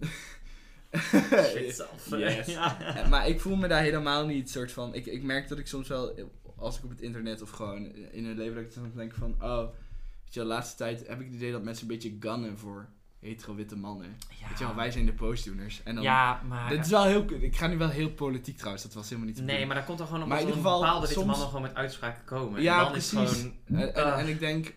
Speaker 1: Shit. *laughs*
Speaker 2: Yes. *laughs*
Speaker 1: ja.
Speaker 2: Maar ik voel me daar helemaal niet soort van. Ik, ik merk dat ik soms wel, als ik op het internet of gewoon in hun leven, dat ik dan denk van, oh, weet je, wel, de laatste tijd heb ik het idee dat mensen een beetje gunnen voor hetero-witte mannen. Weet je wel, wij zijn de postdoeners. En dan,
Speaker 1: Ja, maar...
Speaker 2: Dit is wel heel, ik ga nu wel heel politiek trouwens, dat was helemaal niet
Speaker 1: Nee, maar dan komt er gewoon omdat er
Speaker 2: geval,
Speaker 1: bepaalde witte
Speaker 2: soms-
Speaker 1: mannen gewoon met uitspraken komen.
Speaker 2: Ja,
Speaker 1: en dan is
Speaker 2: precies.
Speaker 1: gewoon...
Speaker 2: En, en, en ik denk,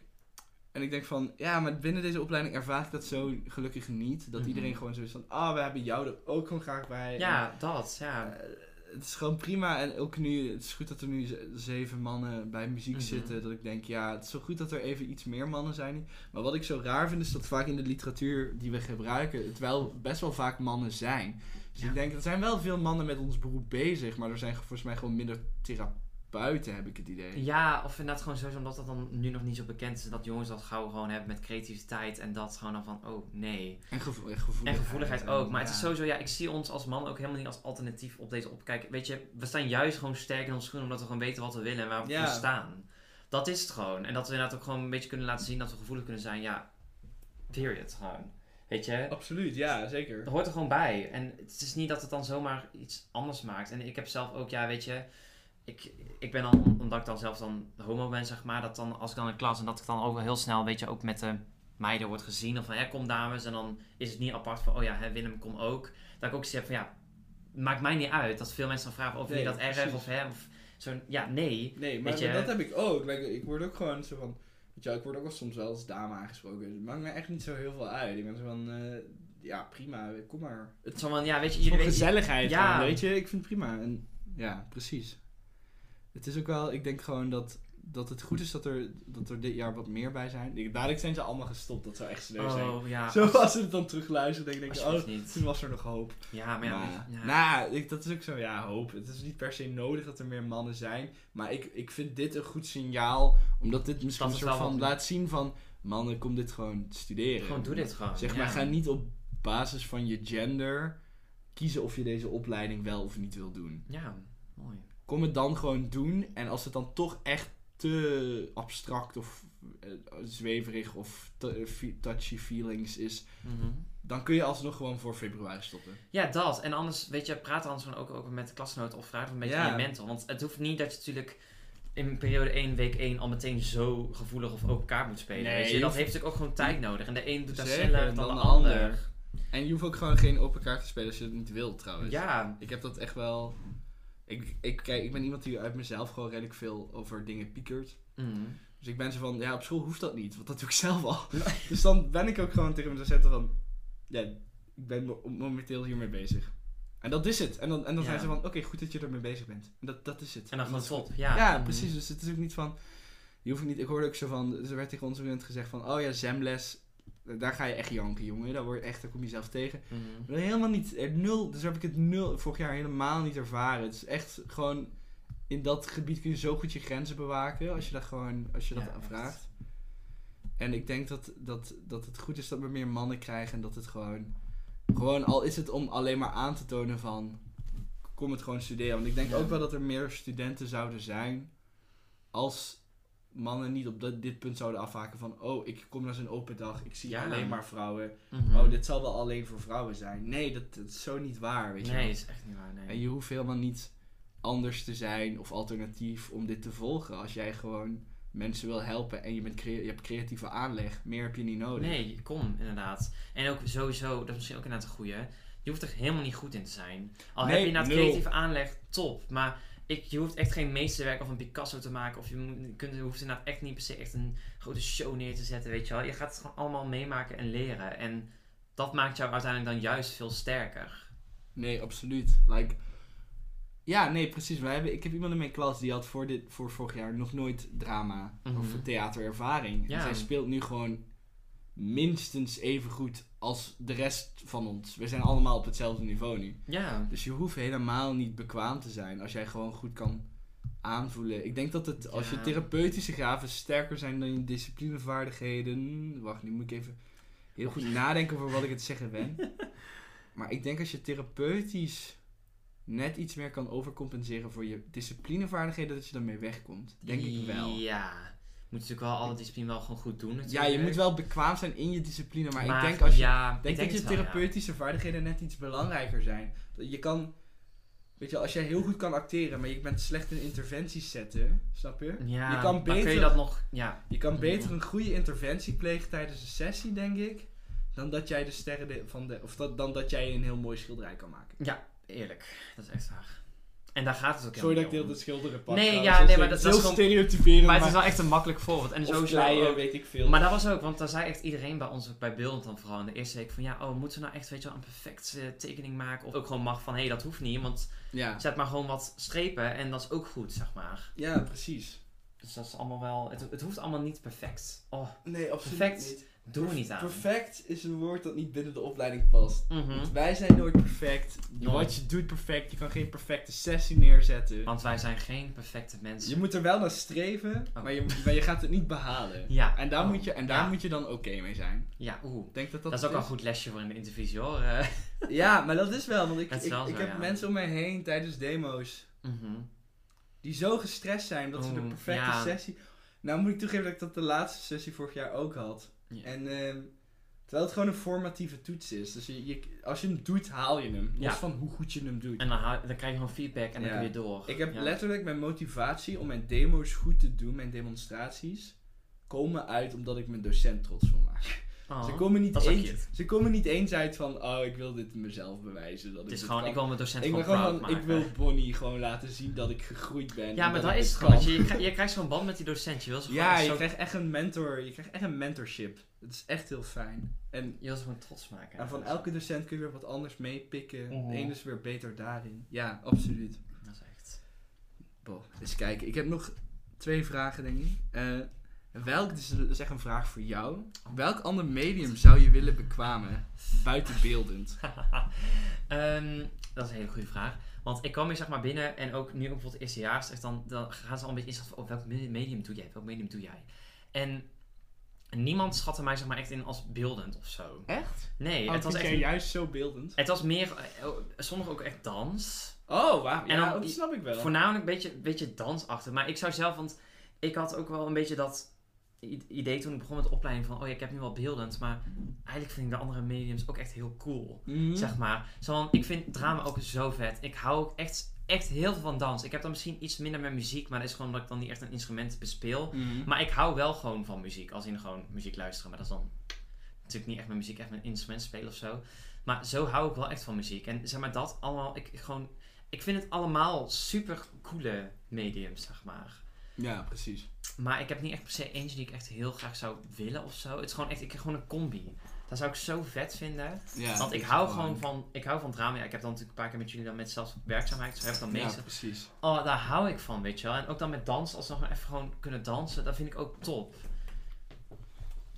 Speaker 2: en ik denk van, ja, maar binnen deze opleiding ervaar ik dat zo gelukkig niet. Dat
Speaker 1: Mhm.
Speaker 2: iedereen gewoon zo is van, ah, we hebben jou er ook gewoon graag bij.
Speaker 1: Ja, dat, ja.
Speaker 2: Eh, het is gewoon prima. En ook nu, het is goed dat er nu zeven mannen bij muziek
Speaker 1: Mhm.
Speaker 2: zitten. Dat ik denk, ja, het is zo goed dat er even iets meer mannen zijn. Maar wat ik zo raar vind, is dat vaak in de literatuur die we gebruiken, het wel best wel vaak mannen zijn. Dus
Speaker 1: Ja.
Speaker 2: ik denk, er zijn wel veel mannen met ons beroep bezig. Maar er zijn volgens mij gewoon minder therapeuten, heb ik het idee.
Speaker 1: Ja, of inderdaad gewoon sowieso omdat dat dan nu nog niet zo bekend is. Dat jongens dat gauw gewoon hebben met creativiteit. En dat gewoon dan van, oh nee.
Speaker 2: En, gevo en gevoeligheid.
Speaker 1: En gevoeligheid ook. Maar het is sowieso, ja, ik zie ons als man ook helemaal niet als alternatief op deze opkijk. Weet je, we staan juist gewoon sterk in onze schoenen omdat we gewoon weten wat we willen en waar we
Speaker 2: Ja.
Speaker 1: voor staan. Dat is het gewoon. En dat we inderdaad ook gewoon een beetje kunnen laten zien dat we gevoelig kunnen zijn. Ja, period gewoon. Weet je?
Speaker 2: Absoluut, ja, zeker.
Speaker 1: Dat hoort er gewoon bij. En het is niet dat het dan zomaar iets anders maakt. En ik heb zelf ook, ja, weet je, ik, ik ben dan, omdat ik dan zelf dan homo ben, zeg maar, dat dan als ik dan in klas en dat ik dan ook wel heel snel, weet je, ook met de meiden wordt gezien. Of van, hè, kom dames. En dan is het niet apart van, oh ja, hè, Willem, kom ook. Dat ik ook zeg van, ja, maakt mij niet uit. Dat veel mensen dan vragen, of je dat erg? Of, hè, of zo'n, ja, nee.
Speaker 2: Nee, maar
Speaker 1: je-
Speaker 2: dat heb ik ook. Like, ik word ook gewoon zo van... Weet je, ik word ook wel soms wel als dame aangesproken. Het maakt me echt niet zo heel veel uit. Ik ben zo van... eh, ja, prima, kom maar.
Speaker 1: Het is van, ja, weet je,
Speaker 2: Gewoon
Speaker 1: weten...
Speaker 2: gezelligheid,
Speaker 1: Ja.
Speaker 2: gewoon, weet je. Ik vind het prima. En, ja, precies. Het is ook wel... Ik denk gewoon dat, dat het goed is dat er, dat er dit jaar wat meer bij zijn. Ik- Dadelijk zijn ze allemaal gestopt. Dat zou echt sneu zijn.
Speaker 1: Oh, ja.
Speaker 2: Zo als ze het dan terugluisteren, denk ik... Oh,
Speaker 1: niet.
Speaker 2: toen was er nog hoop.
Speaker 1: Ja, maar ja,
Speaker 2: Maar,
Speaker 1: ja.
Speaker 2: Nou, ik, dat is ook zo, ja, hoop. Het is niet per se nodig dat er meer mannen zijn. Maar ik, ik vind dit een goed signaal. Omdat dit misschien
Speaker 1: Dat
Speaker 2: een soort van laat zien van... Mannen, kom dit gewoon studeren.
Speaker 1: Gewoon doe dit gewoon.
Speaker 2: Zeg maar, ga niet op basis van je gender kiezen of je deze opleiding wel of niet wil doen.
Speaker 1: Ja, mooi.
Speaker 2: Kom het dan gewoon doen. En als het dan toch echt te abstract of eh, zweverig of te- fe- touchy feelings is...
Speaker 1: Mhm.
Speaker 2: dan kun je alsnog gewoon voor februari stoppen.
Speaker 1: Ja, dat. En anders, weet je, praat anders gewoon ook over met klasgenoten of vraag een beetje
Speaker 2: Ja.
Speaker 1: je mentor. Want het hoeft niet dat je natuurlijk in periode 1, week 1 al meteen zo gevoelig of open kaart moet spelen.
Speaker 2: Nee,
Speaker 1: weet je? Dat
Speaker 2: hoeft-
Speaker 1: heeft natuurlijk ook gewoon tijd nodig. En de een doet dat sneller dan, de ander.
Speaker 2: En je hoeft ook gewoon geen open kaart te spelen als je het niet wilt, trouwens.
Speaker 1: Ja,
Speaker 2: Ik heb dat echt wel... Ik, ik, kijk, ik ben iemand die uit mezelf gewoon redelijk veel over dingen piekert.
Speaker 1: mm.
Speaker 2: Dus ik ben zo van, ja, op school hoeft dat niet, want dat doe ik zelf al. *laughs* dus dan ben ik ook gewoon tegen mijn docenten van, ja, ik ben mo- momenteel hiermee bezig. En dat is het. En dan, en dan
Speaker 1: Ja.
Speaker 2: zijn ze van, oké, goed dat je ermee bezig bent. En dat, dat is het.
Speaker 1: en dan
Speaker 2: is
Speaker 1: top. Ja,
Speaker 2: Ja,
Speaker 1: Mm.
Speaker 2: precies. Dus het is ook niet van, je hoeft niet, ik hoorde ook zo van, er werd tegen onze student gezegd van, oh ja, zwemles, daar ga je echt janken, jongen. Daar, word echt, daar kom je zelf tegen.
Speaker 1: Mm.
Speaker 2: Maar helemaal niet, er nul, dus heb ik het nul, vorig jaar helemaal niet ervaren. Het is echt gewoon, in dat gebied kun je zo goed je grenzen bewaken, als je dat gewoon, als je dat
Speaker 1: Ja,
Speaker 2: vraagt. En ik denk dat, dat, dat het goed is dat we meer mannen krijgen en dat het gewoon, gewoon al is het om alleen maar aan te tonen van, kom het gewoon studeren. Want ik denk
Speaker 1: Ja.
Speaker 2: ook wel dat er meer studenten zouden zijn, als mannen niet op dat, dit punt zouden afhaken van, oh, ik kom naar zo'n open dag, ik zie
Speaker 1: Ja.
Speaker 2: alleen maar vrouwen.
Speaker 1: Mhm.
Speaker 2: Oh, dit zal wel alleen voor vrouwen zijn. Nee, dat, dat is zo niet waar, weet je
Speaker 1: Nee, is echt niet waar. Nee.
Speaker 2: En je hoeft helemaal niet anders te zijn of alternatief om dit te volgen. Als jij gewoon mensen wil helpen en je, bent crea- je hebt creatieve aanleg, meer heb je niet nodig.
Speaker 1: Nee, kom, inderdaad. En ook sowieso, dat is misschien ook inderdaad een goeie. Je hoeft er helemaal niet goed in te zijn. Al
Speaker 2: Nee,
Speaker 1: heb je inderdaad
Speaker 2: nul.
Speaker 1: creatieve aanleg, top. Maar ik, je hoeft echt geen meesterwerk of een Picasso te maken. Of je, moet, kunt, je hoeft inderdaad echt niet per se echt een grote show neer te zetten, weet je wel. Je gaat het gewoon allemaal meemaken en leren. En dat maakt jou uiteindelijk dan juist veel sterker.
Speaker 2: Nee, absoluut. Like, ja, nee, precies. Wij hebben, ik heb iemand in mijn klas die had voor, dit, voor vorig jaar nog nooit drama
Speaker 1: Mhm.
Speaker 2: of theaterervaring.
Speaker 1: Ja.
Speaker 2: En zij speelt nu gewoon minstens even goed als de rest van ons. We zijn allemaal op hetzelfde niveau nu.
Speaker 1: Ja,
Speaker 2: Dus je hoeft helemaal niet bekwaam te zijn als jij gewoon goed kan aanvoelen. Ik denk dat het, als je therapeutische gaven sterker zijn dan je disciplinevaardigheden. Wacht, nu moet ik even heel goed nadenken over wat ik het zeggen ben. *laughs* Maar ik denk als je therapeutisch net iets meer kan overcompenseren voor je disciplinevaardigheden, dat je daarmee wegkomt. Denk ik wel.
Speaker 1: Ja. Je moet natuurlijk wel alle discipline wel gewoon goed doen
Speaker 2: Ja, je moet wel bekwaam zijn in je discipline, maar,
Speaker 1: Maar
Speaker 2: ik denk als je
Speaker 1: ja,
Speaker 2: denk, dat je
Speaker 1: ja.
Speaker 2: therapeutische vaardigheden net iets belangrijker zijn. Je kan, weet je, als jij heel goed kan acteren, maar je bent slecht in interventies zetten, snap je?
Speaker 1: Ja,
Speaker 2: Je kan
Speaker 1: maar kun
Speaker 2: beter-
Speaker 1: je dat nog... Ja,
Speaker 2: Je kan beter een goede interventie plegen tijdens een sessie, denk ik, dan dat jij de sterren de- van de, of dat, dan dat jij een heel mooi schilderij kan maken.
Speaker 1: ja, eerlijk. Dat is echt waar. En daar gaat het ook
Speaker 2: Sorry dat ik deel
Speaker 1: niet
Speaker 2: de schilderen pak.
Speaker 1: Nee, ja, nee, maar dat-
Speaker 2: is
Speaker 1: dat is
Speaker 2: heel
Speaker 1: gewoon-
Speaker 2: stereotyperend.
Speaker 1: Maar het is wel echt een makkelijk voorbeeld. En sowieso
Speaker 2: kleien, weet ik veel.
Speaker 1: Maar dat was ook, want daar zei echt iedereen bij ons, bij Beeldend dan vooral in de eerste week van ja, oh, moeten we nou echt, weet je wel, een perfecte tekening maken? Of ook gewoon mag van hé, hey, dat hoeft niet, want
Speaker 2: ja.
Speaker 1: zet maar gewoon wat strepen en dat is ook goed, zeg maar.
Speaker 2: ja, precies.
Speaker 1: Dus dat is allemaal wel, het, het hoeft allemaal niet perfect. Oh,
Speaker 2: Nee, absoluut
Speaker 1: Perfect.
Speaker 2: niet.
Speaker 1: Doe er niet aan.
Speaker 2: Perfect is een woord dat niet binnen de opleiding past.
Speaker 1: Mhm.
Speaker 2: Want wij zijn nooit perfect.
Speaker 1: Nooit.
Speaker 2: Wat je doet perfect. Je kan geen perfecte sessie neerzetten.
Speaker 1: Want wij zijn geen perfecte mensen.
Speaker 2: Je moet er wel naar streven,
Speaker 1: Oh.
Speaker 2: maar, je, maar je gaat het niet behalen. *laughs*
Speaker 1: Ja.
Speaker 2: En daar,
Speaker 1: Oh,
Speaker 2: moet, je, en daar
Speaker 1: ja.
Speaker 2: moet je dan oké mee zijn.
Speaker 1: Ja, oeh.
Speaker 2: Denk dat dat,
Speaker 1: Dat, is ook wel een goed lesje voor in de intervisie hoor. *laughs*
Speaker 2: Ja, maar dat is wel. Want ik, ik,
Speaker 1: wel
Speaker 2: ik
Speaker 1: zo,
Speaker 2: heb
Speaker 1: ja.
Speaker 2: mensen om mij heen tijdens demo's
Speaker 1: mhm.
Speaker 2: die zo gestrest zijn dat ze de perfecte
Speaker 1: ja.
Speaker 2: sessie... Nou moet ik toegeven dat ik dat de laatste sessie vorig jaar ook had.
Speaker 1: Ja.
Speaker 2: En ehm, terwijl het gewoon een formatieve toets is. Dus je, je- als je hem doet, haal je hem. Los
Speaker 1: Ja.
Speaker 2: van hoe goed je hem doet.
Speaker 1: En dan, dan krijg je gewoon feedback en dan kun je door.
Speaker 2: Ik heb letterlijk mijn motivatie om mijn demo's goed te doen, mijn demonstraties, komen uit omdat ik mijn docent trots wil maken.
Speaker 1: Oh,
Speaker 2: ze, komen niet eens, ze komen niet eens uit van, oh, ik wil dit mezelf bewijzen. Dat
Speaker 1: Het is gewoon,
Speaker 2: kan.
Speaker 1: ik wil mijn docent
Speaker 2: ik
Speaker 1: gewoon proud
Speaker 2: van, ik
Speaker 1: maken.
Speaker 2: wil Bonnie gewoon laten zien dat ik gegroeid ben.
Speaker 1: Ja, maar dat is het gewoon. Je, je, krijgt- zo'n band met die docent. Je wil
Speaker 2: Ja, je
Speaker 1: zo,
Speaker 2: krijgt echt een mentor, je krijgt echt een mentorship. Het is echt heel fijn. En,
Speaker 1: je wil ze gewoon trots maken.
Speaker 2: en van elke docent kun je weer wat anders meepikken.
Speaker 1: Mhm.
Speaker 2: De ene is weer beter daarin. Ja, absoluut.
Speaker 1: Dat is echt...
Speaker 2: Boh, eens kijken. Ik heb nog twee vragen, denk ik. Eh, welk, dit is, dat is echt een vraag voor jou. Welk ander medium zou je willen bekwamen, buitenbeeldend? *laughs*
Speaker 1: Ehm, dat is een hele goede vraag. Want ik kwam hier zeg maar binnen en ook nu ook bijvoorbeeld eerstejaars, dan, dan gaan ze al een beetje inschatten van, oh, welk me- medium doe jij? Welk medium doe jij? En niemand schatte mij zeg maar echt in als beeldend of zo.
Speaker 2: Echt?
Speaker 1: Nee,
Speaker 2: Oh,
Speaker 1: het was echt...
Speaker 2: jij juist zo beeldend?
Speaker 1: Het was meer, eh, oh, sommige ook echt dans.
Speaker 2: Oh, wauw.
Speaker 1: En
Speaker 2: Ja,
Speaker 1: dan-
Speaker 2: dat snap ik wel.
Speaker 1: Voornamelijk een beetje, beetje dansachtig. Maar ik zou zelf, want ik had ook wel een beetje dat idee toen ik begon met de opleiding van, oh ja, ik heb nu wel beeldend, maar eigenlijk vind ik de andere mediums ook echt heel cool.
Speaker 2: Mhm.
Speaker 1: Zeg maar. Zo, ik vind drama ook zo vet. Ik hou ook echt, echt heel veel van dans. Ik heb dan misschien iets minder met muziek, maar dat is gewoon omdat ik dan niet echt een instrument bespeel.
Speaker 2: Mhm.
Speaker 1: Maar ik hou wel gewoon van muziek. Als in gewoon muziek luisteren. Maar dat is dan natuurlijk niet echt met muziek, echt met een instrument spelen of zo. Maar zo hou ik wel echt van muziek. En zeg maar dat allemaal, ik, ik gewoon, ik vind het allemaal super coole mediums, zeg maar.
Speaker 2: Ja, precies.
Speaker 1: Maar ik heb niet echt per se eentje die ik echt heel graag zou willen of zo. Het is gewoon echt, ik heb gewoon een combi. Dat zou ik zo vet vinden.
Speaker 2: Ja,
Speaker 1: Want ik hou gewoon van, ik hou van drama. Ja, ik heb dan natuurlijk een paar keer met jullie dan met zelfs werkzaamheid. Zo heb ik dan
Speaker 2: Ja,
Speaker 1: meestal.
Speaker 2: precies.
Speaker 1: Oh, daar hou ik van, weet je wel. En ook dan met dans, als we nog even gewoon kunnen dansen, dat vind ik ook top.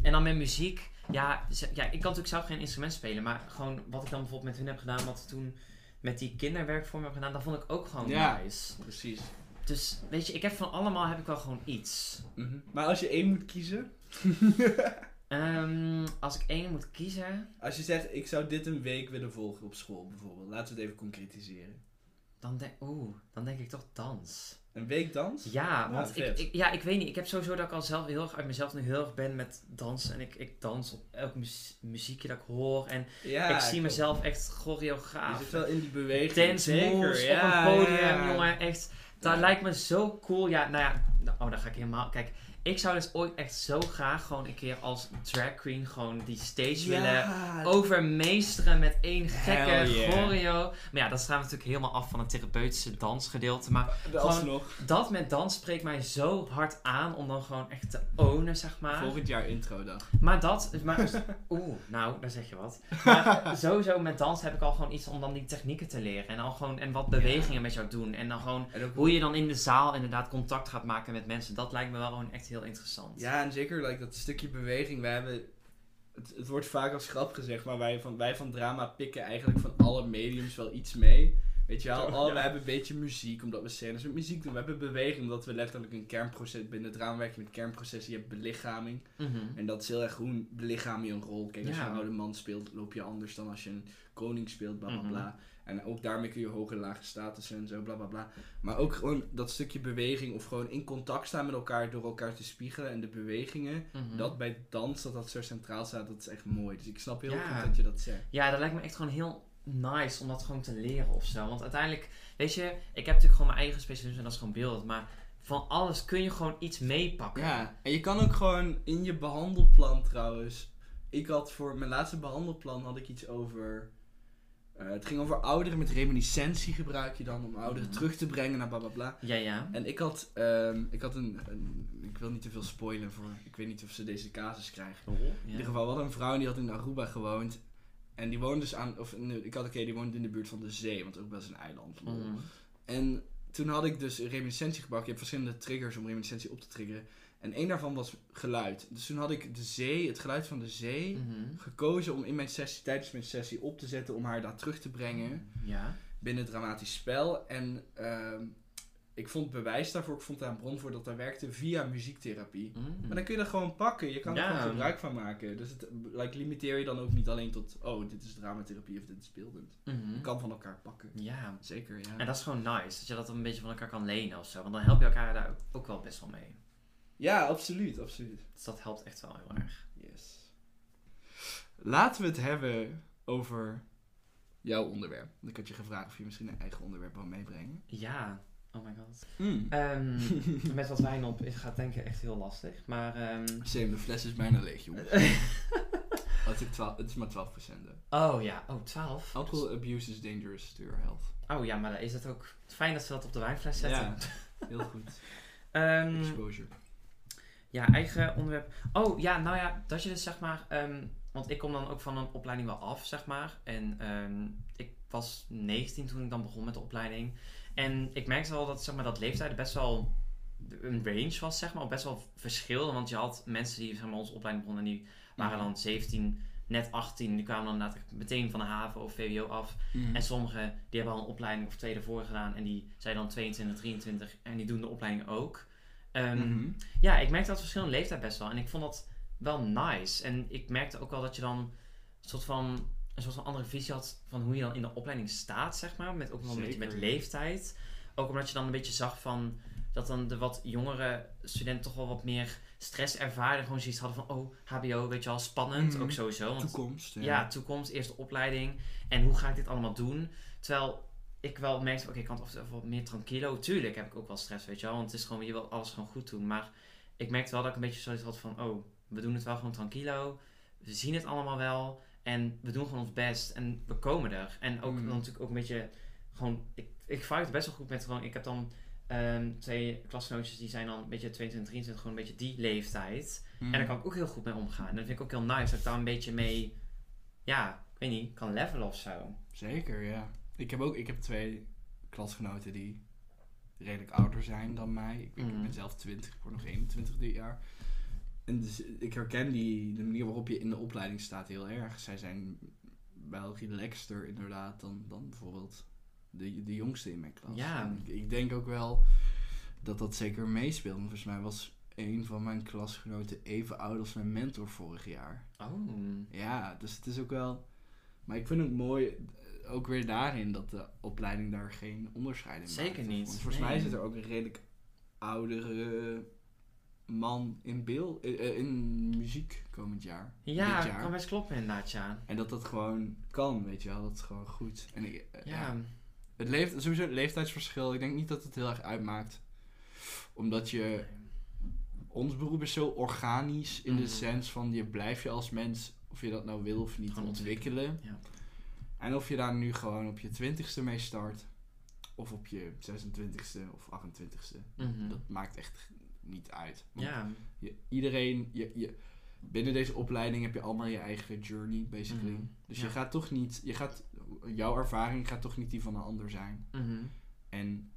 Speaker 1: En dan met muziek, ja, ja, ik kan natuurlijk zelf geen instrument spelen, maar gewoon wat ik dan bijvoorbeeld met hun heb gedaan, wat we toen met die kinderwerkvorm hebben gedaan, dat vond ik ook gewoon
Speaker 2: Ja.
Speaker 1: nice.
Speaker 2: Precies.
Speaker 1: Dus weet je, ik heb van allemaal heb ik wel gewoon iets.
Speaker 2: Mhm. Maar als je één moet kiezen, *laughs*
Speaker 1: Ehm, als ik één moet kiezen,
Speaker 2: als je zegt ik zou dit een week willen volgen op school bijvoorbeeld, laten we het even concretiseren.
Speaker 1: dan denk, oeh, dan denk ik toch dans.
Speaker 2: Een week dans?
Speaker 1: Ja,
Speaker 2: Ja,
Speaker 1: want ik, ja, ik weet niet. Ik heb sowieso dat ik al zelf heel erg uit mezelf nu heel erg ben met dansen. En ik, ik dans op elk muzie- muziekje dat ik hoor. En
Speaker 2: Ja,
Speaker 1: ik zie mezelf echt
Speaker 2: Je
Speaker 1: choreograaf.
Speaker 2: zit wel in die beweging.
Speaker 1: Dance moves
Speaker 2: ja,
Speaker 1: op een podium, jongen. Echt, dat lijkt me zo cool. Ja, nou ja. Oh, dan ga ik helemaal... Kijk, ik zou dus ooit echt zo graag gewoon een keer als drag queen gewoon die stage willen overmeesteren met één gekke
Speaker 2: yeah.
Speaker 1: choreo. Maar ja, dat staan we natuurlijk helemaal af van het therapeutische dansgedeelte. Maar
Speaker 2: de-
Speaker 1: gewoon- dat met dans spreekt mij zo hard aan om dan gewoon echt te ownen, zeg maar.
Speaker 2: Volgend jaar intro dan.
Speaker 1: Maar dat, maar, *laughs* oeh, nou, daar zeg je wat. Maar sowieso met dans heb ik al gewoon iets om dan die technieken te leren. En al gewoon, en wat bewegingen met jou doen. En dan gewoon,
Speaker 2: En ook
Speaker 1: hoe je dan in de zaal inderdaad contact gaat maken met mensen. Dat lijkt me wel gewoon echt heel interessant.
Speaker 2: Ja, en zeker like, dat stukje beweging. Wij hebben, het, het wordt vaak als grap gezegd, maar wij van, wij van drama pikken eigenlijk van alle mediums wel iets mee. Weet je wel,
Speaker 1: Oh,
Speaker 2: oh,
Speaker 1: ja.
Speaker 2: we hebben een beetje muziek, omdat we scènes met muziek doen. We hebben beweging, omdat we letterlijk een kernproces, binnen het drama werken met kernprocessen. Je hebt belichaming.
Speaker 1: Mhm.
Speaker 2: En dat is heel erg hoe belichaam je een rol. Kijk, als je een oude man speelt, loop je anders dan als je een koning speelt, bla bla
Speaker 1: Mhm.
Speaker 2: bla. En ook daarmee kun je hoge en lage status en zo, bla bla bla. Maar ook gewoon dat stukje beweging of gewoon in contact staan met elkaar door elkaar te spiegelen en de bewegingen.
Speaker 1: Mhm.
Speaker 2: Dat bij dans, dat dat zo centraal staat, dat is echt mooi. Dus ik snap heel
Speaker 1: Ja.
Speaker 2: goed dat je dat zegt.
Speaker 1: Ja, dat lijkt me echt gewoon heel nice om dat gewoon te leren of zo. Want uiteindelijk, weet je, ik heb natuurlijk gewoon mijn eigen specialisme en dat is gewoon beeld. Maar van alles kun je gewoon iets meepakken.
Speaker 2: Ja, en je kan ook gewoon in je behandelplan trouwens. Ik had voor mijn laatste behandelplan had ik iets over. Eh, het ging over ouderen met reminiscentie gebruik je dan om ouderen
Speaker 1: Mhm.
Speaker 2: terug te brengen naar bla bla bla.
Speaker 1: Ja, ja.
Speaker 2: En ik had, ehm, ik had een, een- Ik wil niet te veel spoilen voor. Ik weet niet of ze deze casus krijgen. In ieder geval, hadden een vrouw die had in Aruba gewoond. En die woonde dus aan. Of nee, ik had oké, die woonde in de buurt van de zee, want ook best een eiland.
Speaker 1: Mhm.
Speaker 2: En toen had ik dus reminiscentie gebruikt. Je hebt verschillende triggers om reminiscentie op te triggeren. En één daarvan was geluid. Dus toen had ik de zee, het geluid van de zee,
Speaker 1: Mhm.
Speaker 2: gekozen om in mijn sessie, tijdens mijn sessie op te zetten om haar daar terug te brengen
Speaker 1: Ja.
Speaker 2: binnen het dramatisch spel. En ehm, ik vond bewijs daarvoor, ik vond daar een bron voor dat dat werkte via muziektherapie.
Speaker 1: Mhm.
Speaker 2: Maar dan kun je dat gewoon pakken. Je kan er gewoon gebruik van maken. Dus het like, limiteer je dan ook niet alleen tot, oh, dit is dramatherapie of dit is beeldend.
Speaker 1: Mhm.
Speaker 2: Je kan van elkaar pakken.
Speaker 1: Ja.
Speaker 2: Zeker, ja.
Speaker 1: En dat is gewoon nice, dat je dat een beetje van elkaar kan lenen of zo. Want dan help je elkaar daar ook wel best wel mee.
Speaker 2: Ja, absoluut, absoluut.
Speaker 1: Dus dat helpt echt wel heel erg.
Speaker 2: Yes. Laten we het hebben over jouw onderwerp. Ik had je gevraagd of je misschien een eigen onderwerp wil meebrengen.
Speaker 1: Ja, oh my god.
Speaker 2: Mm.
Speaker 1: Ehm, *laughs* met wat wijn op is, gaat denken echt heel lastig. Maar, ehm,
Speaker 2: Same, de fles is bijna leeg, jongen. *laughs* het, is 12, het is maar 12%. hè.
Speaker 1: oh ja, oh 12.
Speaker 2: Alcohol abuse is dangerous to your health.
Speaker 1: Oh ja, maar dan is het ook fijn dat ze dat op de wijnfles zetten.
Speaker 2: Ja, heel goed. *laughs*
Speaker 1: Ehm,
Speaker 2: Exposure.
Speaker 1: Ja, eigen onderwerp. Oh ja, nou ja, dat je dus zeg maar. ehm, want ik kom dan ook van een opleiding wel af, zeg maar. En ehm, ik was 19 toen ik dan begon met de opleiding. En ik merkte wel dat zeg maar, dat leeftijd best wel een range was, zeg maar. Of best wel verschilde. Want je had mensen die zeg maar, onze opleiding begonnen en die waren dan 17, net 18. Die kwamen dan inderdaad meteen van de haven of VWO af.
Speaker 2: Mm.
Speaker 1: En sommigen die hebben al een opleiding of twee ervoor gedaan. En die zijn dan 22, 23 en die doen de opleiding ook. Ehm,
Speaker 2: Mhm.
Speaker 1: ja, ik merkte dat verschil in leeftijd best wel. En ik vond dat wel nice. En ik merkte ook wel dat je dan een soort van, een soort van andere visie had van hoe je dan in de opleiding staat, zeg maar. Met ook wel een beetje met leeftijd. Ook omdat je dan een beetje zag van dat dan de wat jongere studenten toch wel wat meer stress ervaren. Gewoon zoiets hadden van, oh, HBO, weet je wel, spannend.
Speaker 2: Mhm.
Speaker 1: Ook sowieso. Want
Speaker 2: Toekomst.
Speaker 1: ja. toekomst, eerste opleiding. En hoe ga ik dit allemaal doen? Terwijl ik wel merkte, oké, ik kan het of- of wat meer tranquilo. Tuurlijk heb ik ook wel stress, weet je wel. Want het is gewoon, je wil alles gewoon goed doen. Maar ik merkte wel dat ik een beetje zoiets had van, oh, we doen het wel gewoon tranquilo. We zien het allemaal wel. En we doen gewoon ons best. En we komen er. En ook
Speaker 2: Mhm.
Speaker 1: dan natuurlijk ook een beetje, gewoon, ik, ik het best wel goed met gewoon, ik heb dan ehm, twee klasgenootjes die zijn dan een beetje 22, 23, gewoon een beetje die leeftijd.
Speaker 2: Mhm.
Speaker 1: En daar kan ik ook heel goed mee omgaan. En dat vind ik ook heel nice dat ik daar een beetje mee, ja, ik weet niet, kan levelen of zo.
Speaker 2: Zeker, ja. Ik heb ook ik heb twee klasgenoten die redelijk ouder zijn dan mij. Ik, ik
Speaker 1: Mhm.
Speaker 2: ben zelf 20, ik word nog 21 dit jaar. En dus ik herken die, de manier waarop je in de opleiding staat heel erg. Zij zijn wel relaxter inderdaad dan, dan bijvoorbeeld de, de jongste in mijn klas.
Speaker 1: Ja.
Speaker 2: Ik, ik denk ook wel dat dat zeker meespeelt. Volgens mij was een van mijn klasgenoten even oud als mijn mentor vorig jaar.
Speaker 1: Oh.
Speaker 2: Ja, dus het is ook wel. Maar ik vind het mooi, ook weer daarin, dat de opleiding daar geen onderscheid in
Speaker 1: Zeker
Speaker 2: maakt.
Speaker 1: niet,
Speaker 2: Want volgens
Speaker 1: nee.
Speaker 2: mij zit er ook een redelijk oudere man in beeld, eh, eh, in muziek komend jaar.
Speaker 1: Ja,
Speaker 2: jaar.
Speaker 1: kan best kloppen inderdaad, ja.
Speaker 2: En dat dat gewoon kan, weet je wel, dat is gewoon goed. En ik, eh, ja.
Speaker 1: Ja,
Speaker 2: Het leeft, sowieso het leeftijdsverschil, ik denk niet dat het heel erg uitmaakt. Omdat je ons beroep is zo organisch in de
Speaker 1: Mhm.
Speaker 2: sens van je blijft je als mens, of je dat nou wil of niet,
Speaker 1: Gewoon
Speaker 2: ontwikkelen.
Speaker 1: Ja.
Speaker 2: En of je daar nu gewoon op je twintigste mee start, of op je 26ste of 28ste,
Speaker 1: Mhm.
Speaker 2: dat maakt echt niet uit. Want
Speaker 1: ja.
Speaker 2: je, iedereen, je, je, binnen deze opleiding heb je allemaal je eigen journey, basically.
Speaker 1: Mhm.
Speaker 2: Dus
Speaker 1: Ja.
Speaker 2: je gaat toch niet, je gaat, jouw ervaring gaat toch niet die van een ander zijn.
Speaker 1: Mhm.
Speaker 2: En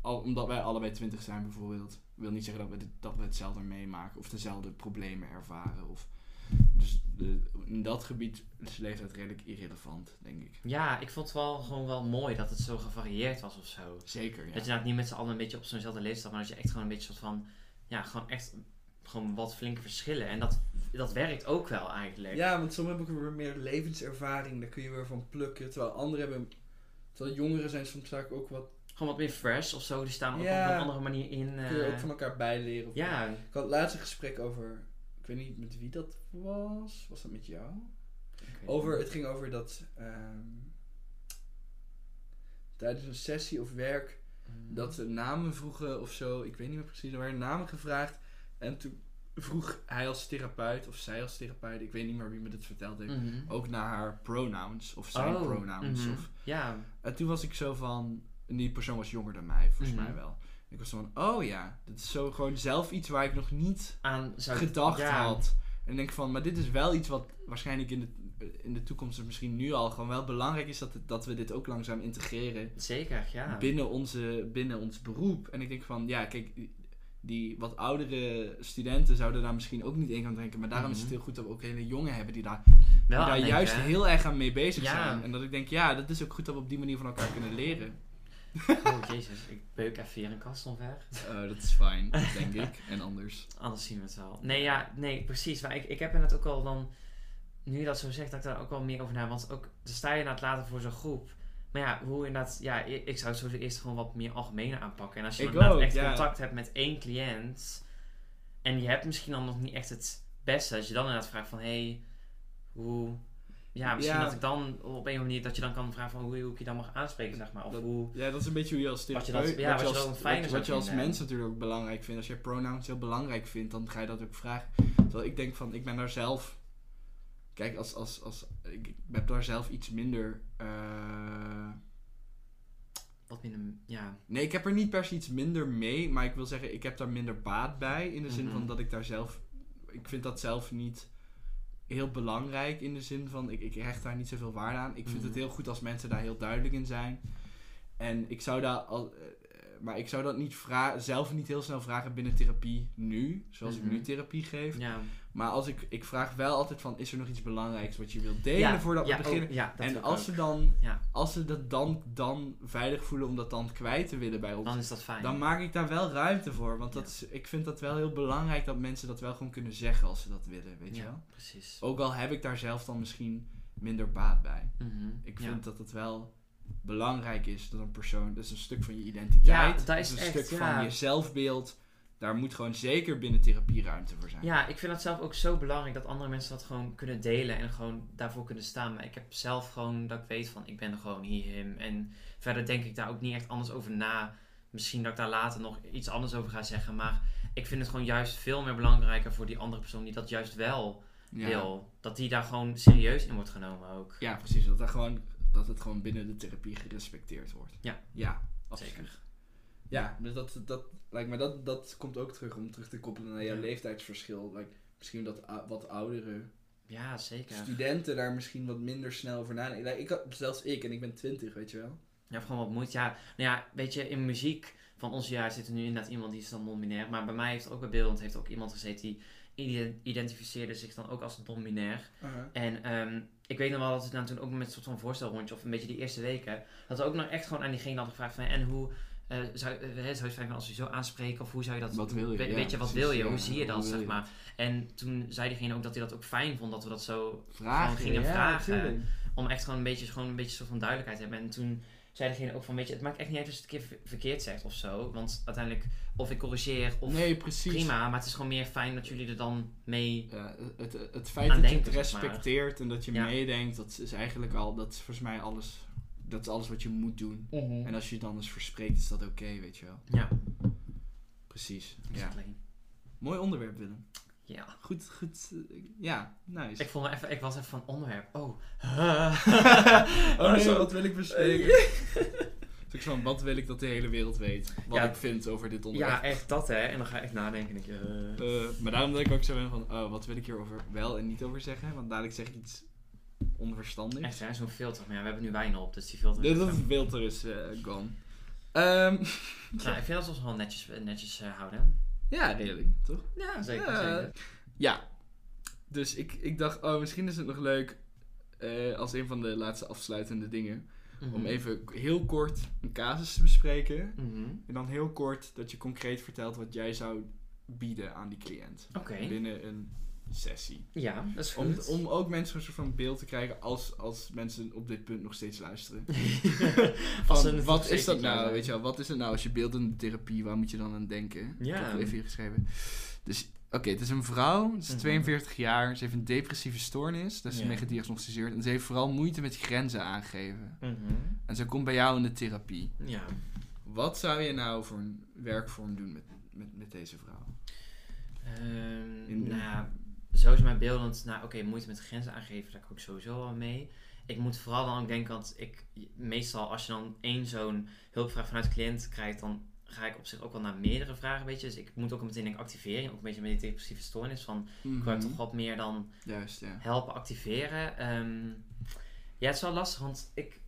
Speaker 2: al, omdat wij allebei twintig zijn bijvoorbeeld, wil niet zeggen dat we, dat we hetzelfde meemaken of dezelfde problemen ervaren. Of, dus de, in dat gebied is leeftijd redelijk irrelevant, denk ik.
Speaker 1: ja, ik vond het wel gewoon wel mooi dat het zo gevarieerd was of zo.
Speaker 2: Zeker, ja.
Speaker 1: Dat je inderdaad niet met z'n allen een beetje op zo'nzelfde leeftijd, maar dat je echt gewoon een beetje soort van, ja, gewoon echt gewoon wat flinke verschillen. En dat, dat werkt ook wel eigenlijk.
Speaker 2: Ja, want sommigen hebben ook weer meer levenservaring, daar kun je weer van plukken. Terwijl anderen hebben, terwijl jongeren zijn soms vaak ook wat,
Speaker 1: Gewoon wat meer fresh of zo, die staan
Speaker 2: Ja.
Speaker 1: op een andere manier in.
Speaker 2: kun je
Speaker 1: eh,
Speaker 2: ook van elkaar bijleren. Of
Speaker 1: ja,
Speaker 2: Ik had laatst een gesprek over, ik weet niet met wie dat was, was dat met jou? Over, het ging over dat ehm, tijdens een sessie of werk
Speaker 1: Mhm.
Speaker 2: dat ze namen vroegen of zo. Ik weet niet meer precies. Er werden namen gevraagd. En toen vroeg hij als therapeut of zij als therapeut, ik weet niet meer wie me dit verteld heeft,
Speaker 1: Mhm.
Speaker 2: ook naar haar pronouns of zijn
Speaker 1: Oh,
Speaker 2: pronouns.
Speaker 1: mhm.
Speaker 2: Of,
Speaker 1: Ja,
Speaker 2: en toen was ik zo van, die persoon was jonger dan mij, volgens
Speaker 1: Mhm.
Speaker 2: mij wel. Ik was van, oh ja, dat is zo gewoon zelf iets waar ik nog niet
Speaker 1: aan zou
Speaker 2: gedacht
Speaker 1: ja.
Speaker 2: had. En ik denk van, maar dit is wel iets wat waarschijnlijk in de, in de toekomst, of misschien nu al, gewoon wel belangrijk is dat, het- dat we dit ook langzaam integreren
Speaker 1: Zeker, ja.
Speaker 2: binnen, onze, binnen ons beroep. En ik denk van, ja, kijk, die wat oudere studenten zouden daar misschien ook niet in gaan denken. Maar daarom is het
Speaker 1: Mhm.
Speaker 2: heel goed dat we ook hele jongen hebben die daar, die daar
Speaker 1: denken,
Speaker 2: juist
Speaker 1: hè?
Speaker 2: heel erg aan mee bezig
Speaker 1: Ja.
Speaker 2: zijn. En dat ik denk, ja, dat is ook goed dat we op die manier van elkaar kunnen leren. *laughs*
Speaker 1: Oh, jezus. Ik beuk even hier een kast omver.
Speaker 2: Eh, dat is fijn, *laughs* denk ik. En anders.
Speaker 1: Anders zien we het wel. Nee, ja, nee, precies. Maar ik, ik heb inderdaad ook wel dan, nu je dat zo zegt, dat ik daar ook wel meer over na. Want ook, dan sta je inderdaad later voor zo'n groep. Maar ja, hoe inderdaad, ja, ik, ik zou het sowieso eerst gewoon wat meer algemeen aanpakken. En als je dan echt contact hebt met één cliënt, en je hebt misschien dan nog niet echt het beste, als je dan inderdaad vraagt van, hé, hey, hoe... Ja, misschien
Speaker 2: Ja.
Speaker 1: dat ik dan op een of andere manier dat je dan kan vragen van hoe, hoe ik je dan mag aanspreken, zeg maar. Of
Speaker 2: Dat-
Speaker 1: hoe...
Speaker 2: Ja, dat is een beetje hoe je als
Speaker 1: Wat je
Speaker 2: therapeut...
Speaker 1: dat- ja, wat je
Speaker 2: als, wat, wat je als mens natuurlijk ook belangrijk vindt. Als je pronouns heel belangrijk vindt, dan ga je dat ook vragen. Terwijl ik denk van, ik ben daar zelf... Kijk, als, als, als, ik, ik heb daar zelf iets minder... eh,
Speaker 1: Wat minder, ja.
Speaker 2: nee, ik heb er niet per se iets minder mee. Maar ik wil zeggen, ik heb daar minder baat bij. In de zin
Speaker 1: Mhm.
Speaker 2: van dat ik daar zelf... Ik vind dat zelf niet heel belangrijk. In de zin van, ik, ik hecht daar niet zoveel waarde aan. Ik vind het heel goed als mensen daar heel duidelijk in zijn. En ik zou daar al... maar ik zou dat niet zelf niet heel snel vragen binnen therapie nu. Zoals
Speaker 1: Mhm.
Speaker 2: ik nu therapie geef.
Speaker 1: Ja,
Speaker 2: Maar als ik, ik vraag wel altijd van, is er nog iets belangrijks wat je wilt delen
Speaker 1: ja,
Speaker 2: voordat
Speaker 1: ja,
Speaker 2: we beginnen?
Speaker 1: oh, ja, dat
Speaker 2: en als
Speaker 1: ook.
Speaker 2: ze, dan, als ze dat dan, dan veilig voelen om dat dan kwijt te willen bij ons,
Speaker 1: Dan is dat fijn.
Speaker 2: dan maak ik daar wel ruimte voor. Want dat is, ik vind dat wel heel belangrijk dat mensen dat wel gewoon kunnen zeggen als ze dat willen, weet je wel?
Speaker 1: precies.
Speaker 2: Ook al heb ik daar zelf dan misschien minder baat bij.
Speaker 1: Mhm,
Speaker 2: Ik vind dat het wel belangrijk is dat een persoon, dat is een stuk van je identiteit,
Speaker 1: Ja, dat is
Speaker 2: een
Speaker 1: echt,
Speaker 2: stuk
Speaker 1: ja.
Speaker 2: van je zelfbeeld, daar moet gewoon zeker binnen therapie ruimte voor zijn.
Speaker 1: Ja, ik vind dat zelf ook zo belangrijk dat andere mensen dat gewoon kunnen delen en gewoon daarvoor kunnen staan. Maar ik heb zelf gewoon dat ik weet van ik ben gewoon hier hem. En verder denk ik daar ook niet echt anders over na. Misschien dat ik daar later nog iets anders over ga zeggen. Maar ik vind het gewoon juist veel meer belangrijker voor die andere persoon die dat juist wel
Speaker 2: Ja.
Speaker 1: wil. Dat die daar gewoon serieus in wordt genomen ook.
Speaker 2: Ja, precies. Dat, er gewoon, dat het gewoon binnen de therapie gerespecteerd wordt.
Speaker 1: Ja.
Speaker 2: Ja, absoluut.
Speaker 1: Zeker.
Speaker 2: Ja, dus dat, dat, lijkt me dat, dat komt ook terug om terug te koppelen naar jouw
Speaker 1: Ja.
Speaker 2: leeftijdsverschil. Like, misschien dat wat oudere
Speaker 1: Ja, zeker.
Speaker 2: studenten daar misschien wat minder snel over nadenken. Like, ik, zelfs ik, en ik ben 20, weet je wel.
Speaker 1: Ja, gewoon wat moeite. Ja, nou ja, weet je, in muziek van ons jaar zit er nu inderdaad iemand die is dan non-binair. Maar bij mij heeft ook bij beeldend heeft ook iemand gezeten die ide- identificeerde zich dan ook als non-binair. En ehm, ik weet nog wel dat we dan toen ook met een soort van voorstelrondje, of een beetje die eerste weken, dat we ook nog echt gewoon aan diegene hadden gevraagd van, en hoe eh, zou, eh, zou je het fijn vinden als we je zo aanspreken, of hoe zou je dat...
Speaker 2: Wat wil je?
Speaker 1: we-
Speaker 2: Ja,
Speaker 1: weet je, wat
Speaker 2: precies,
Speaker 1: wil je?
Speaker 2: ja,
Speaker 1: hoe zie je dat, zeg
Speaker 2: je
Speaker 1: maar. En toen zei diegene ook dat hij dat ook fijn vond, dat we dat zo
Speaker 2: Vragen.
Speaker 1: Gingen
Speaker 2: ja,
Speaker 1: vragen.
Speaker 2: natuurlijk.
Speaker 1: om echt gewoon een beetje, gewoon een beetje soort van duidelijkheid te hebben. En toen zei degene ook van, weet je, het maakt echt niet uit als je het een keer ver- verkeerd zegt of zo. Want uiteindelijk, of ik corrigeer, of
Speaker 2: Nee, precies.
Speaker 1: prima. Maar het is gewoon meer fijn dat jullie er dan mee...
Speaker 2: Ja, het, het, het feit dat je het respecteert en dat je
Speaker 1: Ja.
Speaker 2: meedenkt, dat is eigenlijk al, dat is volgens mij alles, dat is alles wat je moet doen. En als je het dan eens verspreekt, is dat oké, weet je wel.
Speaker 1: Ja,
Speaker 2: Precies. Ja. Mooi onderwerp, Willem.
Speaker 1: Ja.
Speaker 2: Goed, goed. eh, ja, nice.
Speaker 1: Ik, vond me even, ik was even van onderwerp. Oh. *laughs*
Speaker 2: oh nee, wat wil ik bespreken? *laughs* Dus ik van, wat wil ik dat de hele wereld weet? Wat
Speaker 1: Ja.
Speaker 2: ik vind over dit onderwerp.
Speaker 1: Ja, echt dat hè. En dan ga ik nadenken. Denk eh.
Speaker 2: Eh, maar daarom dat ik ook zo ben van, oh, wat wil ik hierover wel en niet over zeggen? Want dadelijk zeg ik iets onverstandigs.
Speaker 1: Echt hè, zo'n filter. Maar ja, we hebben nu wijn op, dus die filter...
Speaker 2: Dit dat filter is eh, gone. Ehm,
Speaker 1: Nou, ik vind dat ons wel netjes, netjes houden.
Speaker 2: Ja, redelijk, toch?
Speaker 1: Ja, zeker.
Speaker 2: Ja.
Speaker 1: zeker.
Speaker 2: Ja. Dus ik, ik dacht, oh, misschien is het nog leuk eh, als een van de laatste afsluitende dingen.
Speaker 1: Mhm.
Speaker 2: Om even heel kort een casus te bespreken.
Speaker 1: Mhm.
Speaker 2: En dan heel kort dat je concreet vertelt wat jij zou bieden aan die cliënt.
Speaker 1: Oké.
Speaker 2: Binnen een sessie.
Speaker 1: Ja, dat is
Speaker 2: Om,
Speaker 1: goed.
Speaker 2: om ook mensen een soort van beeld te krijgen als, als mensen op dit punt nog steeds luisteren. *laughs*
Speaker 1: Als een
Speaker 2: wat is dat nou? Weet je wel, wat is het nou als je beeldende therapie, waar moet je dan aan denken?
Speaker 1: Ja.
Speaker 2: Ik heb even hier geschreven. Dus, oké, het is een vrouw, ze is
Speaker 1: Mhm.
Speaker 2: 42 jaar, ze heeft een depressieve stoornis, dat is mee gediagnosticeerd. En ze heeft vooral moeite met grenzen aangeven.
Speaker 1: Mhm.
Speaker 2: En ze komt bij jou in de therapie.
Speaker 1: Ja.
Speaker 2: Wat zou je nou voor een werkvorm doen met, met, met deze vrouw?
Speaker 1: Ehm,
Speaker 2: In-
Speaker 1: nou zo is mijn beeldend. Nou, oké, moeite met grenzen aangeven, daar kan ik sowieso wel mee. Ik moet vooral dan ook denken, want ik, meestal als je dan één zo'n hulpvraag vanuit de cliënt krijgt, dan ga ik op zich ook wel naar meerdere vragen, weet je. Dus ik moet ook meteen denken activering, ook een beetje met die depressieve stoornis van, ik wil
Speaker 2: Mhm.
Speaker 1: toch wat meer dan
Speaker 2: Juist, ja.
Speaker 1: helpen activeren. Ehm, ja, het is wel lastig, want ik,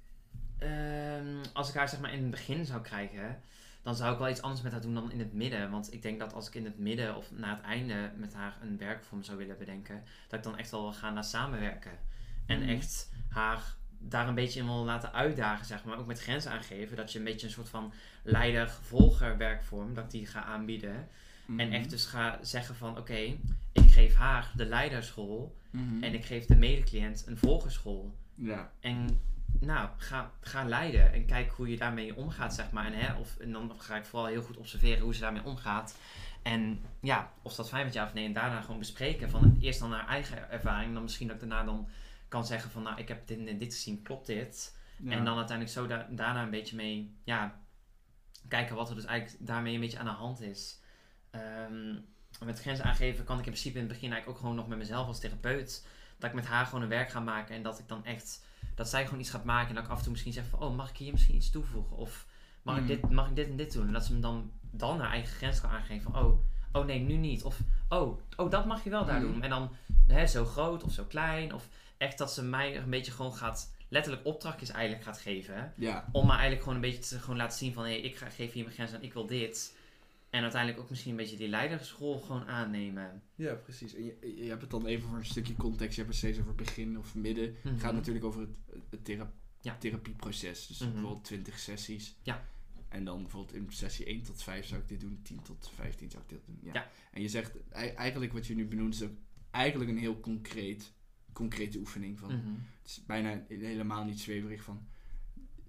Speaker 1: ehm, als ik haar zeg maar in het begin zou krijgen, dan zou ik wel iets anders met haar doen dan in het midden. Want ik denk dat als ik in het midden of na het einde met haar een werkvorm zou willen bedenken, dat ik dan echt wel wil gaan naar samenwerken. En
Speaker 2: Mhm.
Speaker 1: echt haar daar een beetje in wil laten uitdagen, zeg maar. Ook met grenzen aangeven. Dat je een beetje een soort van leider-gevolger werkvorm, dat ik die ga aanbieden. En
Speaker 2: Mhm.
Speaker 1: echt dus ga zeggen van, oké, ik geef haar de leiderschool.
Speaker 2: Mhm.
Speaker 1: En ik geef de medecliënt een volgerschool.
Speaker 2: Ja.
Speaker 1: En nou, ga, ga leiden en kijk hoe je daarmee omgaat, zeg maar. En, hè, of, en dan ga ik vooral heel goed observeren hoe ze daarmee omgaat. En ja, of dat fijn met jou of nee. En daarna gewoon bespreken van eerst dan haar eigen ervaring. Dan misschien dat ik daarna dan kan zeggen van, nou, ik heb dit en dit gezien, klopt dit?
Speaker 2: Ja.
Speaker 1: En dan uiteindelijk zo da- daarna een beetje mee, ja, kijken wat er dus eigenlijk daarmee een beetje aan de hand is. Ehm, met grenzen aangeven kan ik in principe in het begin eigenlijk ook gewoon nog met mezelf als therapeut. Dat ik met haar gewoon een werk ga maken en dat ik dan echt, dat zij gewoon iets gaat maken en dat ik af en toe misschien zeg van, oh, mag ik hier misschien iets toevoegen? Of mag, ik, dit, mag ik dit en dit doen? En dat ze me dan, dan haar eigen grens kan aangeven van, oh, oh nee, nu niet. Of, oh, oh dat mag je wel daar
Speaker 2: Mhm.
Speaker 1: doen. En dan hè, zo groot of zo klein. Of echt dat ze mij een beetje gewoon gaat, letterlijk opdrachtjes eigenlijk gaat geven.
Speaker 2: Ja.
Speaker 1: Om me eigenlijk gewoon een beetje te gewoon laten zien van... hé, hey, ik ga, geef hier mijn grens en ik wil dit. En uiteindelijk ook misschien een beetje die leiderschool gewoon aannemen.
Speaker 2: Ja, precies. En je, je hebt het dan even voor een stukje context. Je hebt het steeds over begin of midden.
Speaker 1: Mhm.
Speaker 2: Het gaat natuurlijk over het, het thera-
Speaker 1: Ja.
Speaker 2: therapieproces. Dus
Speaker 1: Mhm.
Speaker 2: bijvoorbeeld 20 sessies.
Speaker 1: Ja.
Speaker 2: En dan bijvoorbeeld in sessie 1 tot 5 zou ik dit doen. 10 tot 15 zou ik dit doen. Ja.
Speaker 1: Ja.
Speaker 2: En je zegt, ei- eigenlijk wat je nu benoemt is ook eigenlijk een heel concreet, concrete oefening. Van,
Speaker 1: Mhm.
Speaker 2: Het is bijna helemaal niet zweverig van...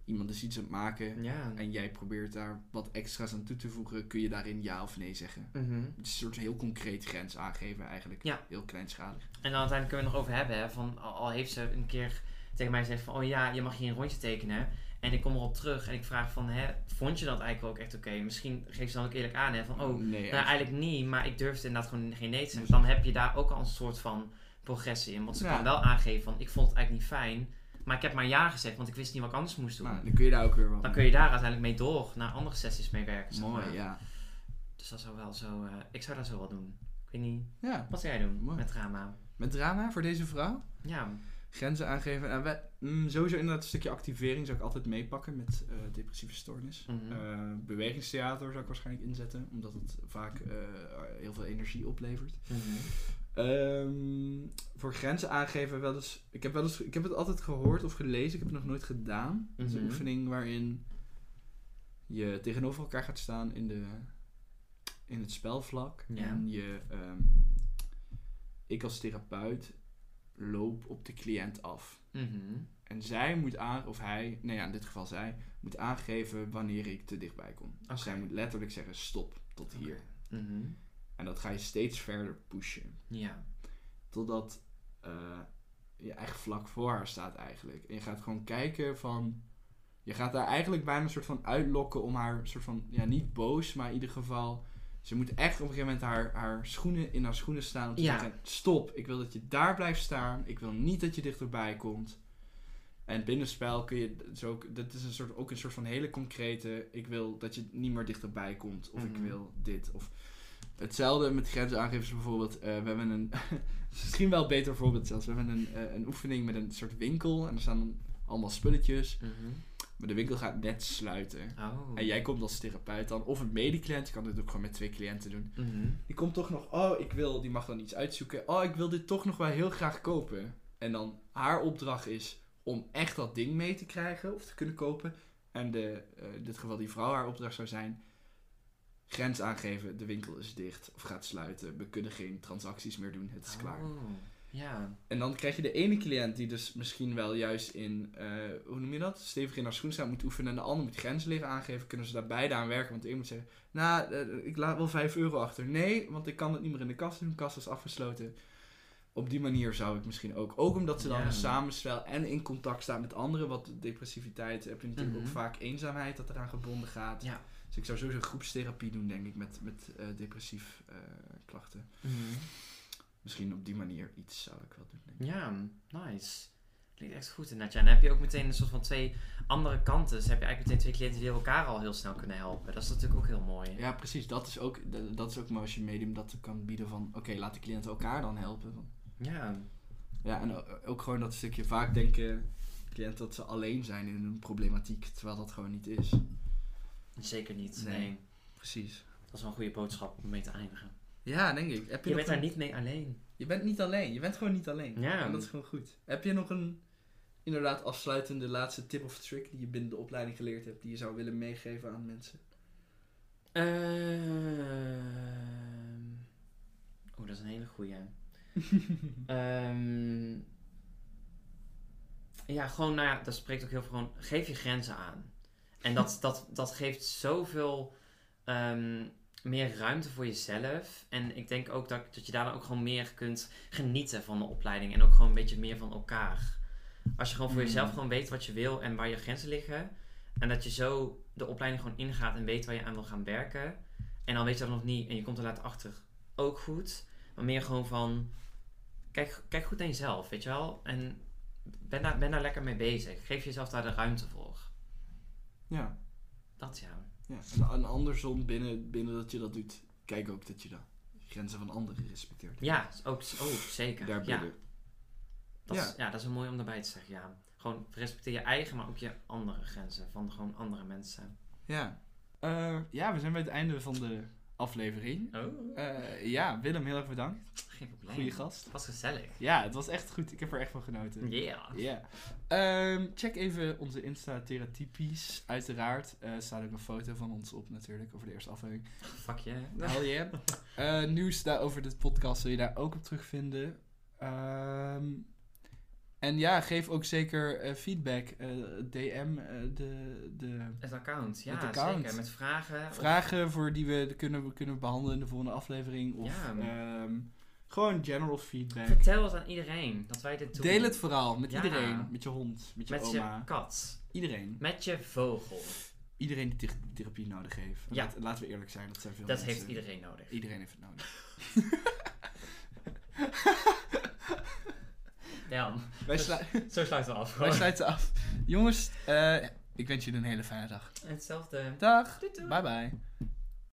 Speaker 2: iemand is iets aan het maken
Speaker 1: Ja.
Speaker 2: en jij probeert daar wat extra's aan toe te voegen, kun je daarin ja of nee zeggen.
Speaker 1: Mhm.
Speaker 2: Het is een soort heel concreet grens aangeven eigenlijk.
Speaker 1: Ja.
Speaker 2: Heel kleinschalig.
Speaker 1: En dan uiteindelijk kunnen we het nog over hebben, hè, van al, heeft ze een keer tegen mij gezegd van, oh ja, je mag hier een rondje tekenen. En ik kom erop terug en ik vraag van, hè, vond je dat eigenlijk ook echt oké? Misschien geeft ze dan ook eerlijk aan, hè, van, oh,
Speaker 2: nee,
Speaker 1: nou,
Speaker 2: eigenlijk-
Speaker 1: eigenlijk niet, maar ik durfde inderdaad gewoon geen nee te zeggen.
Speaker 2: Dus-
Speaker 1: Dan heb je daar ook al een soort van progressie in. Want ze
Speaker 2: Ja.
Speaker 1: kan wel aangeven van, ik vond het eigenlijk niet fijn, maar ik heb maar ja gezegd, want ik wist niet wat ik anders moest doen.
Speaker 2: Nou, dan kun je daar ook weer wat
Speaker 1: dan kun je daar uiteindelijk mee door naar andere sessies mee werken. zeg
Speaker 2: Mooi,
Speaker 1: maar.
Speaker 2: ja.
Speaker 1: Dus dat zou wel zo, eh, ik zou dat zo wel doen. Ik weet niet,
Speaker 2: Ja.
Speaker 1: wat zou jij doen
Speaker 2: Mooi.
Speaker 1: met drama?
Speaker 2: Met drama voor deze vrouw?
Speaker 1: Ja,
Speaker 2: Grenzen aangeven. Nou, wij- mm, sowieso inderdaad een stukje activering zou ik altijd meepakken met eh, depressieve stoornis.
Speaker 1: Mhm.
Speaker 2: Eh, bewegingstheater zou ik waarschijnlijk inzetten, omdat het vaak heel veel energie oplevert.
Speaker 1: Mhm.
Speaker 2: Ehm, voor grenzen aangeven wel eens. Ik heb, wel eens. ik heb het altijd gehoord of gelezen, ik heb het nog nooit gedaan. Het is een
Speaker 1: Mhm.
Speaker 2: oefening waarin je tegenover elkaar gaat staan in, de, in het spelvlak.
Speaker 1: Ja.
Speaker 2: En je, ehm, ik als therapeut loop op de cliënt af.
Speaker 1: Mhm.
Speaker 2: En zij moet aan, of hij, nee ja, in dit geval zij, moet aangeven wanneer ik te dichtbij kom. Zij moet letterlijk zeggen stop, tot hier.
Speaker 1: Mhm.
Speaker 2: En dat ga je steeds verder pushen.
Speaker 1: Ja.
Speaker 2: Totdat eh, je echt vlak voor haar staat eigenlijk. En je gaat gewoon kijken van... Je gaat daar eigenlijk bijna een soort van uitlokken om haar soort van... Ja, niet boos, maar in ieder geval... Ze moet echt op een gegeven moment haar, haar schoenen in haar schoenen staan. Om te
Speaker 1: Ja.
Speaker 2: zeggen, stop, ik wil dat je daar blijft staan. Ik wil niet dat je dichterbij komt. En binnenspel kun je... Zo, dat is een soort, ook een soort van hele concrete... Ik wil dat je niet meer dichterbij komt. Of ik
Speaker 1: Mhm.
Speaker 2: wil dit. Of hetzelfde met grenzen aangeven. bijvoorbeeld... eh, we hebben een... *laughs* misschien wel een beter voorbeeld zelfs. We hebben een, eh, een oefening met een soort winkel. En er staan allemaal spulletjes.
Speaker 1: Mhm.
Speaker 2: Maar de winkel gaat net sluiten.
Speaker 1: Oh.
Speaker 2: En jij komt als therapeut dan, of een medecliënt, je kan dit ook gewoon met twee cliënten doen.
Speaker 1: Mhm.
Speaker 2: Die komt toch nog, oh, ik wil, die mag dan iets uitzoeken. Oh, ik wil dit toch nog wel heel graag kopen. En dan haar opdracht is om echt dat ding mee te krijgen of te kunnen kopen. En de, eh, in dit geval die vrouw, haar opdracht zou zijn, grens aangeven, de winkel is dicht of gaat sluiten. We kunnen geen transacties meer doen, het is klaar.
Speaker 1: Oh. Ja.
Speaker 2: En dan krijg je de ene cliënt die dus misschien wel juist in, eh, hoe noem je dat? Stevig in haar schoen staat moet oefenen. En de ander moet grenzen liggen aangeven. Kunnen ze daar beide aan werken? Want de een moet zeggen, nou, eh, ik laat wel 5 euro achter. Nee, want ik kan het niet meer in de kast doen. De kast is afgesloten. Op die manier zou ik misschien ook. Ook omdat ze dan
Speaker 1: Ja.
Speaker 2: een samenspel en in contact staan met anderen. Want depressiviteit heb je natuurlijk
Speaker 1: Mhm.
Speaker 2: ook vaak eenzaamheid dat eraan gebonden gaat.
Speaker 1: Ja.
Speaker 2: Dus ik zou sowieso groepstherapie doen, denk ik, met, met eh, depressief eh, klachten.
Speaker 1: Mhm.
Speaker 2: Misschien op die manier iets zou ik wel doen, denk ik.
Speaker 1: Ja, nice. Klinkt echt goed inderdaad. Ja, en dan heb je ook meteen een soort van twee andere kanten. Dus heb je eigenlijk meteen twee cliënten die elkaar al heel snel kunnen helpen. Dat is natuurlijk ook heel mooi.
Speaker 2: Ja, precies. Dat is ook, dat- is ook mooi als je medium dat kan bieden van... Oké, laat de cliënten elkaar dan helpen.
Speaker 1: Ja.
Speaker 2: Ja, en ook gewoon dat stukje... Vaak denken cliënten dat ze alleen zijn in hun problematiek. Terwijl dat gewoon niet is.
Speaker 1: Zeker niet.
Speaker 2: Nee.
Speaker 1: Nee.
Speaker 2: Precies.
Speaker 1: Dat is wel een goede boodschap om mee te eindigen.
Speaker 2: Ja, denk ik. Heb je,
Speaker 1: Je bent daar
Speaker 2: een-
Speaker 1: niet mee alleen.
Speaker 2: Je bent niet alleen. Je bent gewoon niet alleen.
Speaker 1: Ja.
Speaker 2: En dat is gewoon goed. Heb je nog een inderdaad afsluitende laatste tip of trick... die je binnen de opleiding geleerd hebt... die je zou willen meegeven aan mensen?
Speaker 1: Ehm Oh, dat is een hele goeie. *laughs* Ehm ja, gewoon, nou ja, dat spreekt ook heel veel gewoon, geef je grenzen aan. En dat, dat, dat geeft zoveel ehm, meer ruimte voor jezelf. En ik denk ook dat, dat je daar dan ook gewoon meer kunt genieten van de opleiding. En ook gewoon een beetje meer van elkaar. Als je gewoon voor
Speaker 2: Mm.
Speaker 1: jezelf gewoon weet wat je wil en waar je grenzen liggen. En dat je zo de opleiding gewoon ingaat en weet waar je aan wil gaan werken. En dan weet je dat nog niet en je komt er later achter. Ook goed. Maar meer gewoon van, kijk, kijk goed naar jezelf, weet je wel. En ben daar, ben daar lekker mee bezig. Geef jezelf daar de ruimte voor.
Speaker 2: Ja.
Speaker 1: Dat ja.
Speaker 2: ja. En, en andersom, binnen, binnen dat je dat doet... Kijk ook dat je de grenzen van anderen respecteert.
Speaker 1: Ja, ook, ook zeker. ja, dat
Speaker 2: Ja.
Speaker 1: Is, ja, dat is een mooi om daarbij te zeggen, ja. Gewoon respecteer je eigen, maar ook je andere grenzen van gewoon andere mensen.
Speaker 2: Ja. Eh, ja, we zijn bij het einde van de aflevering.
Speaker 1: Oh.
Speaker 2: Eh, ja, Willem, heel erg bedankt.
Speaker 1: Geen probleem.
Speaker 2: Goeie gast.
Speaker 1: Het was gezellig.
Speaker 2: Ja, het was echt goed. Ik heb er echt van genoten.
Speaker 1: Yeah.
Speaker 2: Ja. Ehm, check even onze Insta Theratypisch. Uiteraard eh, staat ook een foto van ons op natuurlijk over de eerste aflevering.
Speaker 1: Fuck je.
Speaker 2: Hell yeah. *laughs* Eh, nieuws daarover de podcast zul je daar ook op terugvinden. Ehm, En ja, geef ook zeker eh, feedback. eh, DM eh, de, de
Speaker 1: Het account, ja,
Speaker 2: Het account.
Speaker 1: zeker. Met vragen. of-
Speaker 2: vragen voor die we kunnen, kunnen behandelen in de volgende aflevering. Of
Speaker 1: Ja.
Speaker 2: ehm, gewoon general feedback.
Speaker 1: Vertel het aan iedereen dat wij dit doen.
Speaker 2: Deel het vooral met
Speaker 1: Ja.
Speaker 2: iedereen. Met je hond, met je
Speaker 1: Met
Speaker 2: oma.
Speaker 1: je kat.
Speaker 2: Iedereen.
Speaker 1: Met je vogel.
Speaker 2: Iedereen die thera- therapie nodig heeft.
Speaker 1: Ja.
Speaker 2: Laat- laten we eerlijk zijn, dat zijn veel
Speaker 1: Dat
Speaker 2: mensen.
Speaker 1: heeft iedereen nodig.
Speaker 2: Iedereen heeft het nodig. *laughs*
Speaker 1: Ja,
Speaker 2: Wij, slu-
Speaker 1: zo sluiten we af.
Speaker 2: wij sluiten af. Jongens, eh, ik wens jullie een hele fijne dag.
Speaker 1: Hetzelfde.
Speaker 2: Dag.
Speaker 1: Doei, doei.
Speaker 2: Bye bye.